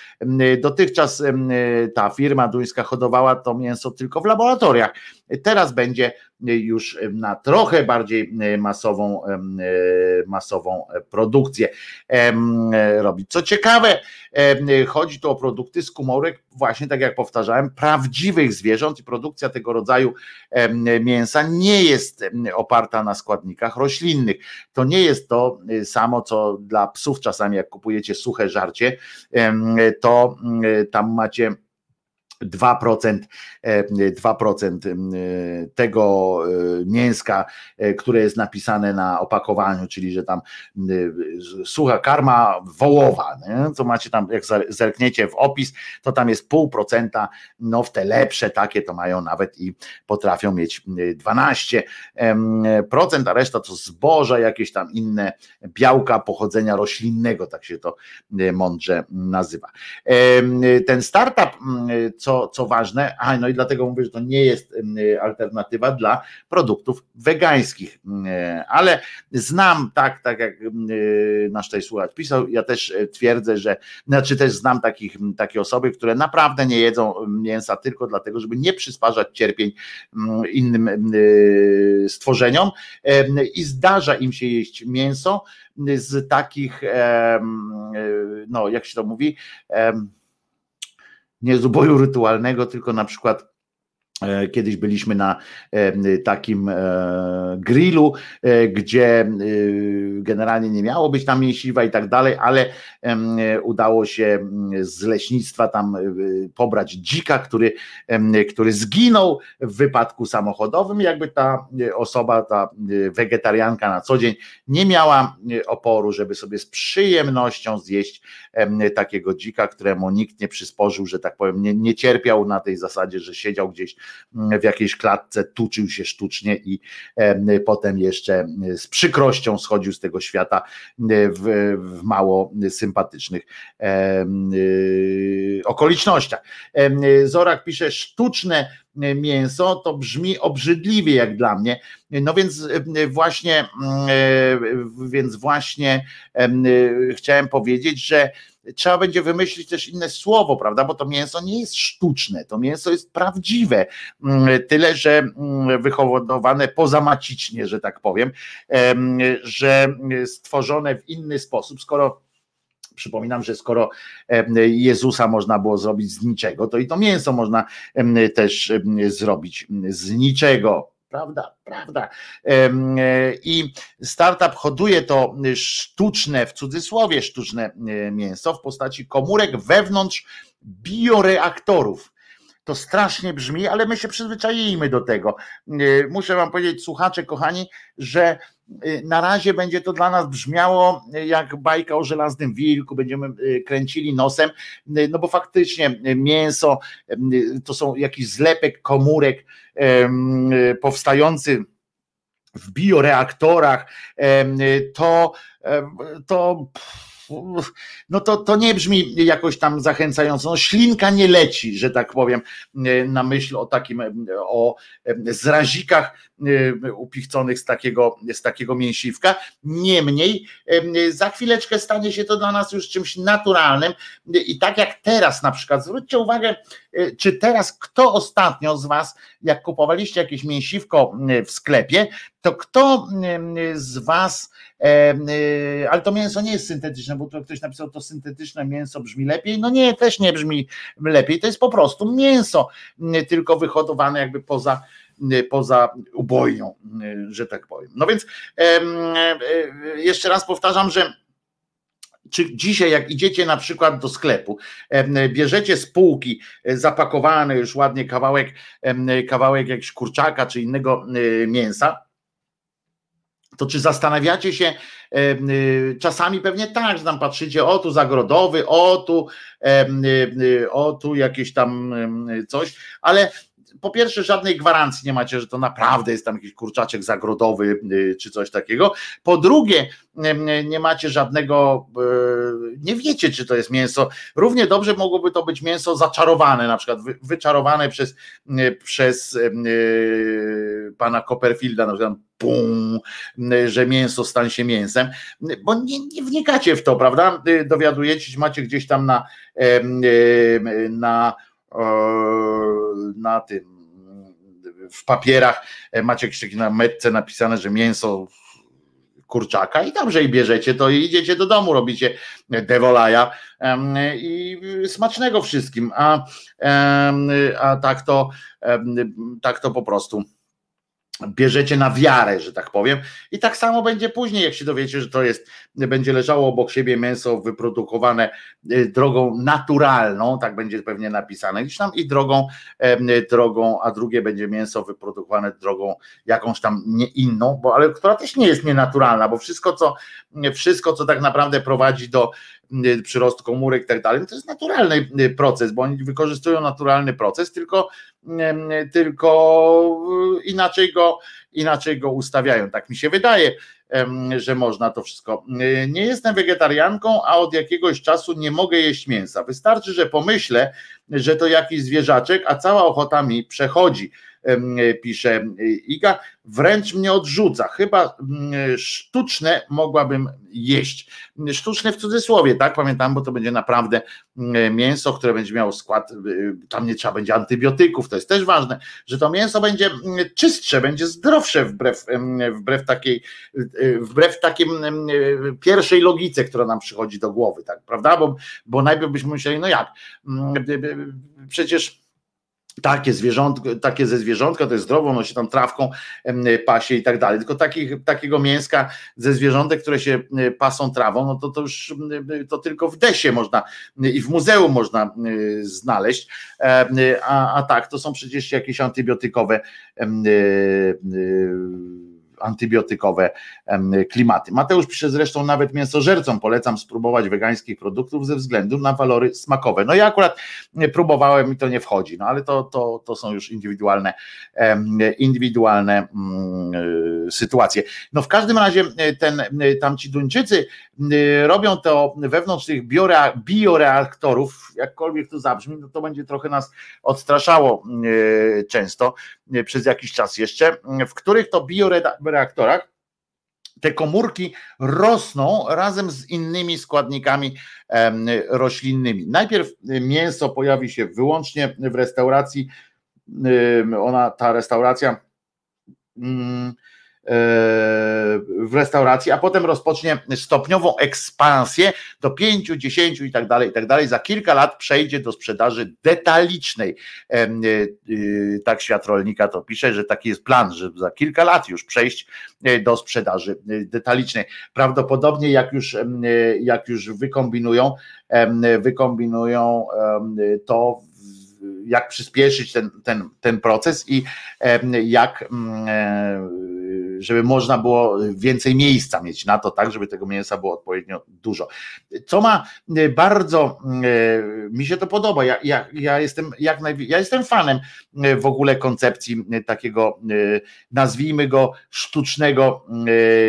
Dotychczas ta firma duńska hodowała to mięso tylko w laboratoriach. Teraz będzie już na trochę bardziej masową, masową produkcję robić. Co ciekawe, chodzi tu o produkty z komórek, właśnie tak jak powtarzałem, prawdziwych zwierząt i produkcja tego rodzaju mięsa nie jest oparta na składnikach roślinnych. To nie jest to samo, co dla psów czasami, jak kupujecie suche żarcie, to tam macie 2%, 2% e, tego e, mięska, e, które jest napisane na opakowaniu, czyli że tam sucha karma wołowa, nie? co macie tam, jak zerkniecie w opis, to tam jest pół procenta, no w te lepsze takie to mają nawet i potrafią mieć 12%, a reszta to zboża, jakieś tam inne białka pochodzenia roślinnego, tak się to mądrze nazywa. Ten startup, co co, ważne, a no i dlatego mówię, że to nie jest alternatywa dla produktów wegańskich, ale znam tak, tak jak nasz tutaj słuchacz pisał, ja też e, twierdzę, że, znaczy też znam takich, takie osoby, które naprawdę nie jedzą mięsa tylko dlatego, żeby nie przysparzać cierpień innym e, stworzeniom. I zdarza im się jeść mięso z takich, no jak się to mówi, nie z uboju rytualnego, tylko na przykład kiedyś byliśmy na e, takim e, grillu, gdzie generalnie nie miało być tam mięsiwa i tak dalej, ale udało się z leśnictwa tam pobrać dzika, który, który zginął w wypadku samochodowym. Jakby ta osoba, ta wegetarianka na co dzień nie miała oporu, żeby sobie z przyjemnością zjeść takiego dzika, któremu nikt nie przysporzył, że tak powiem, nie, nie cierpiał na tej zasadzie, że siedział gdzieś w jakiejś klatce, tuczył się sztucznie i potem jeszcze z przykrością schodził z tego świata w, w mało sympatycznych y, okolicznościach. Zorak pisze, sztuczne mięso to brzmi obrzydliwie jak dla mnie. No więc właśnie, więc właśnie chciałem powiedzieć, że trzeba będzie wymyślić też inne słowo, prawda? Bo to mięso nie jest sztuczne, to mięso jest prawdziwe. Mm, tyle, że mm, wyhodowane pozamacicznie, że tak powiem, że stworzone w inny sposób, skoro Przypominam, że skoro Jezusa można było zrobić z niczego, to i to mięso można też zrobić z niczego prawda, prawda. E, I startup hoduje to sztuczne, w cudzysłowie sztuczne e, mięso w postaci komórek wewnątrz bioreaktorów. To strasznie brzmi, ale my się przyzwyczaimy do tego. E, muszę Wam powiedzieć, słuchacze, kochani, że na razie będzie to dla nas brzmiało jak bajka o żelaznym wilku, będziemy kręcili nosem, no bo faktycznie mięso to są jakiś zlepek komórek powstający w bioreaktorach, to, to no to, to nie brzmi jakoś tam zachęcająco. No, ślinka nie leci, że tak powiem, na myśl o takim, o zrazikach upichconych z takiego, z takiego mięsiwka. Niemniej za chwileczkę stanie się to dla nas już czymś naturalnym i tak jak teraz na przykład, zwróćcie uwagę, czy teraz kto ostatnio z was, jak kupowaliście jakieś mięsiwko w sklepie, to kto z was, ale to mięso nie jest syntetyczne, bo to ktoś napisał, to syntetyczne mięso brzmi lepiej. No nie, też nie brzmi lepiej. To jest po prostu mięso, tylko wyhodowane jakby poza poza ubojnią, że tak powiem. No więc jeszcze raz powtarzam, że czy dzisiaj, jak idziecie na przykład do sklepu, bierzecie z półki zapakowany już ładnie kawałek, kawałek jakiegoś kurczaka czy innego mięsa, to czy zastanawiacie się, y, czasami pewnie tak, że tam patrzycie, o tu zagrodowy, o tu, o tu jakieś tam coś, ale po pierwsze, żadnej gwarancji nie macie, że to naprawdę jest tam jakiś kurczaczek zagrodowy y, czy coś takiego. Po drugie, nie macie żadnego, y, nie wiecie, czy to jest mięso. Równie dobrze mogłoby to być mięso zaczarowane, na przykład wyczarowane przez, y, przez pana Copperfielda, na przykład że mięso stanie się mięsem, bo nie, nie wnikacie w to, prawda? Dowiadujecie się, macie gdzieś tam na, na na tym w papierach. Macie jakieś na metce napisane, że mięso kurczaka i dobrze i bierzecie to idziecie do domu, robicie devolaja i smacznego wszystkim, a, a tak to tak to po prostu bierzecie na wiarę, że tak powiem. I tak samo będzie później, jak się dowiecie, że to jest, będzie leżało obok siebie mięso wyprodukowane y, drogą naturalną, tak będzie pewnie napisane gdzieś tam, i drogą, drogą, a drugie będzie mięso wyprodukowane drogą jakąś tam nie inną, bo ale która też nie jest nienaturalna, bo wszystko, co wszystko, co tak naprawdę prowadzi do przyrost komórek i tak dalej, to jest naturalny y, proces, bo oni wykorzystują naturalny proces, tylko, y, tylko inaczej go, inaczej go ustawiają. Tak mi się wydaje, że można to wszystko. Nie jestem wegetarianką, a od jakiegoś czasu nie mogę jeść mięsa. Wystarczy, że pomyślę, że to jakiś zwierzaczek, a cała ochota mi przechodzi pisze Iga, wręcz mnie odrzuca. Chyba sztuczne mogłabym jeść. Sztuczne w cudzysłowie, tak? Pamiętam, bo to będzie naprawdę mięso, które będzie miało skład, tam nie trzeba będzie antybiotyków, to jest też ważne, że to mięso będzie czystsze, będzie zdrowsze wbrew, wbrew takiej, wbrew takim pierwszej logice, która nam przychodzi do głowy, tak, prawda? Bo, bo najpierw byśmy myśleli, no jak, przecież takie zwierzątko, takie ze zwierzątka, to jest zdrowo, ono się tam trawką pasie i tak dalej. Tylko takich, takiego mięska ze zwierzątek, które się pasą trawą, no to, to już to tylko w desie można i w muzeum można znaleźć. A, a tak, to są przecież jakieś antybiotykowe antybiotykowe klimaty. Mateusz pisze zresztą nawet mięsożercom polecam spróbować wegańskich produktów ze względu na walory smakowe. No ja akurat próbowałem i to nie wchodzi, no ale to, to, to są już indywidualne indywidualne mm, sytuacje. No w każdym razie e, ten, e, tamci Duńczycy robią to wewnątrz tych bioreaktorów, jakkolwiek to zabrzmi, no to będzie trochę nas odstraszało często przez jakiś czas jeszcze, w których to bioreaktorach te komórki rosną razem z innymi składnikami roślinnymi. Najpierw mięso pojawi się wyłącznie w restauracji, ona, ta restauracja mm, w restauracji, a potem rozpocznie stopniową ekspansję do 5, 10 i tak dalej, i tak dalej. Za kilka lat przejdzie do sprzedaży detalicznej. E, e, tak świat rolnika to pisze, że taki jest plan, że za kilka lat już przejść e, do sprzedaży detalicznej. Prawdopodobnie jak już, jak już wykombinują, wykombinują to jak przyspieszyć ten, ten, ten proces i jak żeby można było więcej miejsca mieć na to, tak, żeby tego mięsa było odpowiednio dużo. Co ma e, bardzo, e, mi się to podoba, ja, ja, ja jestem jak naj, ja jestem fanem e, w ogóle koncepcji takiego, nazwijmy go sztucznego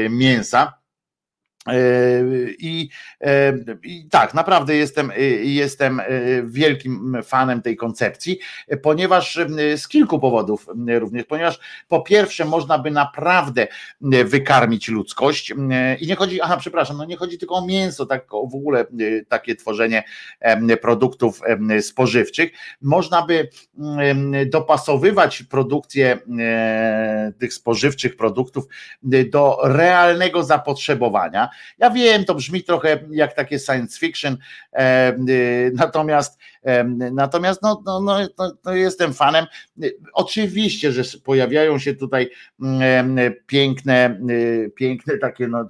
mięsa I, I, tak, naprawdę jestem, jestem wielkim fanem tej koncepcji, ponieważ z kilku powodów również, ponieważ po pierwsze można by naprawdę wykarmić ludzkość i nie chodzi, aha, przepraszam, no nie chodzi tylko o mięso, tak w ogóle takie tworzenie produktów spożywczych, można by dopasowywać produkcję tych spożywczych produktów do realnego zapotrzebowania ja wiem, to brzmi trochę jak takie science fiction, y, natomiast natomiast no, no, no, no, jestem fanem. Oczywiście, że pojawiają się tutaj piękne, y, piękne takie no,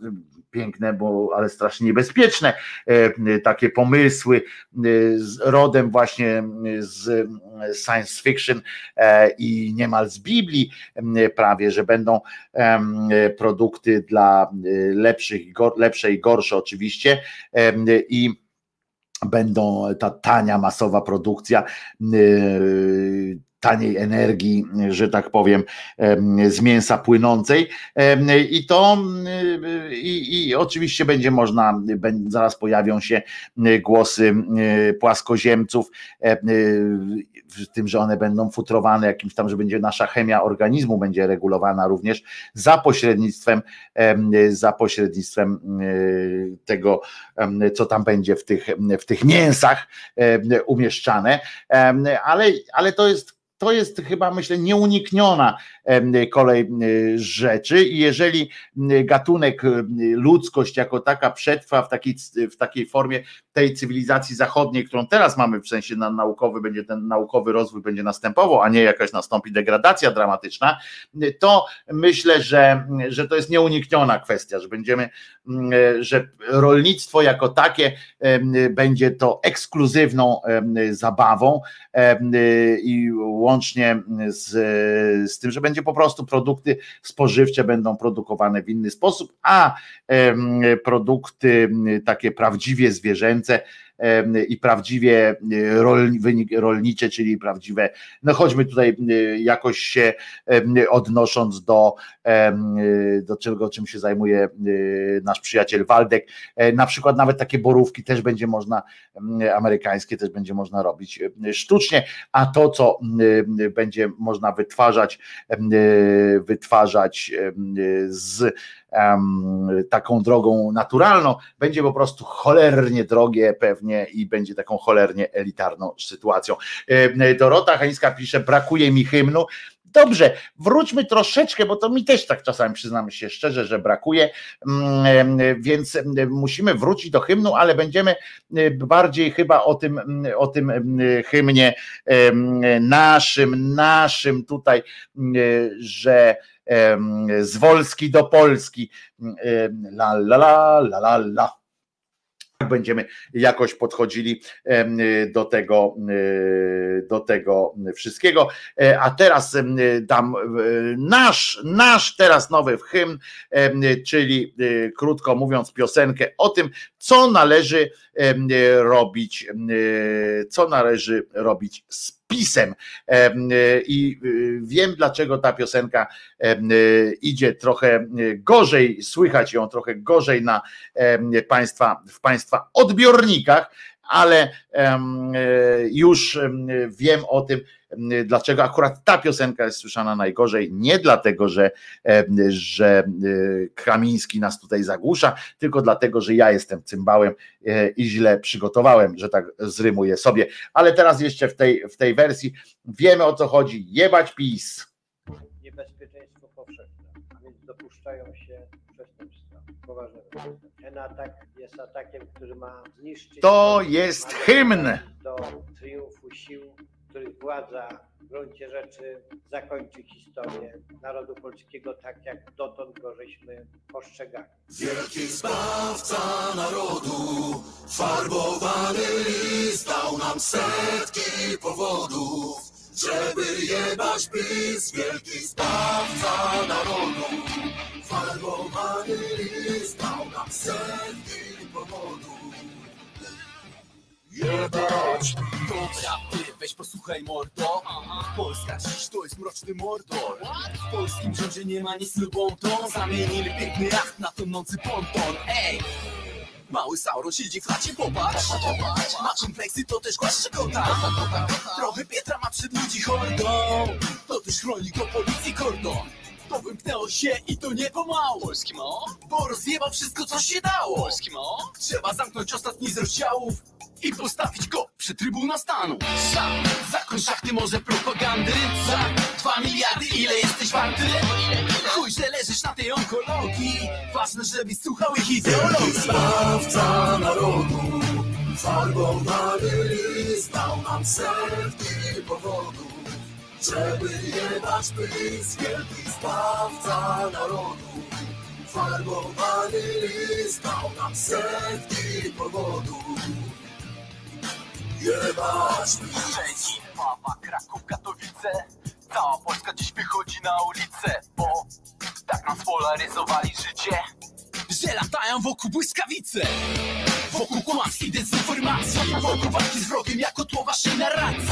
piękne, bo ale strasznie niebezpieczne takie pomysły z rodem właśnie z science fiction e, i niemal z Biblii prawie, że będą produkty dla lepszych, lepsze i gorsze oczywiście i będą ta tania masowa produkcja taniej energii, że tak powiem, z mięsa płynącej. I to i, i oczywiście będzie można, zaraz pojawią się głosy płaskoziemców, w tym, że one będą futrowane jakimś tam, że będzie nasza chemia organizmu będzie regulowana również za pośrednictwem, za pośrednictwem tego, co tam będzie w tych, w tych mięsach umieszczane, ale, ale to jest to jest chyba, myślę, nieunikniona kolej rzeczy. I jeżeli gatunek, ludzkość jako taka przetrwa w takiej, w takiej formie tej cywilizacji zachodniej, którą teraz mamy, w sensie na naukowy, będzie ten naukowy rozwój będzie następował, a nie jakaś nastąpi degradacja dramatyczna, to myślę, że, że to jest nieunikniona kwestia, że będziemy, że rolnictwo jako takie będzie to ekskluzywną zabawą i łącznie z, z tym, że będzie po prostu produkty spożywcze będą produkowane w inny sposób, a produkty takie prawdziwie zwierzęce i prawdziwie rolnicze, czyli prawdziwe, no choćby tutaj jakoś się odnosząc do, do czego, czym się zajmuje nasz przyjaciel Waldek, e, na przykład nawet takie borówki też będzie można, amerykańskie też będzie można robić sztucznie, a to, co będzie można wytwarzać, wytwarzać z taką drogą naturalną, będzie po prostu cholernie drogie pewnie i będzie taką cholernie elitarną sytuacją. Dorota Hańska pisze, brakuje mi hymnu. Dobrze, wróćmy troszeczkę, bo to mi też tak czasami przyznamy się szczerze, że brakuje, więc musimy wrócić do hymnu, ale będziemy bardziej chyba o tym, o tym hymnie naszym, naszym tutaj, że z Wolski do Polski. La la la la la la będziemy jakoś podchodzili do tego, do tego wszystkiego. E, a teraz dam nasz, nasz teraz nowy hymn, czyli e, krótko mówiąc piosenkę o tym, co należy robić, co należy robić z pisem. I y, wiem, dlaczego ta piosenka idzie trochę gorzej, słychać ją trochę gorzej na państwa, w państwa odbiornikach, ale już wiem o tym, dlaczego akurat ta piosenka jest słyszana najgorzej. Nie dlatego, że, że Kramiński nas tutaj zagłusza, tylko dlatego, że ja jestem cymbałem e, i źle przygotowałem, że tak zrymuję sobie. Ale teraz jeszcze w tej, w tej wersji wiemy o co chodzi. Jebać PiS. Niebezpieczeństwo powszechne, a więc dopuszczają się przestępstwa poważne. Ten atak jest atakiem, który ma zniszczyć. To jest hymn! Do triumfu sił których władza w gruncie rzeczy zakończy historię narodu polskiego tak, jak dotąd go żeśmy postrzegali. Wielki zbawca narodu, farbowany list dał nam setki powodów, żeby jebać PiS. Wielki zbawca narodu, farbowany list dał nam setki powodów. Jebać Dobra, weź posłuchaj mordo. Polska dziś to jest mroczny mordor. W polskim rządzie nie ma nic lubątą Zamienili piękny jacht na tonący ponton. Ej! Mały Sauron siedzi w chacie, popatrz. Ma kompleksy, to też głaszcze kota. Trochę Pietra ma przed ludzi hordą. To też chroni go policji kordon to wymknęło się i to nie pomału Polski mo? Bo rozjebał wszystko co się dało. Polski mo? Trzeba zamknąć ostatni z rozdziałów i postawić go przy trybuna stanu Za, zakon szachty może propagandy Za dwa miliardy ile jesteś warty? Chuj, że leżysz na tej onkologii Ważne, żebyś słuchał ich ideologii Zbawca narodu, farbowany list dał nam setki powodów, żeby jebać pysk, wielki zbawca narodu. Farbowany list dał nam setki powodów, jebać. Szczecin, Wawa, Kraków, Katowice Cała Polska dziś wychodzi na ulicę Bo tak nam spolaryzowali życie Że latają wokół błyskawice Wokół kłamstw i dezinformacji Wokół walki z wrogiem jako tło waszej narracji.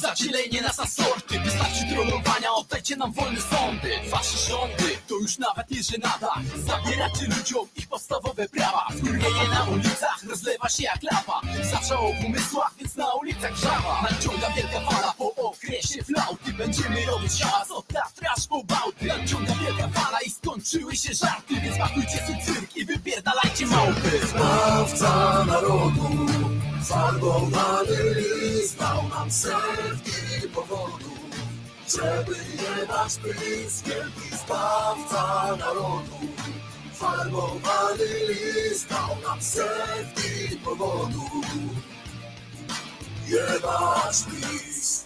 Zadzielenie nas na sorty Wystarczy trollowania, oddajcie nam wolne sądy. Wasze rządy to już nawet nie żenada. Zabieracie ludziom ich podstawowe prawa. Wkurwienie na ulicach rozlewa się jak lawa. Zaczęło w umysłach, więc na ulicach żawa. Nadciąga wielka fala po okresie flauty. Będziemy robić hałas od Tatry aż po Bałty. Nadciąga wielka fala i skończyły się żarty Więc pakujcie sobie cyrk i wypierdalajcie małpy Zbawca narodu, farbowany list dał nam setki powodów, żeby jebać pysk, wielki zbawca narodu. Farbowany list dał nam setki powodów, jebać pysk.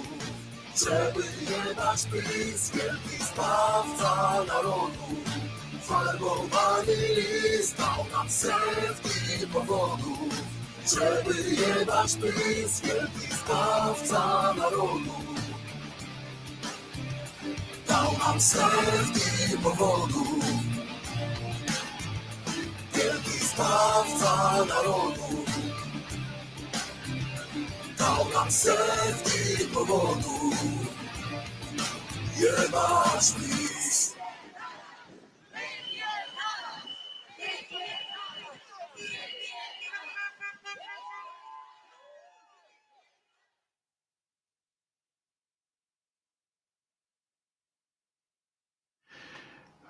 Żeby jebać pysk, wielki zbawca narodu. Farbowany list dał nam setki powodów. Żeby jebać pysk, wielki zbawca narodu. Dał nam setki powodów. Wielki zbawca narodu dał nam setki powodów Jebać PiS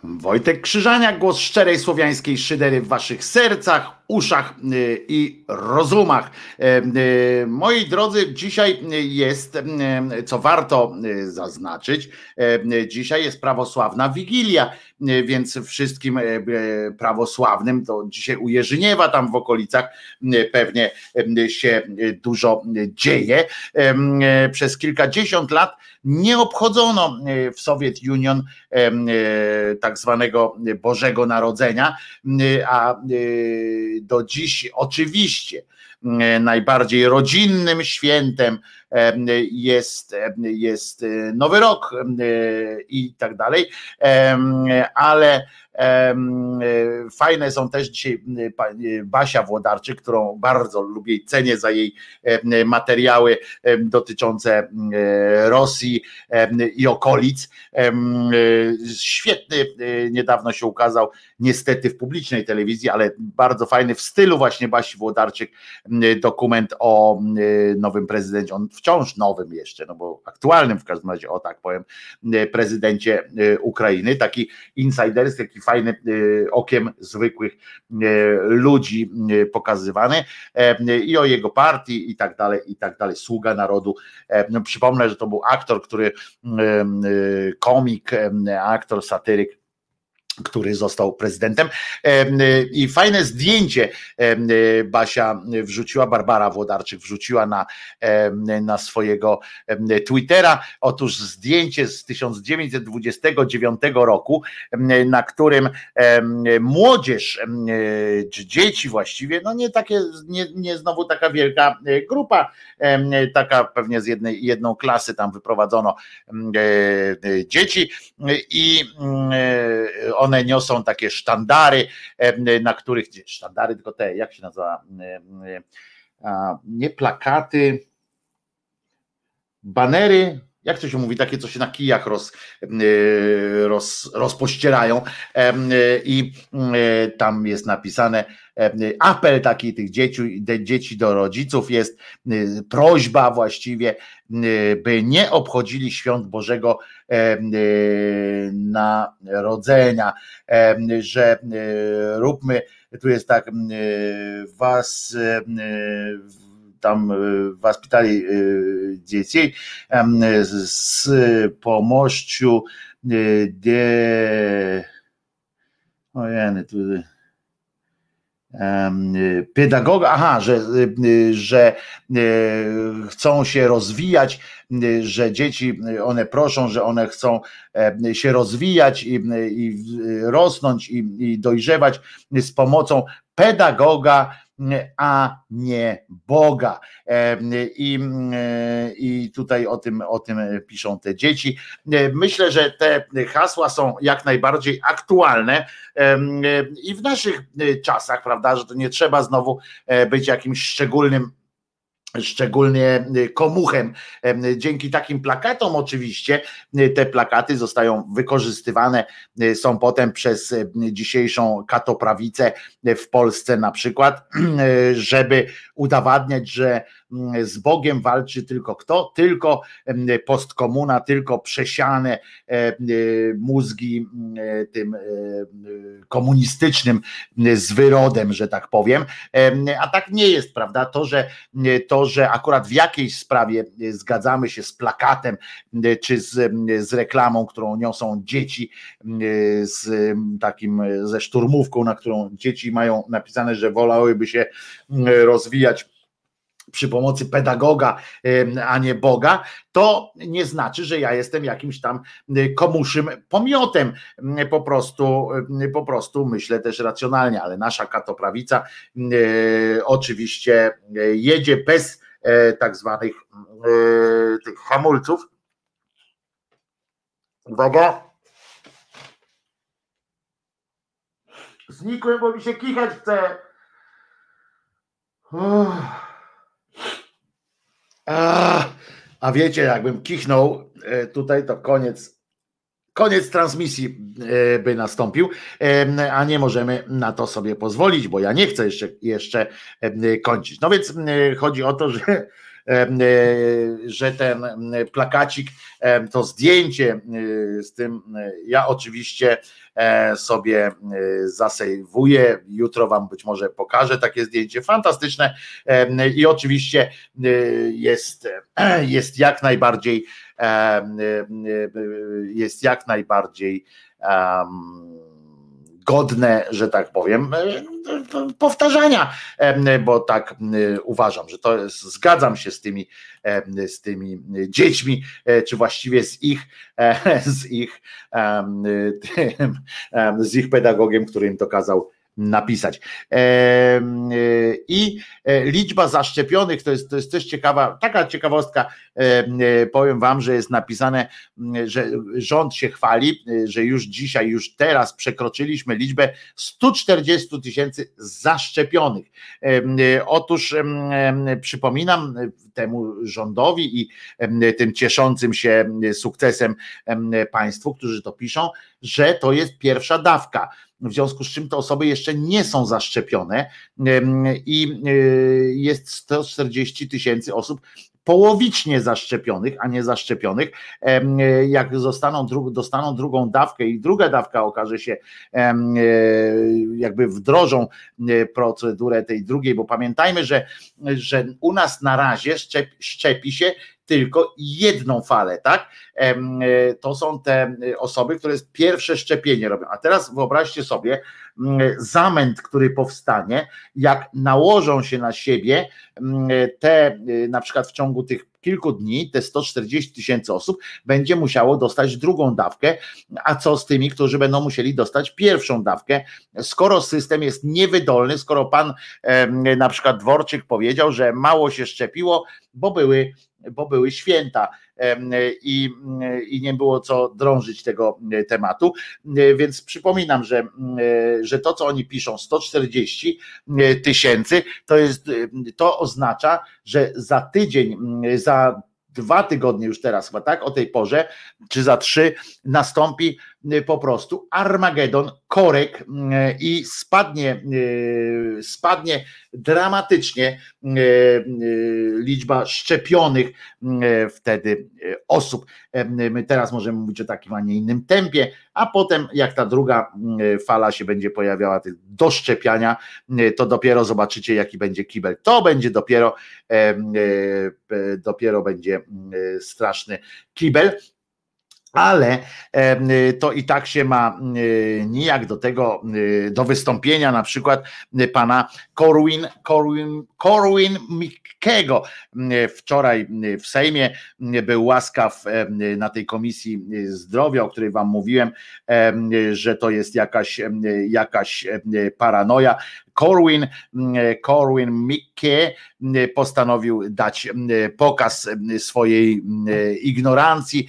Wojtek Krzyżania, głos szczerej słowiańskiej szydery w waszych sercach, uszach y, i rozumach. E, y, Moi drodzy, dzisiaj jest, y, co warto zaznaczyć, e, dzisiaj jest prawosławna Wigilia, więc wszystkim e, prawosławnym, to dzisiaj u Jerzyniewa tam w okolicach pewnie się dużo dzieje. Przez kilkadziesiąt lat nie obchodzono w Soviet Union tak zwanego Bożego Narodzenia, a do dziś oczywiście y, najbardziej rodzinnym świętem em, jest, jest y, Nowy Rok y, i tak dalej, ale y, fajne są też dzisiaj Basia Włodarczyk, którą bardzo lubię i cenię za jej materiały dotyczące e, Rosji i okolic. Świetny, niedawno się ukazał, niestety w publicznej telewizji, ale bardzo fajny w stylu właśnie Basi Włodarczyk dokument o nowym prezydencie. On wciąż nowym jeszcze, no bo aktualnym w każdym razie, o tak powiem, prezydencie Ukrainy, taki insiderski, taki fajny okiem zwykłych ludzi pokazywany. I o jego partii i tak dalej, i tak dalej, sługa narodu. No, przypomnę, że to był aktor, który komik, aktor, satyryk, który został prezydentem. I fajne zdjęcie Basia wrzuciła, Barbara Włodarczyk wrzuciła na, na swojego Twittera. Otóż zdjęcie z 1929 roku, na którym młodzież, czy dzieci właściwie, no nie takie, nie, nie znowu taka wielka grupa, taka pewnie z jednej, jedną klasy tam wyprowadzono dzieci i one niosą takie sztandary, na których, sztandary tylko te, jak się nazywa, nie plakaty, banery, jak to się mówi, takie, co się na kijach roz, roz, rozpościerają. I tam jest napisane apel taki tych dzieci, dzieci do rodziców jest prośba właściwie, by nie obchodzili świąt Bożego Narodzenia, że róbmy, tu jest tak, was tam was pytali dzieci z pomością de ojeny, tu pedagoga, aha, że, że chcą się rozwijać, że dzieci, one proszą, że one chcą się rozwijać i, i rosnąć i, i dojrzewać z pomocą pedagoga, a nie Boga. I, I tutaj o tym, o tym piszą te dzieci. Myślę, że te hasła są jak najbardziej aktualne i w naszych czasach, prawda, że to nie trzeba znowu być jakimś szczególnym szczególnie komuchem. Dzięki takim plakatom oczywiście te plakaty zostają wykorzystywane, są potem przez dzisiejszą katoprawicę w Polsce na przykład, żeby udowadniać, że z Bogiem walczy tylko kto? Tylko postkomuna, tylko przesiane mózgi tym komunistycznym zwyrodem, że tak powiem. A tak nie jest, prawda? To, że to, że akurat w jakiejś sprawie zgadzamy się z plakatem czy z, z reklamą, którą niosą dzieci, z takim ze szturmówką, na którą dzieci mają napisane, że wolałyby się rozwijać przy pomocy pedagoga, a nie Boga, to nie znaczy, że ja jestem jakimś tam komuszym pomiotem. Po prostu, po prostu myślę też racjonalnie, ale nasza katoprawica oczywiście jedzie bez tak zwanych tych hamulców. Uwaga. Znikłem, bo mi się kichać chce. Uff. A, wiecie, jakbym kichnął e, tutaj, to koniec. Koniec transmisji e, by nastąpił, e, a nie możemy na to sobie pozwolić, bo ja nie chcę jeszcze, jeszcze kończyć. No więc chodzi o to, że że ten plakacik, to zdjęcie z tym, ja oczywiście sobie zasejwuję, jutro wam być może pokażę takie zdjęcie, fantastyczne. I oczywiście jest, jest jak najbardziej jest jak najbardziej um, godne, że tak powiem, e, powtarzania, bo tak uważam, że to zgadzam się z tymi, z tymi dziećmi, e, czy właściwie z ich, e, z ich, z ich pedagogiem, który im to kazał napisać. I liczba zaszczepionych to jest, to jest też ciekawa, taka ciekawostka, powiem Wam, że jest napisane, że rząd się chwali, że już dzisiaj, już teraz przekroczyliśmy liczbę 140 tysięcy zaszczepionych. Otóż przypominam temu rządowi i tym cieszącym się sukcesem państwu, którzy to piszą, że to jest pierwsza dawka w związku z czym te osoby jeszcze nie są zaszczepione i jest 140 tysięcy osób połowicznie zaszczepionych, a nie zaszczepionych. Jak zostaną, dostaną drugą dawkę i druga dawka okaże się, e, jakby wdrożą e, procedurę tej drugiej, bo pamiętajmy, że, że u nas na razie szczepi się tylko jedną falę, tak? E, to są te osoby, które pierwsze szczepienie robią. A teraz wyobraźcie sobie zamęt, który powstanie, jak nałożą się na siebie te, na przykład w ciągu tych kilku dni, te 140 tysięcy osób będzie musiało dostać drugą dawkę, a co z tymi, którzy będą musieli dostać pierwszą dawkę, skoro system jest niewydolny, skoro pan na przykład Dworczyk powiedział, że mało się szczepiło, bo były bo były święta i, i nie było co drążyć tego tematu. Więc przypominam, że, że to, co oni piszą, 140 tysięcy, to jest to oznacza, że za tydzień, za dwa tygodnie już teraz chyba tak, o tej porze, czy za trzy nastąpi po prostu Armagedon, korek y, i spadnie, y, spadnie dramatycznie liczba szczepionych wtedy osób. My teraz możemy mówić o takim, a nie innym tempie, a potem jak ta druga fala się będzie pojawiała do szczepiania, to dopiero zobaczycie jaki będzie kibel. To będzie dopiero dopiero będzie straszny kibel ale to i tak się ma nijak do tego, do wystąpienia na przykład pana Corwin, Corwin, Corwin Mikkego. Wczoraj w Sejmie był łaskaw na tej komisji zdrowia, o której wam mówiłem, że to jest jakaś, jakaś paranoja. Corwin, Corwin Mikke postanowił dać pokaz swojej ignorancji,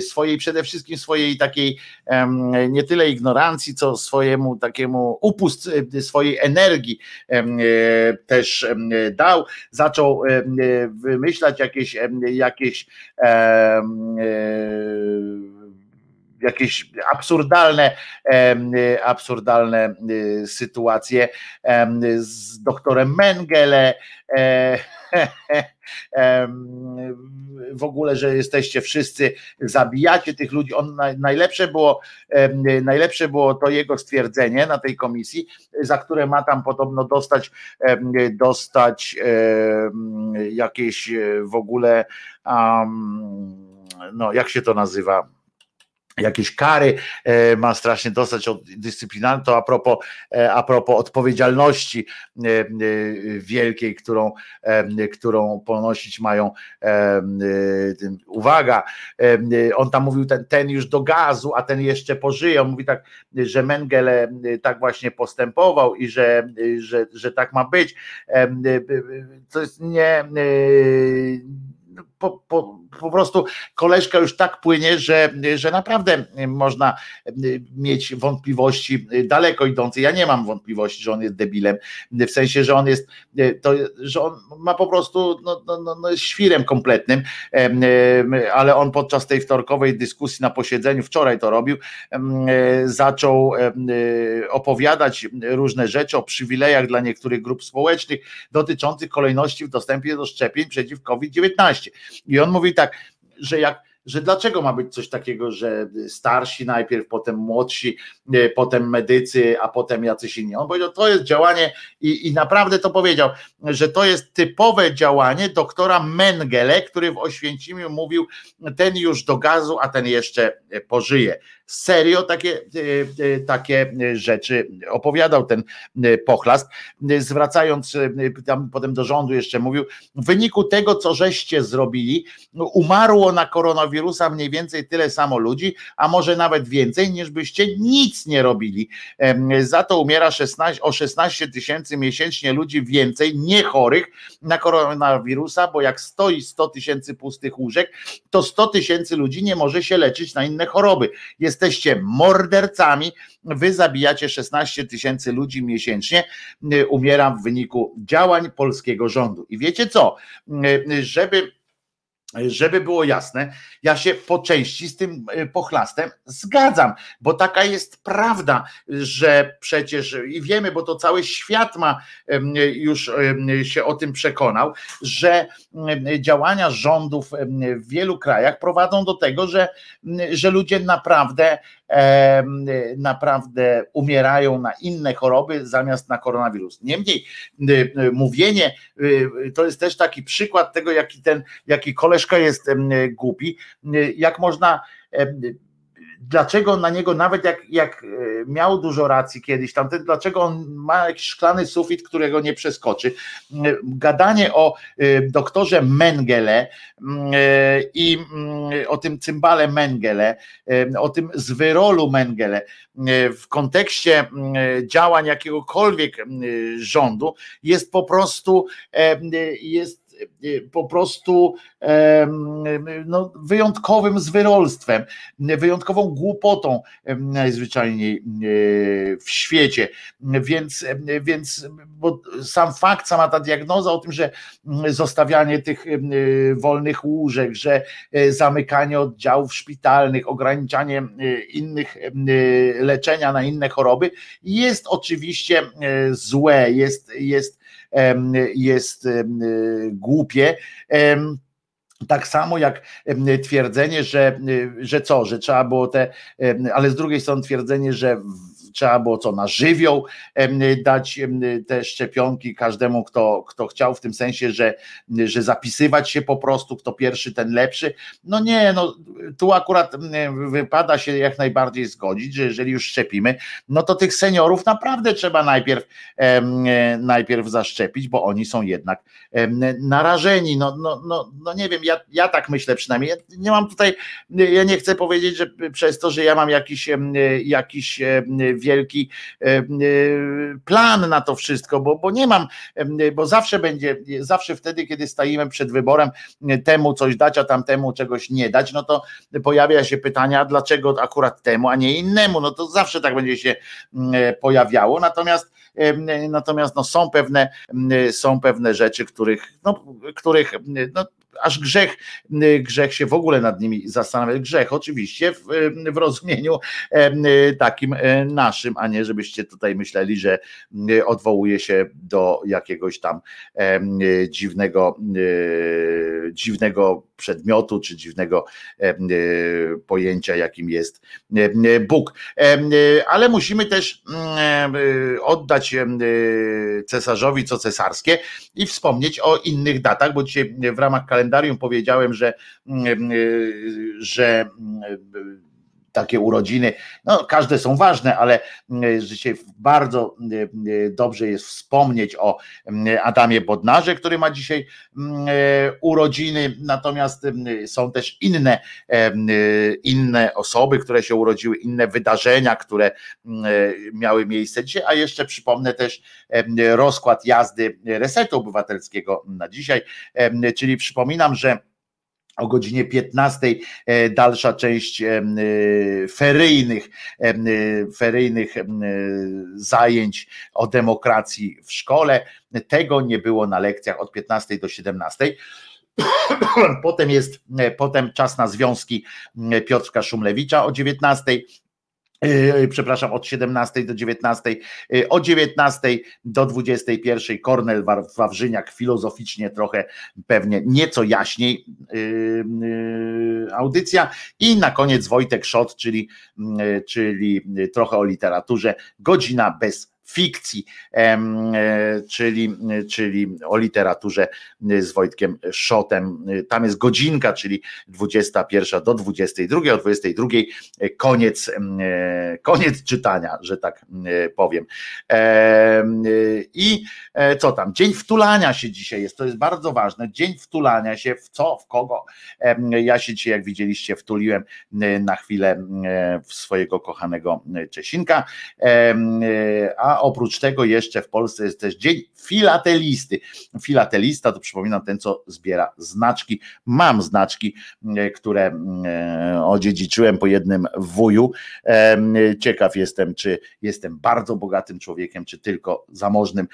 swojej przede wszystkim swojej takiej nie tyle ignorancji, co swojemu takiemu upust swojej energii też dał. Zaczął wymyślać jakieś jakieś jakieś absurdalne, absurdalne y, sytuacje z doktorem Mengele. E, w ogóle, że jesteście wszyscy, zabijacie tych ludzi. On najlepsze było, najlepsze było to jego stwierdzenie na tej komisji, za które ma tam podobno dostać, dostać jakieś w ogóle, no jak się to nazywa? Jakieś kary e, ma strasznie dostać od dyscyplinarnej, to a propos, e, a propos odpowiedzialności e, wielkiej, którą, którą ponosić mają uwaga, on tam mówił ten, ten już do gazu, a ten jeszcze pożyje, on mówi tak, że Mengele tak właśnie postępował i że, że, że tak ma być, to jest nie po, po, po prostu koleżka już tak płynie, że, że naprawdę można mieć wątpliwości daleko idące. Ja nie mam wątpliwości, że on jest debilem, w sensie, że on jest, to, że on ma po prostu, no, no, no, no świrem kompletnym, ale on podczas tej wtorkowej dyskusji na posiedzeniu, wczoraj to robił, zaczął opowiadać różne rzeczy o przywilejach dla niektórych grup społecznych dotyczących kolejności w dostępie do szczepień przeciw COVID-19. I on mówi tak, że jak że dlaczego ma być coś takiego, że starsi najpierw, potem młodsi, e, potem medycy, a potem jacyś inni. On powiedział, to jest działanie i, i naprawdę to powiedział, że to jest typowe działanie doktora Mengele, który w Oświęcimiu mówił, ten już do gazu, a ten jeszcze pożyje serio takie, e, e, takie rzeczy opowiadał ten e, pochlast, zwracając tam potem do rządu jeszcze mówił, w wyniku tego, co żeście zrobili, umarło na koronawirusa mniej więcej tyle samo ludzi, a może nawet więcej, niż byście nic nie robili. Za to umiera 16, o 16 tysięcy miesięcznie ludzi więcej, niechorych na koronawirusa, bo jak stoi 100 tysięcy pustych łóżek, to 100 tysięcy ludzi nie może się leczyć na inne choroby. Jest jesteście mordercami, wy zabijacie 16 tysięcy ludzi miesięcznie, y, umiera w wyniku działań polskiego rządu. I wiecie co, żeby żeby było jasne, ja się po części z tym e, pochlastem zgadzam, bo taka jest prawda, że przecież i wiemy, bo to cały świat ma już się o tym przekonał, że działania rządów w wielu krajach prowadzą do tego, że, że ludzie naprawdę naprawdę umierają na inne choroby zamiast na koronawirus. Niemniej mówienie, to jest też taki przykład tego, jaki ten, jaki koleżka jest głupi, jak można dlaczego na niego, nawet jak, jak e, miał dużo racji kiedyś tamten, dlaczego on ma jakiś szklany sufit, którego nie przeskoczy. Gadanie o e, doktorze Mengele mm, e, i mm, o tym cymbale Mengele, o tym zwyrolu Mengele w kontekście mm, działań jakiegokolwiek rządu jest po prostu jest po prostu no, wyjątkowym zwyrolstwem, wyjątkową głupotą najzwyczajniej y, w świecie. Więc, więc bo sam fakt, sama ta diagnoza o tym, że zostawianie tych y, wolnych łóżek, że zamykanie oddziałów szpitalnych, ograniczanie innych leczenia na inne choroby jest oczywiście złe, jest, jest jest głupie. Tak samo jak twierdzenie, że, że co, że trzeba było te, ale z drugiej strony twierdzenie, że trzeba było co na żywioł dać te szczepionki każdemu, kto, kto chciał, w tym sensie, że, że zapisywać się po prostu, kto pierwszy, ten lepszy. No nie, no tu akurat wypada się jak najbardziej zgodzić, że jeżeli już szczepimy, no to tych seniorów naprawdę trzeba najpierw, najpierw zaszczepić, bo oni są jednak narażeni. No, no, no, no nie wiem, ja, ja tak myślę przynajmniej. Ja nie mam tutaj, ja nie chcę powiedzieć, że przez to, że ja mam jakiś, jakiś wielki e, e, plan na to wszystko, bo, bo nie mam, e, bo zawsze będzie, zawsze wtedy, kiedy stajemy przed wyborem temu coś dać, a tamtemu czegoś nie dać, no to pojawia się pytania, dlaczego akurat temu, a nie innemu, no to zawsze tak będzie się pojawiało, natomiast natomiast no, są pewne są pewne rzeczy, których, no, których no, aż grzech, grzech się w ogóle nad nimi zastanawia. Grzech oczywiście w, w rozumieniu takim e, naszym, a nie żebyście tutaj myśleli, że odwołuje się do jakiegoś tam dziwnego, dziwnego przedmiotu czy dziwnego pojęcia, jakim jest Bóg. Ale musimy też oddać cesarzowi co cesarskie i wspomnieć o innych datach, bo dzisiaj w ramach kalendarium powiedziałem, że, że takie urodziny, no każde są ważne, ale mm, bardzo dobrze jest wspomnieć o Adamie Bodnarze, który ma dzisiaj urodziny, natomiast są też inne, inne osoby, które się urodziły, inne wydarzenia, które miały miejsce. Dzisiaj, a jeszcze przypomnę też rozkład jazdy Resetu Obywatelskiego na dzisiaj, czyli przypominam, że o godzinie 15 e, dalsza część e, feryjnych, e, feryjnych zajęć o demokracji w szkole. Tego nie było na lekcjach od 15 do 17. Potem jest potem czas na związki Piotrka Szumlewicza o 19 E, przepraszam, od 17 do 19, e, o 19 do 21 Kornel Wawrzyniak filozoficznie trochę pewnie nieco jaśniej e, audycja. I na koniec Wojtek Szot, czyli, czyli trochę o literaturze, godzina bez fikcji, e, czyli, czyli o literaturze z Wojtkiem Szotem. Tam jest godzinka, czyli 21 do 22, o 22 koniec, koniec czytania, że tak powiem. I e, co tam? Dzień wtulania się dzisiaj jest, to jest bardzo ważne. Dzień wtulania się w co, w kogo. Ja się dzisiaj, jak widzieliście, wtuliłem na chwilę w swojego kochanego Czesinka, a oprócz tego jeszcze w Polsce jest też Dzień Filatelisty. Filatelista to przypominam ten, co zbiera znaczki. Mam znaczki, które odziedziczyłem po jednym wuju. Ciekaw jestem, czy jestem bardzo bogatym człowiekiem, czy tylko zamożnym.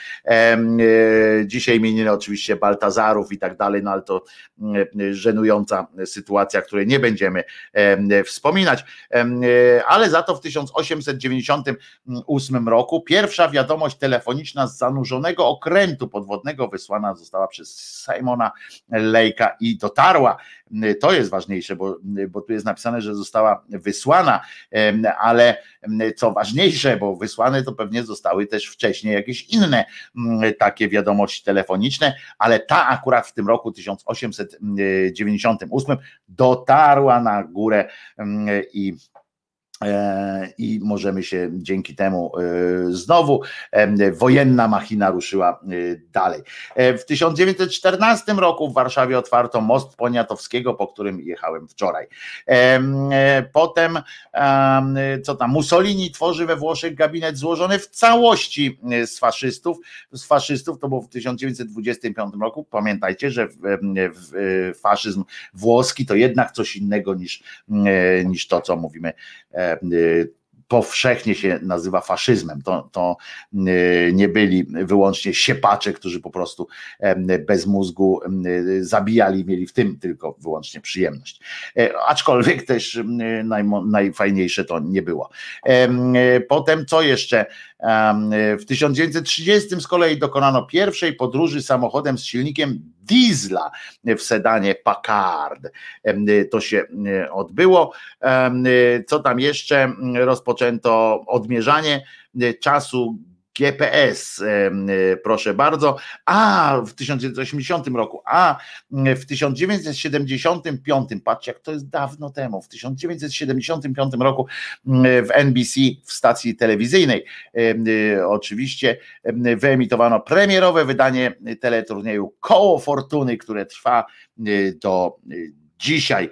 Dzisiaj imieniny oczywiście Baltazarów i tak dalej, no ale to żenująca sytuacja, której nie będziemy wspominać. Ale za to w 1898 roku pierwsza wiadomość telefoniczna z zanurzonego okrętu podwodnego wysłana została przez Simona Lejka i dotarła. To jest ważniejsze, bo, bo tu jest napisane, że została wysłana, ale co ważniejsze, bo wysłane to pewnie zostały też wcześniej jakieś inne takie wiadomości telefoniczne, ale ta akurat w tym roku 1898 dotarła na górę i E, i możemy się dzięki temu e, znowu wojenna machina ruszyła e, dalej. W 1914 roku w Warszawie otwarto most Poniatowskiego, po którym jechałem wczoraj. Potem, co tam, Mussolini tworzy we Włoszech gabinet złożony w całości z faszystów. Z faszystów to było w 1925 roku. Pamiętajcie, że faszyzm włoski to jednak coś innego niż, niż to, co mówimy powszechnie się nazywa faszyzmem. To, to y, nie byli wyłącznie siepacze, którzy po prostu bez mózgu zabijali, mieli w tym tylko wyłącznie przyjemność. E, aczkolwiek też naj, najfajniejsze to nie było. Potem co jeszcze? W 1930 z kolei dokonano pierwszej podróży samochodem z silnikiem diesla w sedanie Packard. To się odbyło. Co tam jeszcze? Rozpoczęto odmierzanie czasu GPS, proszę bardzo, a w 1980 roku, a w 1975, patrzcie jak to jest dawno temu, w 1975 roku w NBC w stacji telewizyjnej oczywiście wyemitowano premierowe wydanie teleturnieju Koło Fortuny, które trwa do dzisiaj.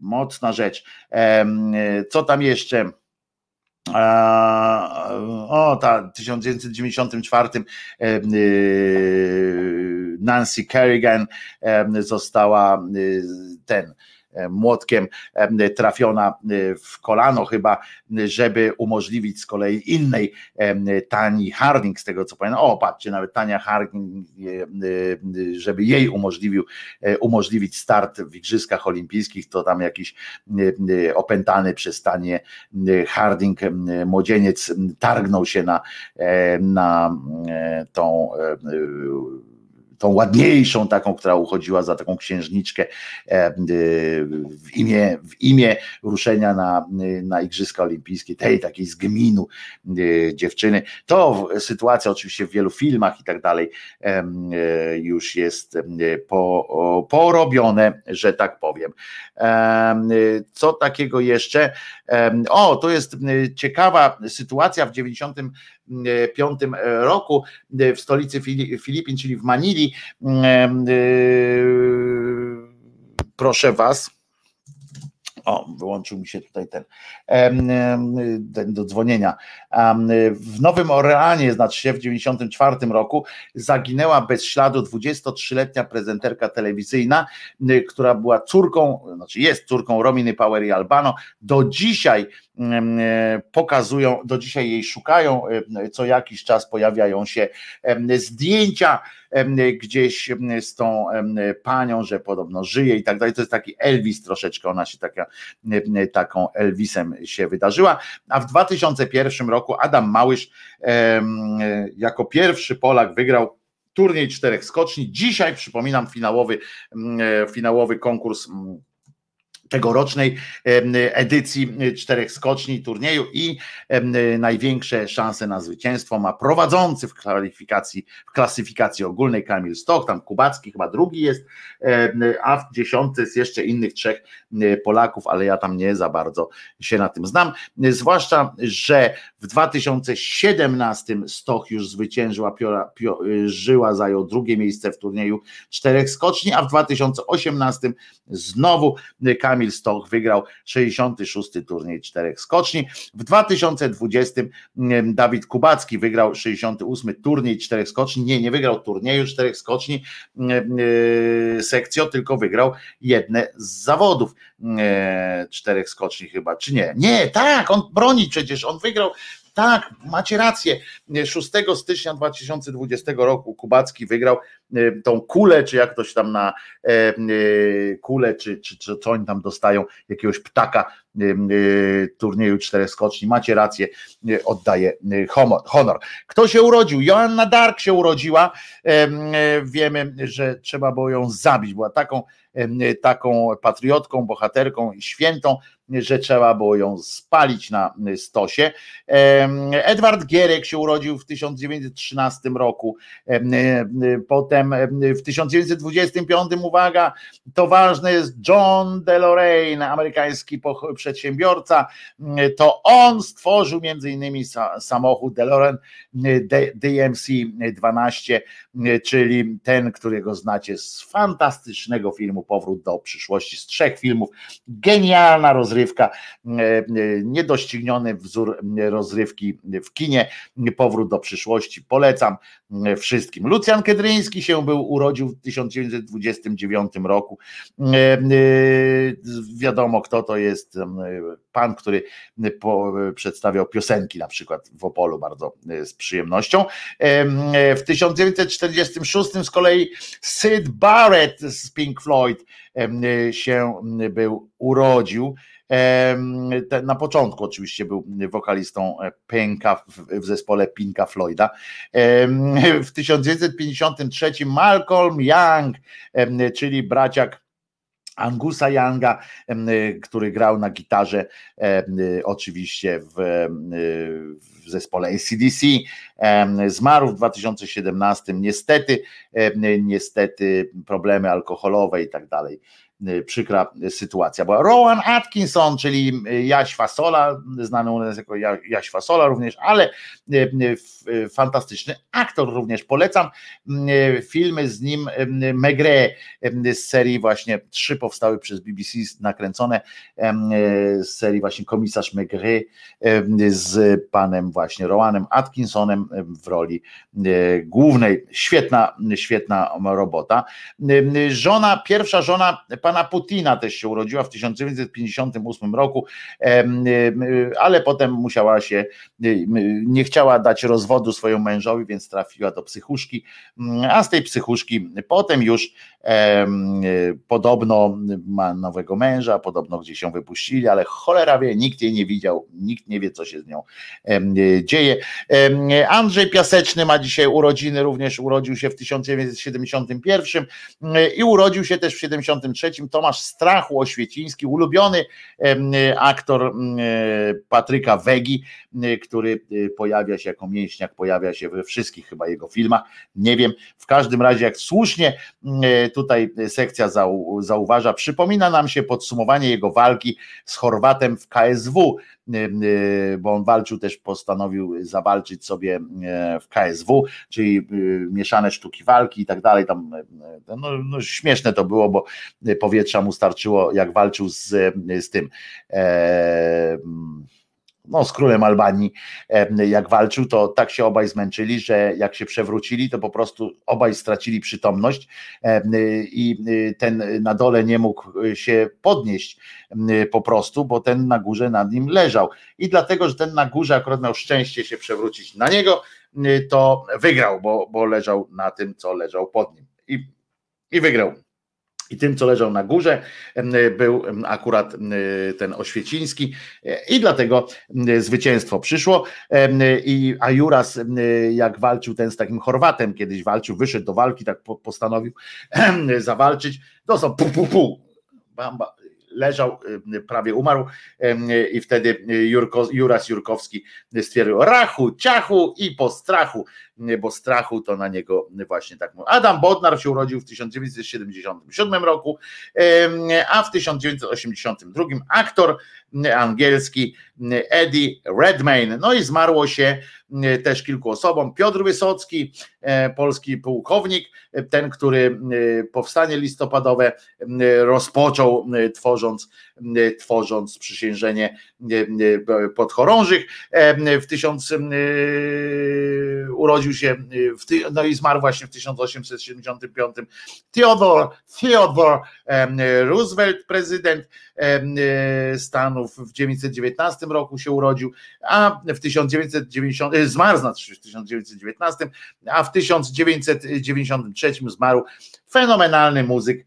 Mocna rzecz. Co tam jeszcze? O, ta w 1994 Nancy Kerrigan została ten E, młotkiem e, trafiona e, w kolano chyba, żeby umożliwić z kolei innej Tani Harding, z tego co pamiętam, o patrzcie, nawet Tania Harding, żeby jej umożliwił, umożliwić start w Igrzyskach Olimpijskich, to tam jakiś opętany przez Tanię Harding młodzieniec targnął się na, na tą tą ładniejszą, taką, która uchodziła za taką księżniczkę e, w imię, w imię ruszenia na, na Igrzyska Olimpijskie, tej takiej z gminu e, dziewczyny. To sytuacja oczywiście w wielu filmach i tak dalej e, już jest po, porobione, że tak powiem. Co takiego jeszcze? O, to jest ciekawa sytuacja w 95 roku w stolicy Filipin, czyli w Manili. Proszę Was o, wyłączył mi się tutaj ten, ten do dzwonienia. W Nowym Orleanie, znaczy się w 94 roku, zaginęła bez śladu 23-letnia prezenterka telewizyjna, która była córką, znaczy jest córką Rominy Power i Albano. Do dzisiaj pokazują, do dzisiaj jej szukają, co jakiś czas pojawiają się zdjęcia gdzieś z tą panią, że podobno żyje i tak dalej. To jest taki Elvis troszeczkę, ona się taka, taką Elvisem się wydarzyła. A w 2001 roku Adam Małysz jako pierwszy Polak wygrał turniej czterech skoczni. Dzisiaj przypominam finałowy, finałowy konkurs tegorocznej edycji czterech skoczni turnieju i największe szanse na zwycięstwo ma prowadzący w kwalifikacji, w klasyfikacji ogólnej Kamil Stok, tam Kubacki chyba drugi jest, a w dziesiątce jest jeszcze innych trzech Polaków, ale ja tam nie za bardzo się na tym znam, zwłaszcza, że W 2017 Stoch już zwyciężył, a Piora, Pio, Żyła zajął drugie miejsce w turnieju czterech skoczni, a w 2018 znowu Kamil Stoch wygrał 66 turniej czterech skoczni. W 2020 Dawid Kubacki wygrał 68 turniej czterech skoczni. Nie, nie wygrał turnieju czterech skoczni sekcjo, tylko wygrał jedne z zawodów czterech skoczni chyba, czy nie? Nie, tak, on broni przecież, on wygrał tak, macie rację. 6 stycznia 2020 roku Kubacki wygrał e, tą kulę, czy jak ktoś tam na e, e, kulę, czy, czy, czy co oni tam dostają, jakiegoś ptaka turnieju czterech skoczni. Macie rację, oddaję honor. Kto się urodził? Joanna Dark się urodziła. Wiemy, że trzeba było ją zabić. Była taką, taką patriotką, bohaterką i świętą, że trzeba było ją spalić na stosie. Edward Gierek się urodził w 1913 roku. Potem w 1925, uwaga, to ważne jest John DeLorean, amerykański przedsiębiorca. To on stworzył między innymi samochód DeLorean DMC-12, czyli ten, którego znacie z fantastycznego filmu Powrót do przyszłości, z trzech filmów. Genialna rozrywka niedościgniony wzór rozrywki w kinie, powrót do przyszłości, polecam wszystkim. Lucjan Kedryński się był, urodził w 1929 roku. Wiadomo kto to jest pan, który przedstawiał piosenki na przykład w Opolu bardzo z przyjemnością. W 1946 z kolei Sid Barrett z Pink Floyd się był urodził. Na początku oczywiście był wokalistą e, Pinka w zespole Pinka Floyda. W 1953 Malcolm Young, czyli braciak Angusa Younga, który grał na gitarze oczywiście w, w zespole ACDC, zmarł w 2017, niestety, niestety problemy alkoholowe i tak dalej przykra sytuacja była. Rowan Atkinson, czyli Jaś Fasola, znany u nas jako Jaś Fasola również, ale y, y, fantastyczny aktor również. Polecam filmy z nim Megre z serii właśnie, trzy powstały przez BBC nakręcone z serii właśnie Komisarz Megre z panem właśnie Rowanem Atkinsonem w roli głównej. Świetna, świetna robota. Żona, pierwsza żona pana Putina też się urodziła w 1958 roku, ale potem musiała się, nie chciała dać rozwodu swojemu mężowi, więc trafiła do psychuszki, a z tej psychuszki potem już podobno ma nowego męża, podobno gdzieś się wypuścili, ale cholera wie, nikt jej nie widział, nikt nie wie, co się z nią dzieje. Andrzej Piaseczny ma dzisiaj urodziny, również urodził się w 1971 i urodził się też w 1973 Tomasz Strachu Oświeciński, ulubiony aktor Patryka Wegi, który pojawia się jako mięśniak, pojawia się we wszystkich chyba jego filmach, nie wiem, w każdym razie jak słusznie tutaj sekcja zauważa, przypomina nam się podsumowanie jego walki z Chorwatem w KSW, bo on walczył też, postanowił zawalczyć sobie w KSW, czyli mieszane sztuki walki i tak dalej. Tam no, no śmieszne to było, bo powietrza mu starczyło, jak walczył z, z tym. E, no, z królem Albanii, jak walczył, to tak się obaj zmęczyli, że jak się przewrócili, to po prostu obaj stracili przytomność i y, ten na dole nie mógł się podnieść po prostu, bo ten na górze nad nim leżał. I dlatego, że ten na górze akurat miał szczęście się przewrócić na niego, to wygrał, bo, bo leżał na tym, co leżał pod nim. I, i wygrał. I tym, co leżał na górze, był akurat ten Oświeciński. I dlatego zwycięstwo przyszło. I, a Juras, jak walczył ten z takim Chorwatem, kiedyś walczył, wyszedł do walki, tak postanowił zawalczyć, to są pu, pu, pu, bamba, leżał, prawie umarł i wtedy Jurko, Juras Jurkowski stwierdził rachu, ciachu i po strachu bo strachu to na niego właśnie tak mówię. Adam Bodnar się urodził w 1977 roku, a w 1982 aktor angielski Eddie Redmayne. No i zmarło się też kilku osobom. Piotr Wysocki, polski pułkownik, ten, który powstanie listopadowe rozpoczął tworząc, tworząc sprzysiężenie podchorążych. W tysiąc urodził się, no i zmarł właśnie w 1875 Theodore, Theodore Roosevelt, prezydent Stanów w 1919 roku się urodził, a w 1990 zmarł znaczy w 1919, a w 1993 zmarł fenomenalny muzyk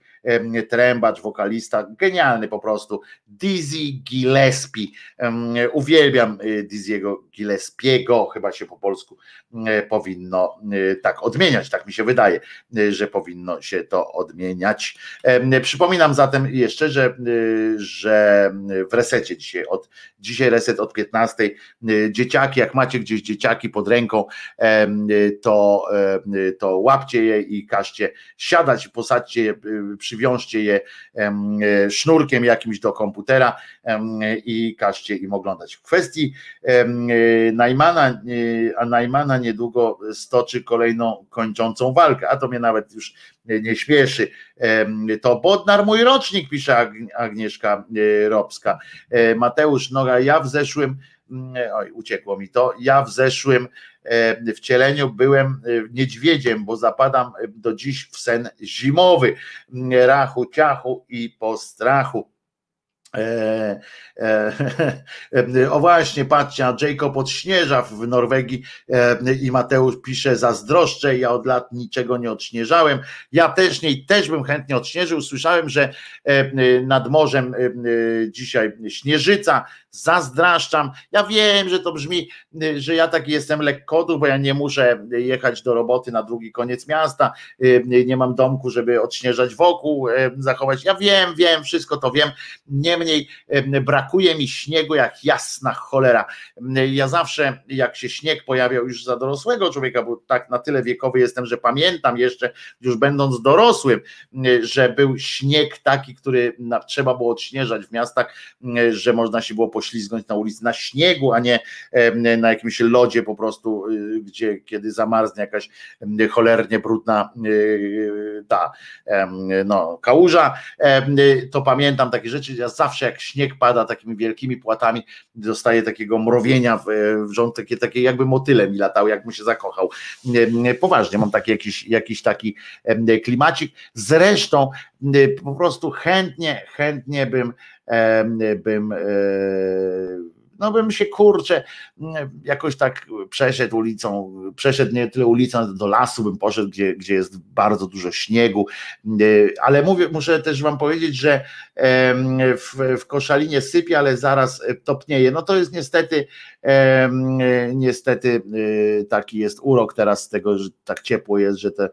trębacz, wokalista, genialny po prostu, Dizzy Gillespie. Uwielbiam y, Dizzy'ego Gillespiego, chyba się po polsku y, powinno y, tak odmieniać, tak mi się wydaje, że powinno się to odmieniać. Przypominam zatem jeszcze, że, że w resecie dzisiaj, od, dzisiaj reset od 15, dzieciaki, jak macie gdzieś dzieciaki pod ręką, to, to łapcie je i każcie siadać, posadźcie je przy przywiążcie je e, sznurkiem jakimś do komputera i każcie im oglądać. W kwestii e, Najmana, e, a Najmana niedługo stoczy kolejną kończącą walkę, a to mnie nawet już nie śmieszy. To Bodnar mój rocznik, pisze Agnieszka Robska. Mateusz Noga, ja w zeszłym oj, uciekło mi to. Ja w zeszłym wcieleniu byłem e, niedźwiedziem, bo zapadam do dziś w sen zimowy. Rachu, ciachu i postrachu. E, e, o właśnie, patrzcie, Jacob odśnieża w Norwegii e, i Mateusz pisze, zazdroszczę, ja od lat niczego nie odśnieżałem, ja też nie, też bym chętnie odśnieżył, słyszałem, że e, nad morzem e, dzisiaj śnieżyca, zazdraszczam, ja wiem, że to brzmi, że ja taki jestem lekkodu, bo ja nie muszę jechać do roboty na drugi koniec miasta, nie mam domku, żeby odśnieżać wokół, zachować, ja wiem, wiem, wszystko to wiem, nie niemniej brakuje mi śniegu jak jasna cholera. Ja zawsze, jak się śnieg pojawiał już za dorosłego człowieka, bo tak na tyle wiekowy jestem, że pamiętam jeszcze, już będąc dorosłym, że był śnieg taki, który trzeba było odśnieżać w miastach, że można się było poślizgnąć na ulicy na śniegu, a nie na jakimś lodzie po prostu, y, gdzie kiedy zamarznie jakaś cholernie brudna y, ta no, kałuża, to pamiętam takie rzeczy, ja zawsze jak śnieg pada takimi wielkimi płatami, dostaje takiego mrowienia w, w rząd, takie, takie jakby motyle mi latały, jak mu się zakochał. Poważnie, mam taki jakiś, jakiś taki klimacik. Zresztą po prostu chętnie, chętnie bym, bym e, no bym się kurczę jakoś tak przeszedł ulicą, przeszedł nie tyle ulicą, do lasu bym poszedł, gdzie, gdzie jest bardzo dużo śniegu, ale mówię, muszę też wam powiedzieć, że w, w Koszalinie sypie, ale zaraz topnieje. No to jest niestety Niestety y, taki jest urok teraz z tego, że tak ciepło jest, że te,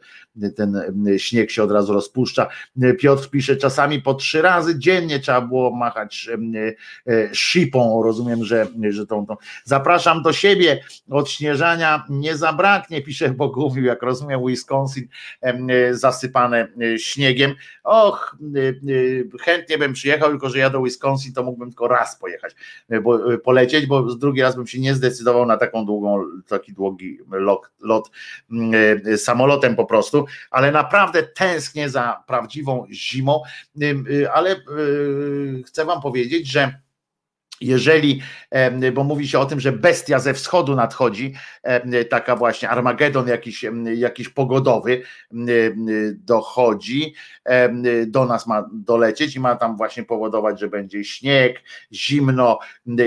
ten śnieg się od razu rozpuszcza. Piotr pisze, czasami po trzy razy dziennie trzeba było machać e, szipą. Rozumiem, że, że tą, tą. Zapraszam do siebie, odśnieżania nie zabraknie, pisze Bogumił, jak rozumiem, Wisconsin zasypane e, śniegiem. Och, e, chętnie bym przyjechał, tylko że ja do Wisconsin to mógłbym tylko raz pojechać, bo, polecieć, bo drugi raz bym się nie zdecydował na taką długą, taki długi lot, lot e, samolotem po prostu, ale naprawdę tęsknię za prawdziwą zimą, ale chcę wam powiedzieć, że jeżeli, bo mówi się o tym, że bestia ze wschodu nadchodzi, taka właśnie Armagedon jakiś, jakiś pogodowy dochodzi, do nas ma dolecieć i ma tam właśnie powodować, że będzie śnieg, zimno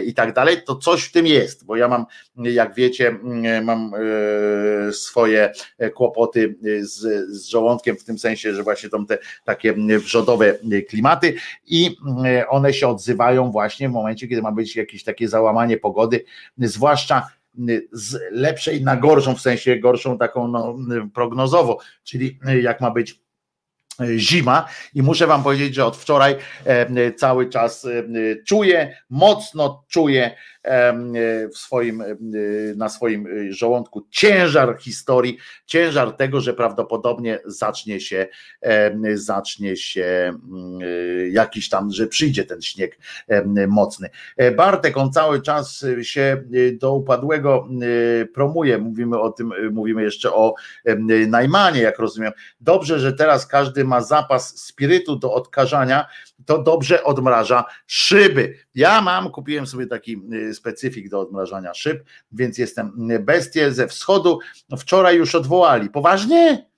i tak dalej, to coś w tym jest, bo ja mam, jak wiecie, mam e, swoje kłopoty z, z żołądkiem, w tym sensie, że właśnie tam te takie wrzodowe klimaty i one się odzywają właśnie w momencie, kiedy ma być jakieś takie załamanie pogody, zwłaszcza z lepszej na gorszą, w sensie gorszą taką no, prognozowo, czyli jak ma być zima i muszę wam powiedzieć, że od wczoraj e, cały czas e, czuję, mocno czuję e, w swoim, na swoim żołądku ciężar historii, ciężar tego, że prawdopodobnie zacznie się zacznie się jakiś tam, że przyjdzie ten śnieg mocny. Bartek, on cały czas się do upadłego promuje, mówimy o tym, mówimy jeszcze o Najmanie, jak rozumiem. Dobrze, że teraz każdy ma zapas spirytu do odkażania, to dobrze odmraża szyby. Ja mam, kupiłem sobie taki y, specyfik do odmrażania szyb, więc jestem bestie ze wschodu. Wczoraj już odwołali. Poważnie?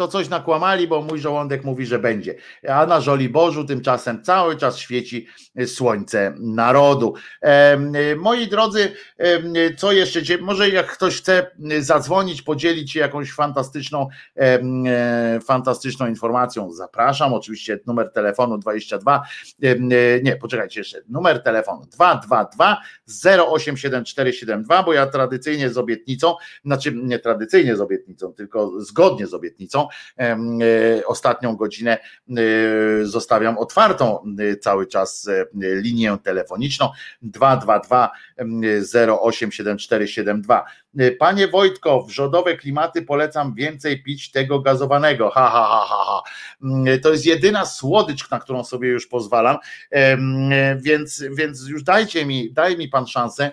To coś nakłamali, bo mój żołądek mówi, że będzie. A na Żoliborzu tymczasem cały czas świeci słońce narodu. Moi drodzy, co jeszcze? Może jak ktoś chce zadzwonić, podzielić się jakąś fantastyczną, e, fantastyczną informacją, zapraszam. Oczywiście numer telefonu 22, e, nie, poczekajcie jeszcze, numer telefonu 222 087472, bo ja tradycyjnie z obietnicą, znaczy nie tradycyjnie z obietnicą, tylko zgodnie z obietnicą, E, ostatnią godzinę e, zostawiam otwartą e, cały czas linię telefoniczną 222 087472. Panie Wojtko, w rządowe klimaty polecam więcej pić tego gazowanego. Ha, ha, ha, ha, ha. To jest jedyna słodycz, na którą sobie już pozwalam, więc, więc już dajcie mi, daj mi pan szansę.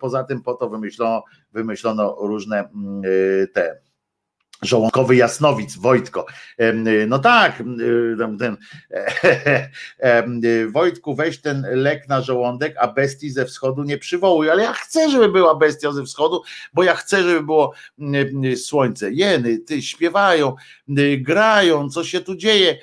Poza tym po to wymyślono, wymyślono różne te Żołądkowy Jasnowic, Wojtko. No tak, ten, Wojtku, weź ten lek na żołądek, a bestii ze wschodu nie przywołuj. Ale ja chcę, żeby była bestia ze wschodu, bo ja chcę, żeby było słońce. Jeny, ty śpiewają, grają, co się tu dzieje.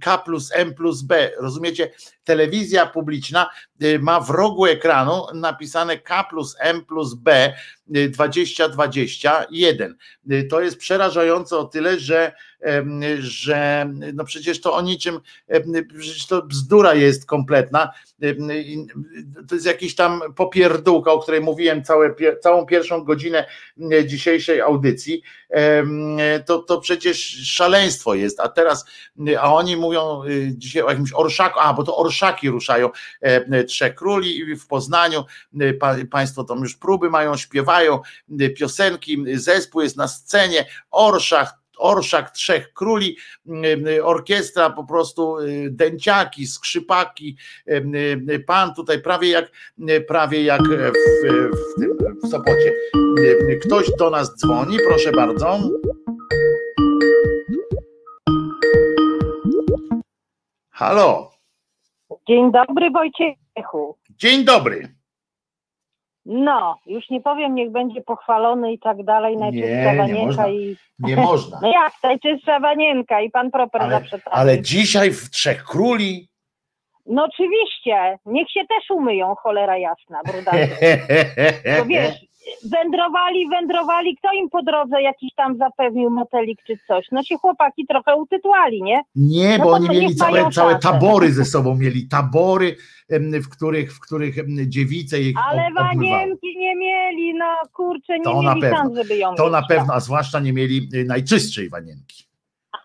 K plus M plus B. Rozumiecie? Telewizja publiczna y, ma w rogu ekranu napisane K plus M plus B 2021. Y, y, to jest przerażające o tyle, że że no przecież to o niczym, przecież to bzdura jest kompletna. To jest jakiś tam popierdółka, o której mówiłem całe, całą pierwszą godzinę dzisiejszej audycji. To, to przecież szaleństwo jest. A teraz, a oni mówią y, dzisiaj o jakimś orszaku, a bo to orszaki ruszają Trzech Króli w Poznaniu. Państwo tam już próby mają, śpiewają piosenki, zespół jest na scenie, orszak, orszak trzech króli, orkiestra po prostu y, dęciaki, skrzypaki, y, pan tutaj prawie jak prawie jak w, w, tym, w Sopocie. Ktoś do nas dzwoni, proszę bardzo. Halo. Dzień dobry Wojciechu. Dzień dobry. No, już nie powiem, niech będzie pochwalony i tak dalej, najczystsza wanienka i... Nie można. No jak, najczystsza wanienka i pan proper ale, zawsze tak. Ale dzisiaj w Trzech Króli... No oczywiście, niech się też umyją, cholera jasna, brudacy. To wiesz, wędrowali, wędrowali, kto im po drodze jakiś tam zapewnił motelik czy coś. No się chłopaki trochę utytłali, nie? Nie, no bo oni mieli całe, całe tabory ze sobą, mieli tabory, w których, w których dziewice ich Ale wanienki nie mieli, no kurczę, nie to mieli na szans, żeby ją To na pewno, tak. a zwłaszcza nie mieli y, najczystszej wanienki.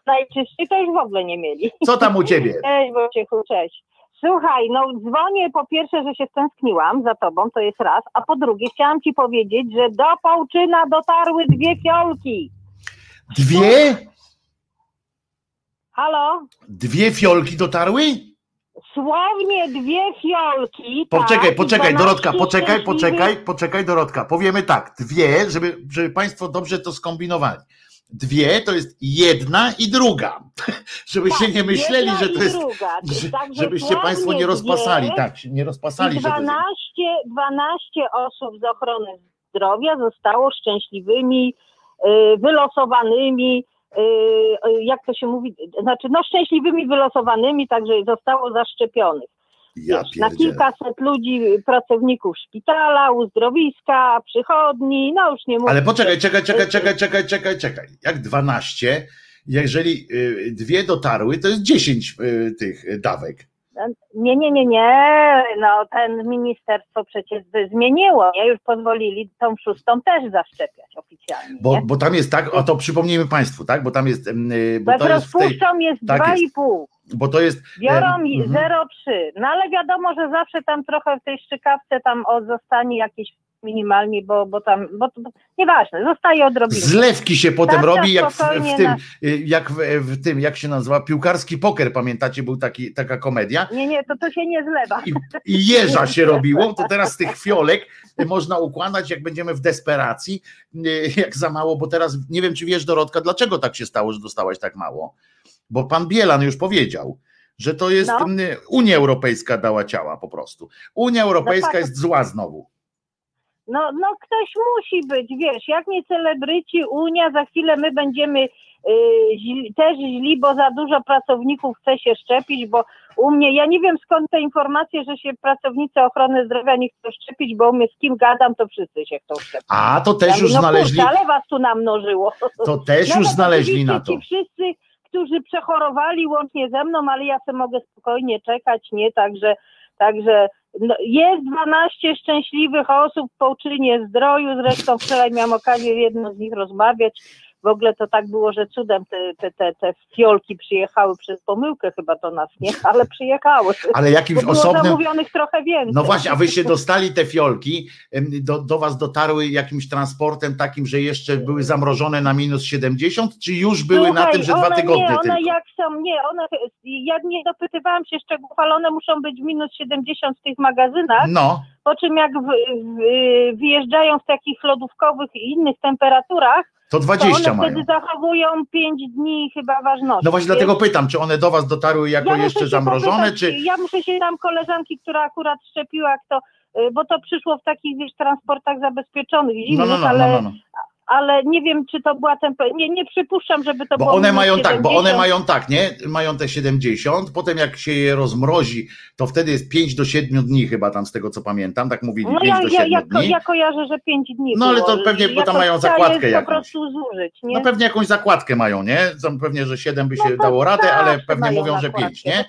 Najczystszej to już w ogóle nie mieli. Co tam u ciebie? Cześć Wojciechu, cześć. Słuchaj, no dzwonię po pierwsze, że się stęskniłam za tobą, to jest raz, a po drugie chciałam ci powiedzieć, że do Pałczyna dotarły dwie fiolki. Dwie? Halo? Dwie fiolki dotarły? Słownie dwie fiolki. Poczekaj, tak, poczekaj, 12 Dorotka, poczekaj, poczekaj, poczekaj, Dorotka. Powiemy tak, dwie, żeby, żeby Państwo dobrze to skombinowali. Dwie to jest jedna i druga. Żebyście Tak, nie myśleli, że to jest. druga. że- Żebyście Państwo nie rozpasali, tak, nie rozpasali, I że to jest. 12, 12 osób z ochrony zdrowia zostało szczęśliwymi, y, wylosowanymi, y, jak to się mówi, znaczy no szczęśliwymi wylosowanymi, także zostało zaszczepionych. Ja na kilkaset ludzi, pracowników szpitala, uzdrowiska, przychodni, no już nie mówię. Ale poczekaj, czekaj, czekaj, czekaj, czekaj, czekaj, czekaj. Jak 12, jeżeli y, dwie dotarły, to jest 10 y, tych dawek. Nie, nie, nie, nie, no ten ministerstwo przecież by zmieniło, nie? Już pozwolili tą szóstą też zaszczepiać oficjalnie, Bo, bo tam jest tak, o to przypomnijmy Państwu, tak? Bo tam jest, y, bo to jest rozpuszczą jest tak jest. 2,5, bo to jest biorą em, i mhm. 0,3, no ale wiadomo, że zawsze tam trochę w tej szczykawce tam o, zostanie jakieś minimalnie, bo, bo tam, bo, bo nieważne, zostaje odrobinę. Zlewki się potem robi, jak w, w tym, na- y, jak w, w tym, jak się nazywa, piłkarski poker, pamiętacie, był taki, taka komedia. Nie, nie, to to się nie zlewa. I, I jeża się robiło, to teraz tych fiolek można układać, jak będziemy w desperacji, y, jak za mało, bo teraz nie wiem, czy wiesz, Dorotka, dlaczego tak się stało, że dostałaś tak mało? Bo pan Bielan już powiedział, że to jest No. y, Unia Europejska dała ciała po prostu. Unia Europejska tak. jest zła znowu. No, no ktoś musi być, wiesz, jak nie celebryci, Unia, za chwilę my będziemy y, źli, też źli, bo za dużo pracowników chce się szczepić, bo u mnie, ja nie wiem skąd te informacje, że się pracownicy ochrony zdrowia nie chcą szczepić, bo u mnie z kim gadam, to wszyscy się chcą szczepić. A to Ja też mówię, już no znaleźli, Kurczę, ale was tu namnożyło. to też już znaleźli na to. Ci wszyscy, którzy przechorowali łącznie ze mną, ale ja sobie mogę spokojnie czekać, nie? Także, także no, jest 12 szczęśliwych osób po uczynie zdroju, zresztą wczoraj miałam okazję jedną z nich rozmawiać. W ogóle to tak było, że cudem te, te, te, te fiolki przyjechały przez pomyłkę chyba do nas, nie? Ale przyjechały. Ale jakimś było osobnym, zamówionych trochę więcej. No właśnie, a wyście dostali te fiolki, do, do was dotarły jakimś transportem takim, że jeszcze były zamrożone na minus 70, czy już były na Słuchaj, tym, że dwa tygodnie nie, one tylko? jak są, nie, one, ja nie dopytywałam się szczegółów, ale one muszą być minus 70 w tych magazynach, No, po czym jak w, w, wyjeżdżają w takich lodówkowych i innych temperaturach, to to 20 one mają. wtedy zachowują 5 dni chyba ważności. No właśnie Więc dlatego pytam, czy one do was dotarły jako ja jeszcze zamrożone, popytać, czy... Ja muszę się tam koleżanki, która akurat szczepiła, kto, y, bo to przyszło w takich wiesz, transportach zabezpieczonych, No, zimnych, no, no, ale, no, no, no. Ale nie wiem, czy to była temperatura, nie, nie przypuszczam, żeby to Bo było one mają tak, bo one 70. mają tak, nie? Mają te 70, potem jak się je rozmrozi, to wtedy jest 5 do 7 dni chyba tam z tego co pamiętam, tak mówili, No 5 ja, do ja, 7 ja, dni. ja kojarzę, że 5 dni No, ale to pewnie, bo tam mają zakładkę jakąś. po prostu zużyć, nie? No pewnie jakąś zakładkę mają, nie? Pewnie, że 7 by się No dało radę, ale pewnie mówią, że zakładkę. 5, nie?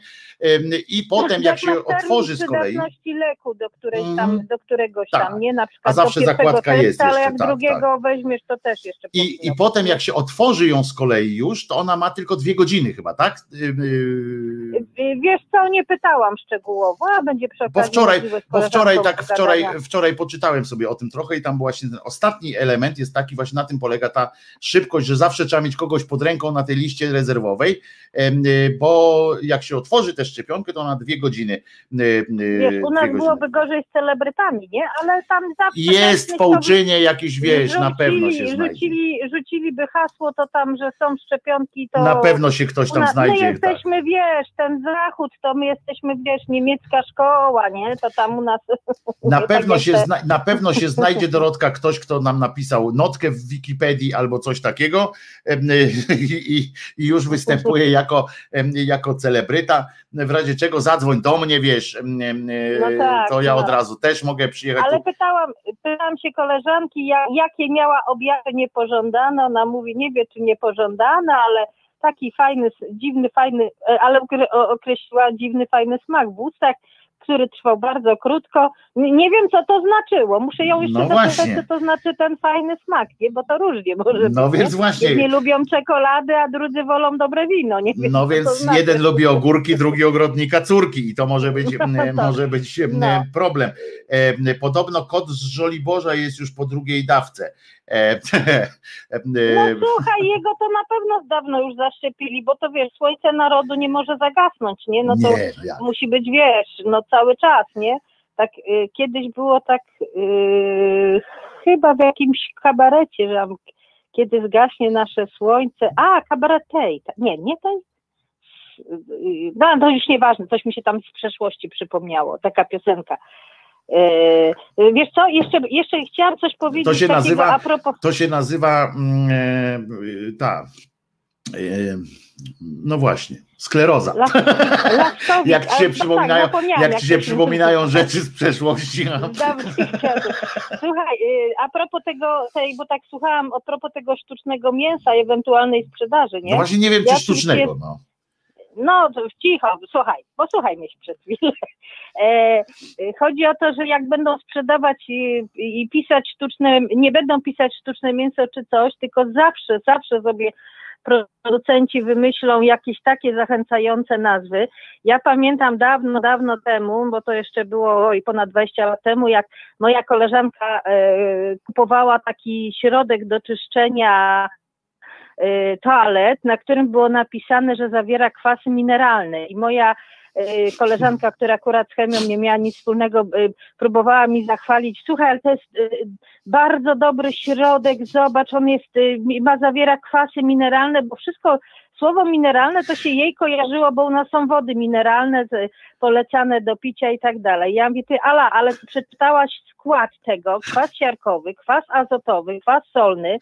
I potem jak się otworzy z kolei, leku do, którejś Mhm. tam, do któregoś Tak. tam, nie? Na przykład A zawsze zakładka jest testa, ale jeszcze, jak tak, drugiego weźmiesz, to też jeszcze i, i potem jak się otworzy ją z kolei już, to ona ma tylko dwie godziny chyba, tak? Ym, yy, Y, Wiesz co, nie pytałam szczegółowo, a będzie przy Bo wczoraj, bo wczoraj tak, wczoraj, wczoraj poczytałem sobie o tym trochę i tam właśnie ten ostatni element jest taki, właśnie na tym polega ta szybkość, że zawsze trzeba mieć kogoś pod ręką na tej liście rezerwowej, y, bo jak się otworzy tę szczepionkę, to na dwie godziny. y, Wiesz, u nas godziny. byłoby gorzej z celebrytami, nie? Ale tam zawsze... Jest pewnie po ktoś- uczynie jakiś, wiesz, na pewno się Rzucili- znajdzie. Rzucili, rzuciliby hasło, to tam, że są szczepionki, to... Na pewno się ktoś tam nas- znajdzie. My tak. jesteśmy, wiesz, ten zachód, to my jesteśmy, wiesz, niemiecka szkoła, nie? To tam u nas... Na pewno, tak się zna, na pewno się znajdzie Dorotka ktoś, kto nam napisał notkę w Wikipedii albo coś takiego i, i, i już występuje jako, jako celebryta. W razie czego zadzwoń do mnie, wiesz, No tak, to ja no. od razu też mogę przyjechać. Ale tu. pytałam, pytałam się koleżanki, ja, jakie miała objawy niepożądane. Ona mówi, nie wie czy niepożądane, ale taki fajny, dziwny, fajny, e, ale określiła dziwny, fajny smak w ustach, który trwał bardzo krótko. Nie, wiem, co to znaczyło. Muszę ją jeszcze No zapytać, co to znaczy ten fajny smak, nie? bo to różnie może No być. więc nie? właśnie. Jedni lubią czekolady, a drudzy wolą dobre wino. Nie wiem, No więc znaczy. jeden lubi ogórki, drugi ogrodnika córki i to może być, m, tak. może być m, No. problem. E, Podobno kot z Żoliborza jest już po drugiej dawce. E, No e, słuchaj, jego to na pewno dawno już zaszczepili, bo to wiesz, słońce narodu nie może zagasnąć, nie? No to Nie, ja. musi być, wiesz, no cały czas, nie? Tak y, kiedyś było tak y, chyba w jakimś kabarecie, że kiedy zgaśnie nasze słońce, a kabaret tej, nie, nie tej, y, no to już nieważne, coś mi się tam z przeszłości przypomniało, taka piosenka. Y, Wiesz co, jeszcze, jeszcze chciałam coś powiedzieć się takiego nazywa- a propos To się nazywa e, ta. e, No właśnie, skleroza. Las, Jak ci się to przypominają, tak, zapomniałam, jak ci się to przypominają rzeczy z przeszłości. no. Słuchaj, a propos tego, tej, bo tak słuchałam, a propos tego sztucznego mięsa, ewentualnej sprzedaży, nie? No właśnie nie wiem, czy Ja sztucznego. No. No cicho, słuchaj, posłuchaj mnie przez chwilę. E, chodzi o to, że jak będą sprzedawać i, i pisać sztuczne, nie będą pisać sztuczne mięso czy coś, tylko zawsze, zawsze sobie producenci wymyślą jakieś takie zachęcające nazwy. Ja pamiętam dawno, dawno temu, bo to jeszcze było i ponad 20 lat temu, jak moja koleżanka e, kupowała taki środek do czyszczenia toalet, na którym było napisane, że zawiera kwasy mineralne i moja Y, koleżanka, która akurat z chemią nie miała nic wspólnego, y, próbowała mi zachwalić, słuchaj, ale to jest y, bardzo dobry środek, zobacz, on jest, ma, zawiera kwasy mineralne, bo wszystko, słowo mineralne to się jej kojarzyło, bo u nas są wody mineralne polecane do picia i tak dalej. Ja mówię, ty Ala, ale przeczytałaś skład tego, kwas siarkowy, kwas azotowy, kwas solny,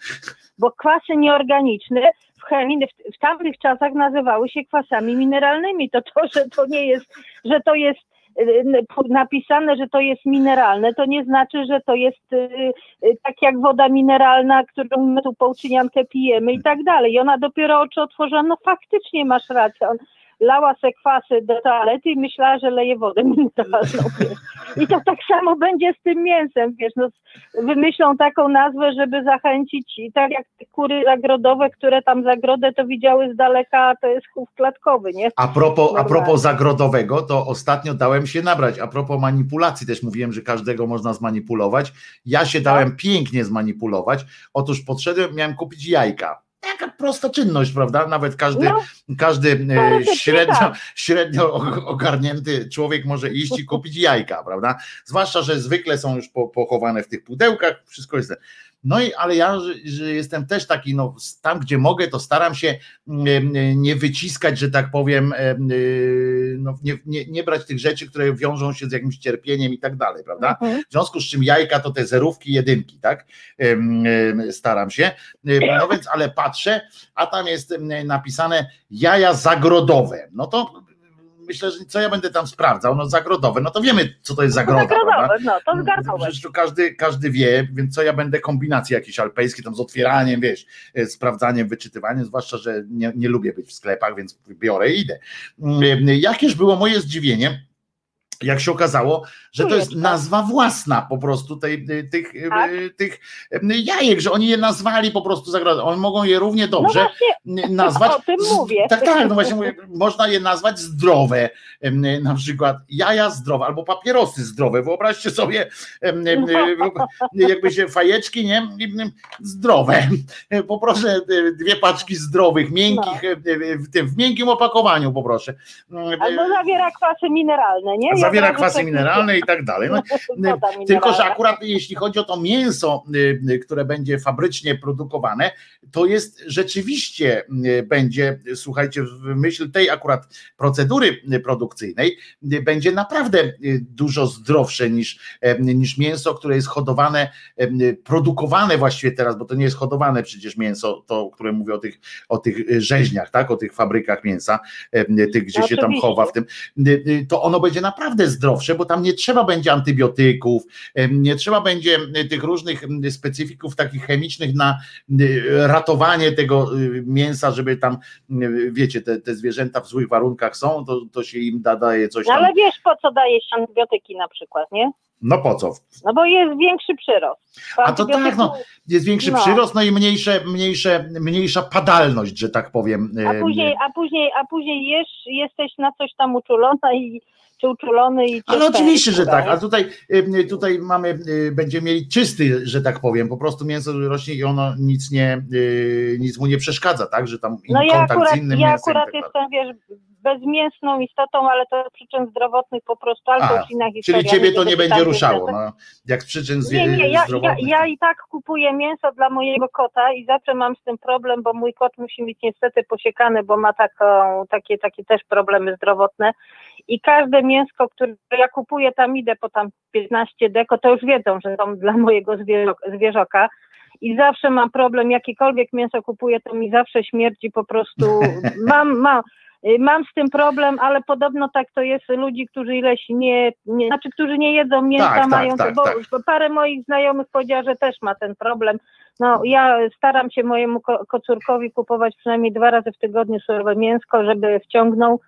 bo kwasy nieorganiczne w chemii w, w tamtych czasach nazywały się kwasami mineralnymi. To to, że to nie jest, że to jest y, napisane, że to jest mineralne, to nie znaczy, że to jest y, y, tak jak woda mineralna, którą my tu połczyniankę pijemy i tak dalej. I ona dopiero oczy otworzyła, no faktycznie masz rację. Lała se kwasy do toalety i myślała, że leje wodę mineralną. I to tak samo będzie z tym mięsem, wiesz, no, wymyślą taką nazwę, żeby zachęcić, i tak jak te kury zagrodowe, które tam zagrodę to widziały z daleka, to jest chów klatkowy, nie? A propos, a propos zagrodowego, to ostatnio dałem się nabrać, a propos manipulacji, też mówiłem, że każdego można zmanipulować, ja się dałem pięknie zmanipulować, otóż podszedłem, miałem kupić jajka, taka prosta czynność, prawda? Nawet każdy, no, każdy e, średnio, tak. średnio ogarnięty człowiek może iść i kupić jajka, prawda? Zwłaszcza, że zwykle są już pochowane w tych pudełkach, wszystko jest. No i ale ja, że, jestem też taki, no tam gdzie mogę, to staram się mm, nie wyciskać, że tak powiem, y, no, nie, nie, nie brać tych rzeczy, które wiążą się z jakimś cierpieniem i tak dalej, prawda? Mhm. W związku z czym jajka to te zerówki, jedynki, tak? Staram się. No więc, ale patrzę, a tam jest napisane jaja zagrodowe. No to myślę, że co ja będę tam sprawdzał, no zagrodowe, no to wiemy, co to jest zagroda. No, zagrodowe, no to zgarnowe. Przecież to każdy, każdy wie, więc co ja będę kombinacje jakieś alpejskie, tam z otwieraniem, wiesz, e, sprawdzaniem, wyczytywaniem, zwłaszcza, że nie, nie lubię być w sklepach, więc biorę i idę. Mm, e, jakież było moje zdziwienie, jak się okazało, że to jest nazwa własna po prostu tej, y, tych, y, tak? Y, tych jajek, że oni je nazwali po prostu zagrodą. Oni mogą je równie no dobrze no nazwać. O tym mówię. Tak, tak, no właśnie mówię, można je nazwać zdrowe, na przykład jaja zdrowe albo papierosy zdrowe. Wyobraźcie sobie, jakby się fajeczki, nie? Zdrowe. Poproszę dwie paczki zdrowych, miękkich, no. w tym w miękkim opakowaniu poproszę. Albo zawiera kwasy mineralne, nie? Zawiera kwasy mineralne i tak dalej. No, tylko, że akurat jeśli chodzi o to mięso, y, y, które będzie fabrycznie produkowane, to jest rzeczywiście y, będzie, słuchajcie, w myśl tej akurat procedury produkcyjnej, będzie naprawdę dużo zdrowsze niż, niż mięso, które jest hodowane, produkowane właściwie teraz, bo to nie jest hodowane przecież mięso, to, które mówię o tych, o tych rzeźniach, tak, o tych fabrykach mięsa, tych, gdzie się tam chowa w tym, to ono będzie naprawdę naprawdę zdrowsze, bo tam nie trzeba będzie antybiotyków, nie trzeba będzie tych różnych specyfików takich chemicznych na ratowanie tego y, mięsa, żeby tam, wiecie, te, te zwierzęta w złych warunkach są, to, to się im da, daje coś tam. Ale wiesz po co daje się antybiotyki na przykład, nie? No po co? No bo jest większy przyrost. A to tak, no, jest większy no. przyrost, no i mniejsze, mniejsze, mniejsza padalność, że tak powiem. A później, a później, a później jesz, jesteś na coś tam uczulona i czy uczulony i Ale oczywiście, że tak, a tutaj, tutaj mamy, y, będziemy mieli czysty, że tak powiem, po prostu mięso rośnie i ono nic nie, y, nic mu nie przeszkadza, tak, że tam no ja akurat, z innym ja akurat tak jestem, wiesz, bezmięsną istotą, ale to z przyczyn zdrowotnych po prostu, ale to inna historia. Czyli ciebie to nie będzie ruszało, no, jak z przyczyn nie, nie, ja, ja, ja, i tak kupuję mięso dla mojego kota i zawsze mam z tym problem, bo mój kot musi mieć niestety posiekany, bo ma taką, takie, takie też problemy zdrowotne i każde mięsko, które ja kupuję, tam idę po tam 15 deko, to już wiedzą, że są dla mojego zwierzoka i zawsze mam problem, jakiekolwiek mięso kupuję, to mi zawsze śmierdzi po prostu, mam, mam, Y, Mam z tym problem, ale podobno tak to jest ludzi, którzy ileś nie, nie znaczy, którzy nie jedzą mięsa, Tak, tak, mają, tak, bo tak. bo parę moich znajomych powiedziała, że też ma ten problem. No ja staram się mojemu ko- kocurkowi kupować przynajmniej dwa razy w tygodniu surowe mięsko, żeby wciągnął,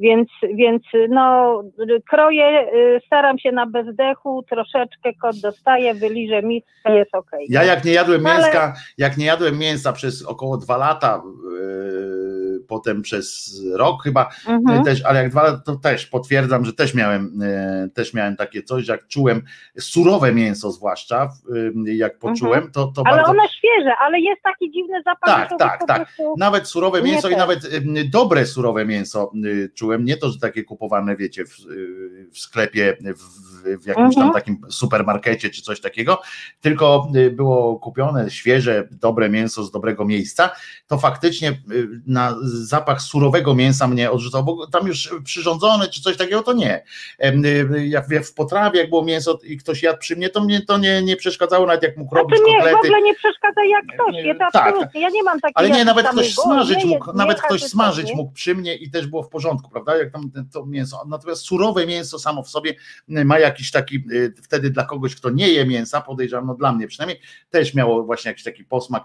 więc, więc no kroję, y, staram się na bezdechu, troszeczkę kot dostaje, wyliżę miskę, jest okej. Ja jak nie jadłem Ale- mięska, jak nie jadłem mięsa przez około dwa lata, yy, potem przez rok chyba, Mhm. też, ale jak dwa lata, to też potwierdzam, że też miałem, e, też miałem takie coś, jak czułem surowe mięso zwłaszcza, e, jak poczułem, to, to Ale bardzo... one świeże, ale jest taki dziwny zapach, Tak, tak, tak. prostu... Nawet surowe Nie mięso i te. nawet dobre surowe mięso czułem, nie to, że takie kupowane, wiecie, w, w sklepie, w, w jakimś tam Mhm. takim supermarkecie czy coś takiego, tylko było kupione świeże, dobre mięso z dobrego miejsca, to faktycznie na zapach surowego mięsa mnie odrzucał, bo tam już przyrządzone czy coś takiego, to nie. Y, Jak w potrawie, jak było mięso i ktoś jadł przy mnie, to mnie to nie, nie przeszkadzało, nawet jak mógł A robić to nie, w kotlety. ogóle nie przeszkadza jak ktoś, Nie, je, to tak. absolutnie, ja nie mam takiej Ale nie, nawet ktoś smażyć mógł, jest nawet ktoś smażyć nie? mógł przy mnie i też było w porządku, prawda? Jak tam to mięso. Natomiast surowe mięso samo w sobie ma jakiś taki, y, wtedy dla kogoś, kto nie je mięsa, podejrzewam, no dla mnie przynajmniej, też miało właśnie jakiś taki posmak,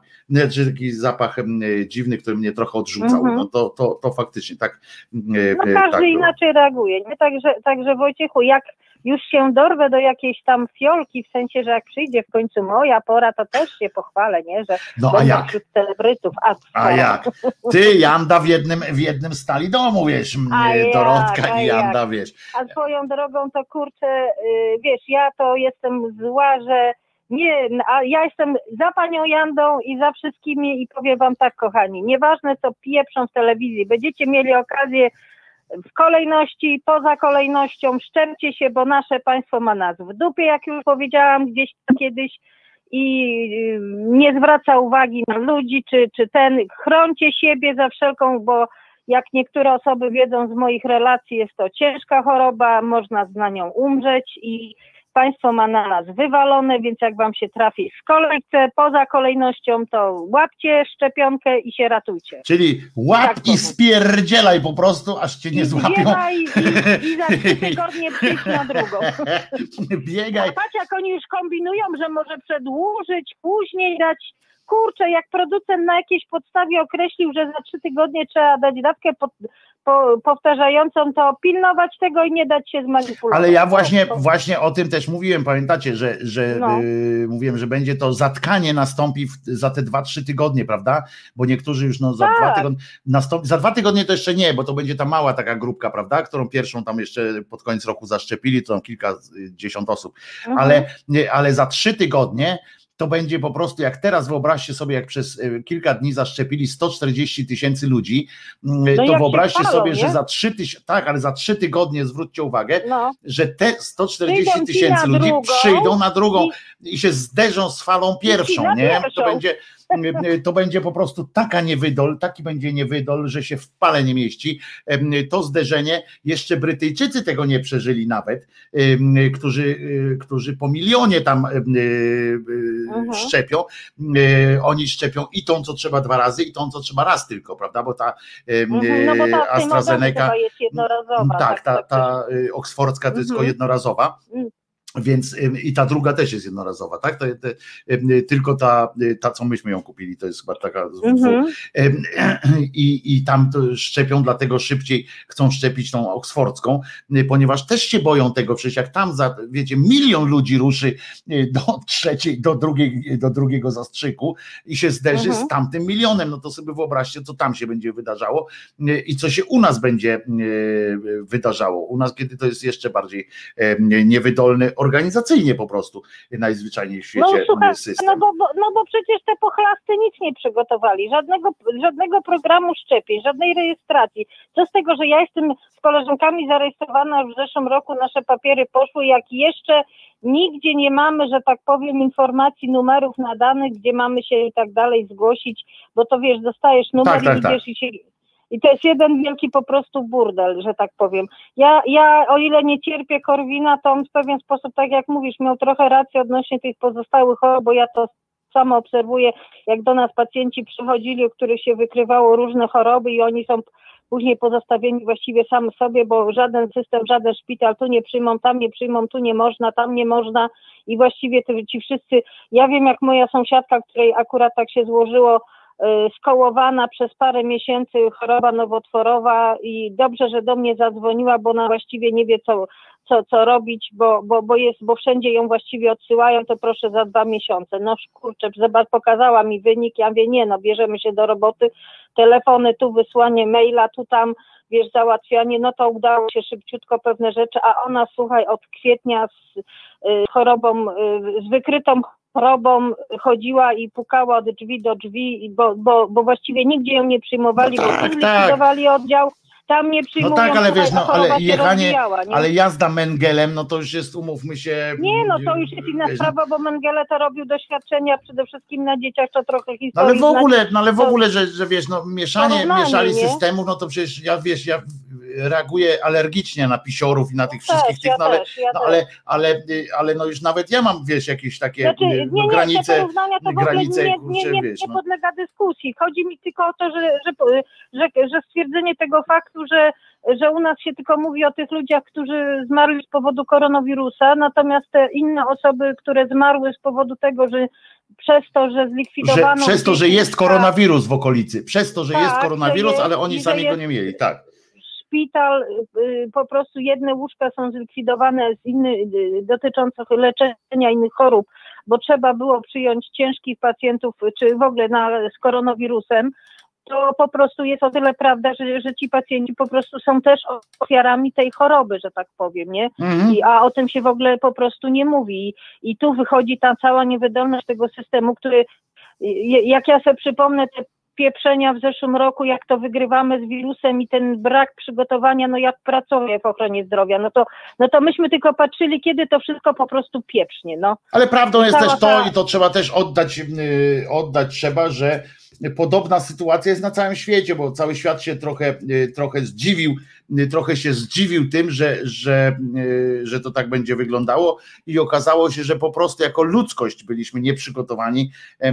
czy taki zapach y, dziwny, który mnie trochę odrzucał. Mhm. No to, to, to faktycznie tak. y, No y, każdy tak było. inaczej reaguje, nie? Także, także Wojciechu, jak już się dorwę do jakiejś tam fiolki, w sensie, że jak przyjdzie w końcu moja pora, to też się pochwalę, nie? Że No a jak? wśród celebrytów. A, A jak? Ty, Janda w jednym, w jednym stali domu, wiesz, A jak, Dorotka a i jak? Janda, wiesz. A swoją drogą to kurczę, y, wiesz, ja to jestem zła, że nie, a ja jestem za panią Jandą i za wszystkimi i powiem wam tak, kochani, nieważne co pieprzą w telewizji, będziecie mieli okazję w kolejności, poza kolejnością, szczepcie się, bo nasze państwo ma nas w dupie, jak już powiedziałam gdzieś kiedyś i y, nie zwraca uwagi na ludzi, czy, czy ten, chroncie siebie za wszelką, bo jak niektóre osoby wiedzą z moich relacji, jest to ciężka choroba, można na nią umrzeć i państwo ma na nas wywalone, więc jak wam się trafi w kolejce, poza kolejnością, to łapcie szczepionkę i się ratujcie. Czyli łap Tak, i spierdzielaj po prostu, aż cię nie I złapią. biegaj i, i za trzy tygodnie przyjść na drugą. Biegaj. A patrz, jak oni już kombinują, że może przedłużyć, później dać. Kurczę, jak producent na jakiejś podstawie określił, że za trzy tygodnie trzeba dać dawkę pod, po, powtarzającą, to pilnować tego i nie dać się zmanipulować. Ale ja właśnie, To- to- właśnie o tym też mówiłem, pamiętacie, że, że No. y, mówiłem, że będzie to zatkanie nastąpi w, za te dwa, trzy tygodnie, prawda? Bo niektórzy już no, za Tak. dwa tygodnie nastąpi, za dwa tygodnie to jeszcze nie, bo to będzie ta mała taka grupka, prawda? Którą pierwszą tam jeszcze pod koniec roku zaszczepili, to tam kilkadziesiąt osób. Mhm. ale, nie, ale za trzy tygodnie to będzie po prostu, jak teraz wyobraźcie sobie, jak przez y, kilka dni zaszczepili 140 tysięcy ludzi, mm, No to wyobraźcie chwalą, sobie, że nie? za trzy tysiące, tak, ale za trzy tygodnie, zwróćcie uwagę, No, że te 140 Przyjdą ci tysięcy ludzi drugą przyjdą na drugą i się zderzą z falą pierwszą, nie? To pierwszą. będzie, to będzie po prostu taka niewydol, taki będzie niewydol, że się w pale nie mieści. Em, To zderzenie, jeszcze Brytyjczycy tego nie przeżyli nawet, em, którzy, którzy po milionie tam Mhm. szczepią. Oni szczepią i tą, co trzeba dwa razy, i tą, co trzeba raz tylko, prawda? Bo ta mhm, no bo ta AstraZeneca jest jednorazowa. tak, ta, tak, ta y, oksfordzka to jest tylko jednorazowa. Więc i ta druga też jest jednorazowa, tak? To, ym, y, tylko ta, y, ta, co myśmy ją kupili, to jest chyba taka z Mhm. i, i tam to szczepią, dlatego szybciej chcą szczepić tą oksfordzką, y, ponieważ też się boją tego, przecież jak tam za, wiecie, milion ludzi ruszy do trzeciej, do, drugiej, do drugiego zastrzyku i się zderzy Mhm. z tamtym milionem, no to sobie wyobraźcie, co tam się będzie wydarzało i co się u nas będzie wydarzało. U nas, kiedy to jest jeszcze bardziej e, niewydolny organizacyjnie po prostu najzwyczajniej w świecie No słuchaj, system. no bo, bo, no bo przecież te pochlasty nic nie przygotowali, żadnego, żadnego programu szczepień, żadnej rejestracji. Co z tego, że ja jestem z koleżankami zarejestrowana w zeszłym roku, nasze papiery poszły, jak jeszcze nigdzie nie mamy, że tak powiem, informacji, numerów nadanych, gdzie mamy się i tak dalej zgłosić, bo to wiesz, dostajesz numer Tak, tak, i idziesz i się... I to jest jeden wielki po prostu burdel, że tak powiem. Ja, ja o ile nie cierpię Korwina, to on w pewien sposób, tak jak mówisz, miał trochę rację odnośnie tych pozostałych chorób, bo ja to samo obserwuję, jak do nas pacjenci przychodzili, u których się wykrywało różne choroby i oni są później pozostawieni właściwie sam sobie, bo żaden system, żaden szpital tu nie przyjmą, tam nie przyjmą, tu nie można, tam nie można i właściwie ci wszyscy, ja wiem jak moja sąsiadka, której akurat tak się złożyło, skołowana przez parę miesięcy choroba nowotworowa i dobrze, że do mnie zadzwoniła, bo ona właściwie nie wie co, co, co robić, bo, bo, bo jest, bo wszędzie ją właściwie odsyłają, to proszę za dwa miesiące. No kurczę, pokazała mi wynik, ja mówię, nie no, bierzemy się do roboty, telefony, tu wysłanie maila, tu tam, wiesz, załatwianie, no to udało się szybciutko pewne rzeczy, a ona, słuchaj, od kwietnia z y, chorobą, y, z wykrytą chorobą chodziła i pukała od drzwi do drzwi, bo, bo, bo właściwie nigdzie ją nie przyjmowali, No bo tak, tu tak. zlikwidowali oddział, tam nie No przyjmują, tak, ale wiesz, no ale jechanie, nie? ale jazda Mengelem, no to już jest, umówmy się. Nie, no to już jest inna wiesz, sprawa, bo Mengele to robił doświadczenia przede wszystkim na dzieciach, to trochę No historii. ale w ogóle, no ale w ogóle, że, że wiesz, no mieszanie, mieszali nie? systemów, no to przecież ja wiesz, ja reaguję alergicznie na pisiorów i na tych wszystkich też, tych, ja no ale, też, ja no ale, ale, ale no już nawet ja mam, wiesz, jakieś takie Znaczy, y, nie, no, nie, granice, porównania to granice, nie, nie, kurczę, nie, wiesz, nie no. podlega dyskusji. Chodzi mi tylko o to, że, że, że, że stwierdzenie tego faktu, że, że u nas się tylko mówi o tych ludziach, którzy zmarli z powodu koronawirusa, natomiast te inne osoby, które zmarły z powodu tego, że przez to, że że zlikwidowano... przez to, że jest szpital, koronawirus w okolicy, przez to, że Tak, jest że koronawirus, jest ale oni że sami go jest- nie mieli, tak. szpital, y, po prostu jedne łóżka są zlikwidowane z inny, y, dotyczących leczenia innych chorób, bo trzeba było przyjąć ciężkich pacjentów, czy w ogóle na, z koronawirusem, to po prostu jest o tyle prawda, że, że ci pacjenci po prostu są też ofiarami tej choroby, że tak powiem, nie? Mhm. I, a o tym się w ogóle po prostu nie mówi. I, I tu wychodzi ta cała niewydolność tego systemu, który, jak ja sobie przypomnę te pieprzenia w zeszłym roku, jak to wygrywamy z wirusem i ten brak przygotowania, no jak pracuję w ochronie zdrowia, no to, no to myśmy tylko patrzyli, kiedy to wszystko po prostu pieprznie, no. Ale prawdą jest Cała też to, ta- i to trzeba też oddać, yy, oddać trzeba, że podobna sytuacja jest na całym świecie, bo cały świat się trochę, yy, trochę zdziwił, trochę się zdziwił tym, że, że, yy, że to tak będzie wyglądało i okazało się, że po prostu jako ludzkość byliśmy nieprzygotowani yy,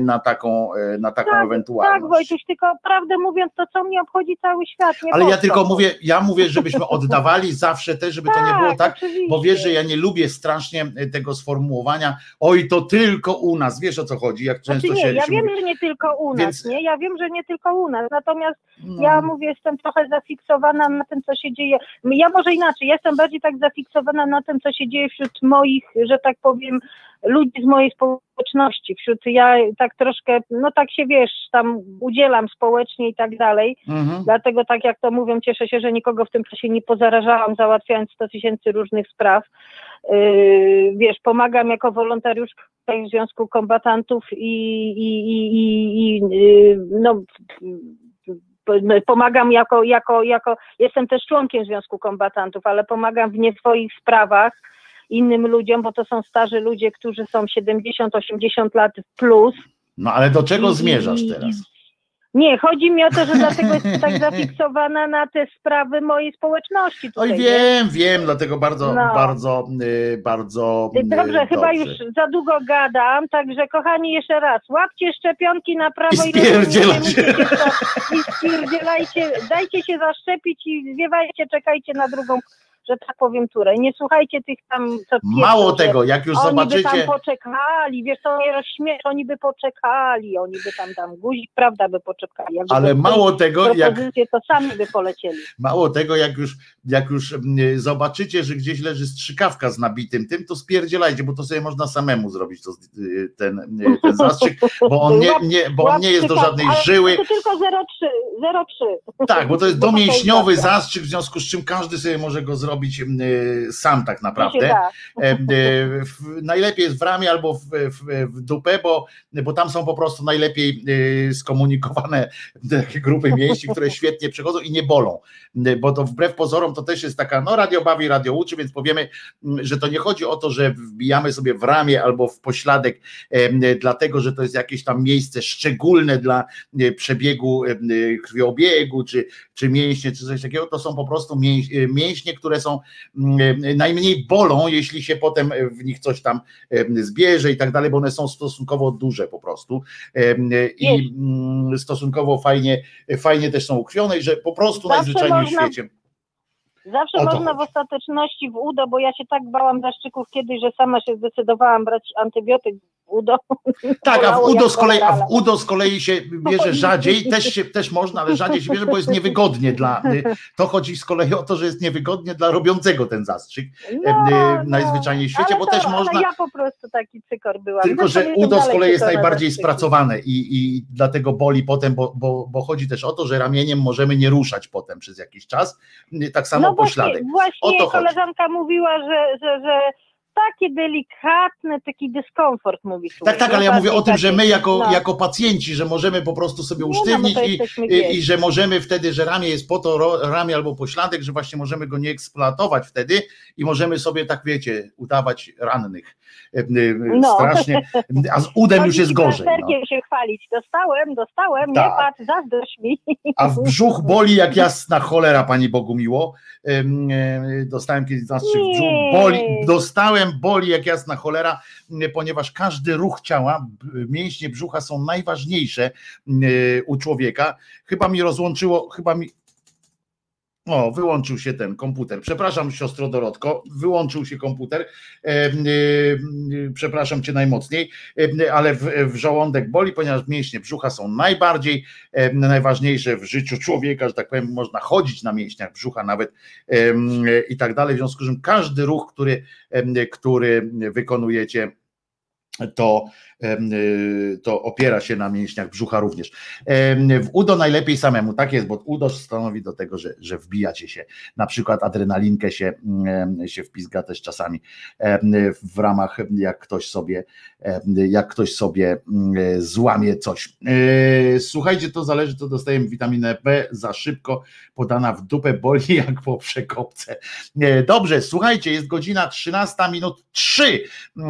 na taką, na taką Tak, Tak, ewentualność. Wojtuś, tylko prawdę mówiąc, to co mnie obchodzi cały świat, nie Ale ja tylko mówię, ja mówię, żebyśmy oddawali zawsze też, żeby to nie było tak, oczywiście. bo wiesz, że ja nie lubię strasznie tego sformułowania, oj, to tylko u nas, wiesz o co chodzi, jak często Znaczy nie, się, ja wiem, mówi. że nie tylko u nas, Więc- nie? Ja wiem, że nie tylko u nas. Natomiast No. ja mówię, jestem trochę zafiksowana na tym, co się dzieje. Ja może inaczej, ja jestem bardziej tak zafiksowana na tym, co się dzieje wśród moich, że tak powiem, ludzi z mojej społeczności. Wśród ja tak troszkę, no tak się wiesz, tam udzielam społecznie i tak dalej. Mhm. Dlatego tak jak to mówią, cieszę się, że nikogo w tym czasie nie pozarażałam, załatwiając 100 tysięcy różnych spraw. Yy, wiesz, pomagam jako wolontariusz w Związku Kombatantów i, i, i, i, i yy, no, pomagam jako, jako, jako, jestem też członkiem Związku Kombatantów, ale pomagam w nie swoich sprawach innym ludziom, bo to są starzy ludzie, którzy są 70-80 lat plus. No ale do czego I- zmierzasz teraz? Nie, chodzi mi o to, że dlatego jestem tak zafiksowana na te sprawy mojej społeczności tutaj. Oj nie? wiem, wiem, dlatego bardzo, No. bardzo, y, bardzo y, Dobrze, chyba już dobrze. za długo gadam, także kochani jeszcze raz, łapcie szczepionki na prawo I i, spierdzielajcie. i spierdzielajcie, dajcie się zaszczepić i zwiewajcie, czekajcie na drugą, że tak powiem, turę. Nie słuchajcie tych tam, co Mało tego, jak już Oni by zobaczycie, tam poczekali, wiesz, to mnie rozśmiesz, oni by poczekali, oni by tam, tam guzik, prawda, by poczekali. Jakby ale mało tego, jak to sami by polecieli. Mało tego, jak już, jak już zobaczycie, że gdzieś leży strzykawka z nabitym tym, to spierdzielajcie, bo to sobie można samemu zrobić to, y, ten, y, ten zastrzyk, bo on nie, nie, bo on nie jest do żadnej żyły. To tylko 0,3, 0,3. Tak, bo to jest domięśniowy zastrzyk, w związku z czym każdy sobie może go zrobić y, sam tak naprawdę. E, e, najlepiej jest w ramię albo w, w, w dupę, bo, bo tam są po prostu najlepiej e, skomunikowane takie grupy mięśni, które świetnie przechodzą i nie bolą. E, Bo to wbrew pozorom to też jest taka, no radio bawi, radio uczy, więc powiemy, że to nie chodzi o to, że wbijamy sobie w ramię albo w pośladek, dlatego, że to jest jakieś tam miejsce szczególne dla przebiegu krwiobiegu, czy, czy mięśnie, czy coś takiego, to są po prostu mięśnie, które są najmniej bolą, jeśli się potem w nich coś tam zbierze i tak dalej, bo one są stosunkowo duże po prostu i mm, stosunkowo fajnie, fajnie też są ukrwione i że po prostu najzwyczajniej w świecie. Zawsze można w ostateczności w udo, bo ja się tak bałam zaszczyków kiedyś, że sama się zdecydowałam brać antybiotyk udo. Tak, a w udo, z kolei, a w udo z kolei się bierze rzadziej, też, się, też można, ale rzadziej się bierze, bo jest niewygodnie dla, to chodzi z kolei o to, że jest niewygodnie dla robiącego ten zastrzyk no, no, najzwyczajniej w świecie, bo to, też można. ja po prostu taki cykor byłam. Tylko, że udo z kolei jest najbardziej spracowane i, i dlatego boli potem, bo, bo, bo chodzi też o to, że ramieniem możemy nie ruszać potem przez jakiś czas, tak samo no pośladek. Właśnie, właśnie koleżanka chodzi. mówiła, że, że, że taki delikatny, taki dyskomfort mówi. Tak, tak, ale ja mówię o tym, że my jako, no. jako pacjenci, że możemy po prostu sobie no, usztywnić no, i, i, i, że możemy wtedy, że ramię jest po to, ramię albo pośladek, że właśnie możemy go nie eksploatować wtedy i możemy sobie tak, wiecie, udawać rannych. No. Strasznie, a z udem już jest gorzej. No. się chwalić, dostałem, dostałem, tak. nie patrz, zazdrość mi. A w brzuch boli jak jasna cholera, Pani Bogu miło. E, dostałem kiedyś zastrzyk w brzuch, boli, dostałem boli jak jasna cholera, ponieważ każdy ruch ciała, mięśnie brzucha są najważniejsze u człowieka. Chyba mi rozłączyło, chyba mi o, wyłączył się ten komputer. Przepraszam, siostro Dorotko, wyłączył się komputer. E, e, przepraszam cię najmocniej, e, ale w, w, żołądek boli, ponieważ mięśnie brzucha są najbardziej najważniejsze w życiu człowieka, że tak powiem, można chodzić na mięśniach brzucha nawet i tak dalej. W związku z czym każdy ruch, który, który wykonujecie, to to opiera się na mięśniach brzucha również. W udo najlepiej samemu, tak jest, bo udo stanowi do tego, że, że wbijacie się, na przykład adrenalinkę się, się wpizga też czasami w ramach, jak ktoś sobie, jak ktoś sobie złamie coś. E, słuchajcie, to zależy, to dostajemy witaminę B za szybko, podana w dupę, boli jak po przekopce. E, dobrze, słuchajcie, jest godzina 13 minut 3.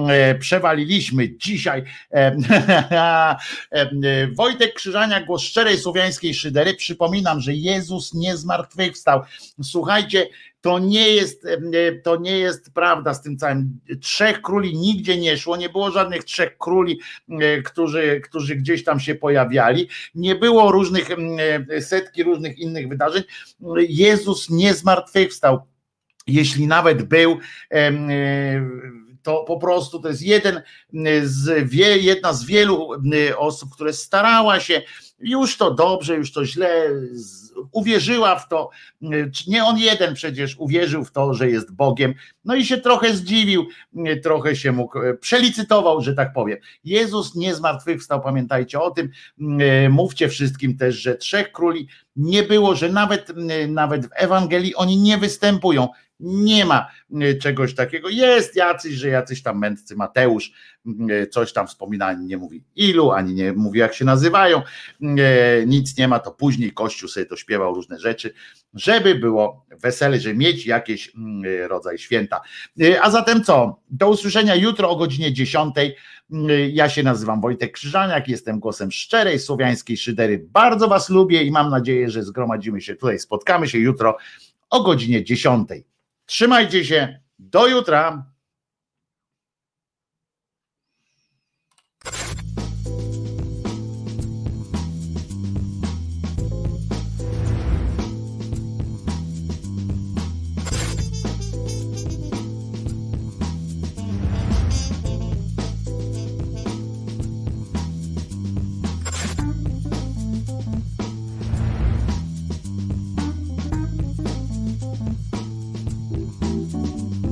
E, przewaliliśmy dzisiaj Wojtek Krzyżania, głos szczerej słowiańskiej szydery. Przypominam, że Jezus nie zmartwychwstał. Słuchajcie, to nie jest, to nie jest prawda z tym całym. Trzech króli nigdzie nie szło, nie było żadnych trzech króli, którzy, którzy gdzieś tam się pojawiali. Nie było różnych setki różnych innych wydarzeń. Jezus nie zmartwychwstał. Jeśli nawet był, to po prostu to jest jeden z wie, jedna z wielu osób, które starała się, już to dobrze, już to źle, uwierzyła w to, nie on jeden przecież uwierzył w to, że jest Bogiem, no i się trochę zdziwił, trochę się mógł, przelicytował, że tak powiem. Jezus nie zmartwychwstał, pamiętajcie o tym, mówcie wszystkim też, że trzech króli nie było, że nawet, nawet w Ewangelii oni nie występują, nie ma e, czegoś takiego. Jest jacyś, że jacyś tam mędrcy Mateusz e, coś tam wspomina, nie mówi ilu, ani nie mówi jak się nazywają. E, nic nie ma, to później Kościół sobie to śpiewał różne rzeczy, żeby było wesele, żeby mieć jakiś rodzaj święta. A zatem co? Do usłyszenia jutro o godzinie 10. Ja się nazywam Wojtek Krzyżaniak, jestem głosem szczerej słowiańskiej szydery. Bardzo Was lubię i mam nadzieję, że zgromadzimy się tutaj, spotkamy się jutro o godzinie 10. Trzymajcie się. Do jutra.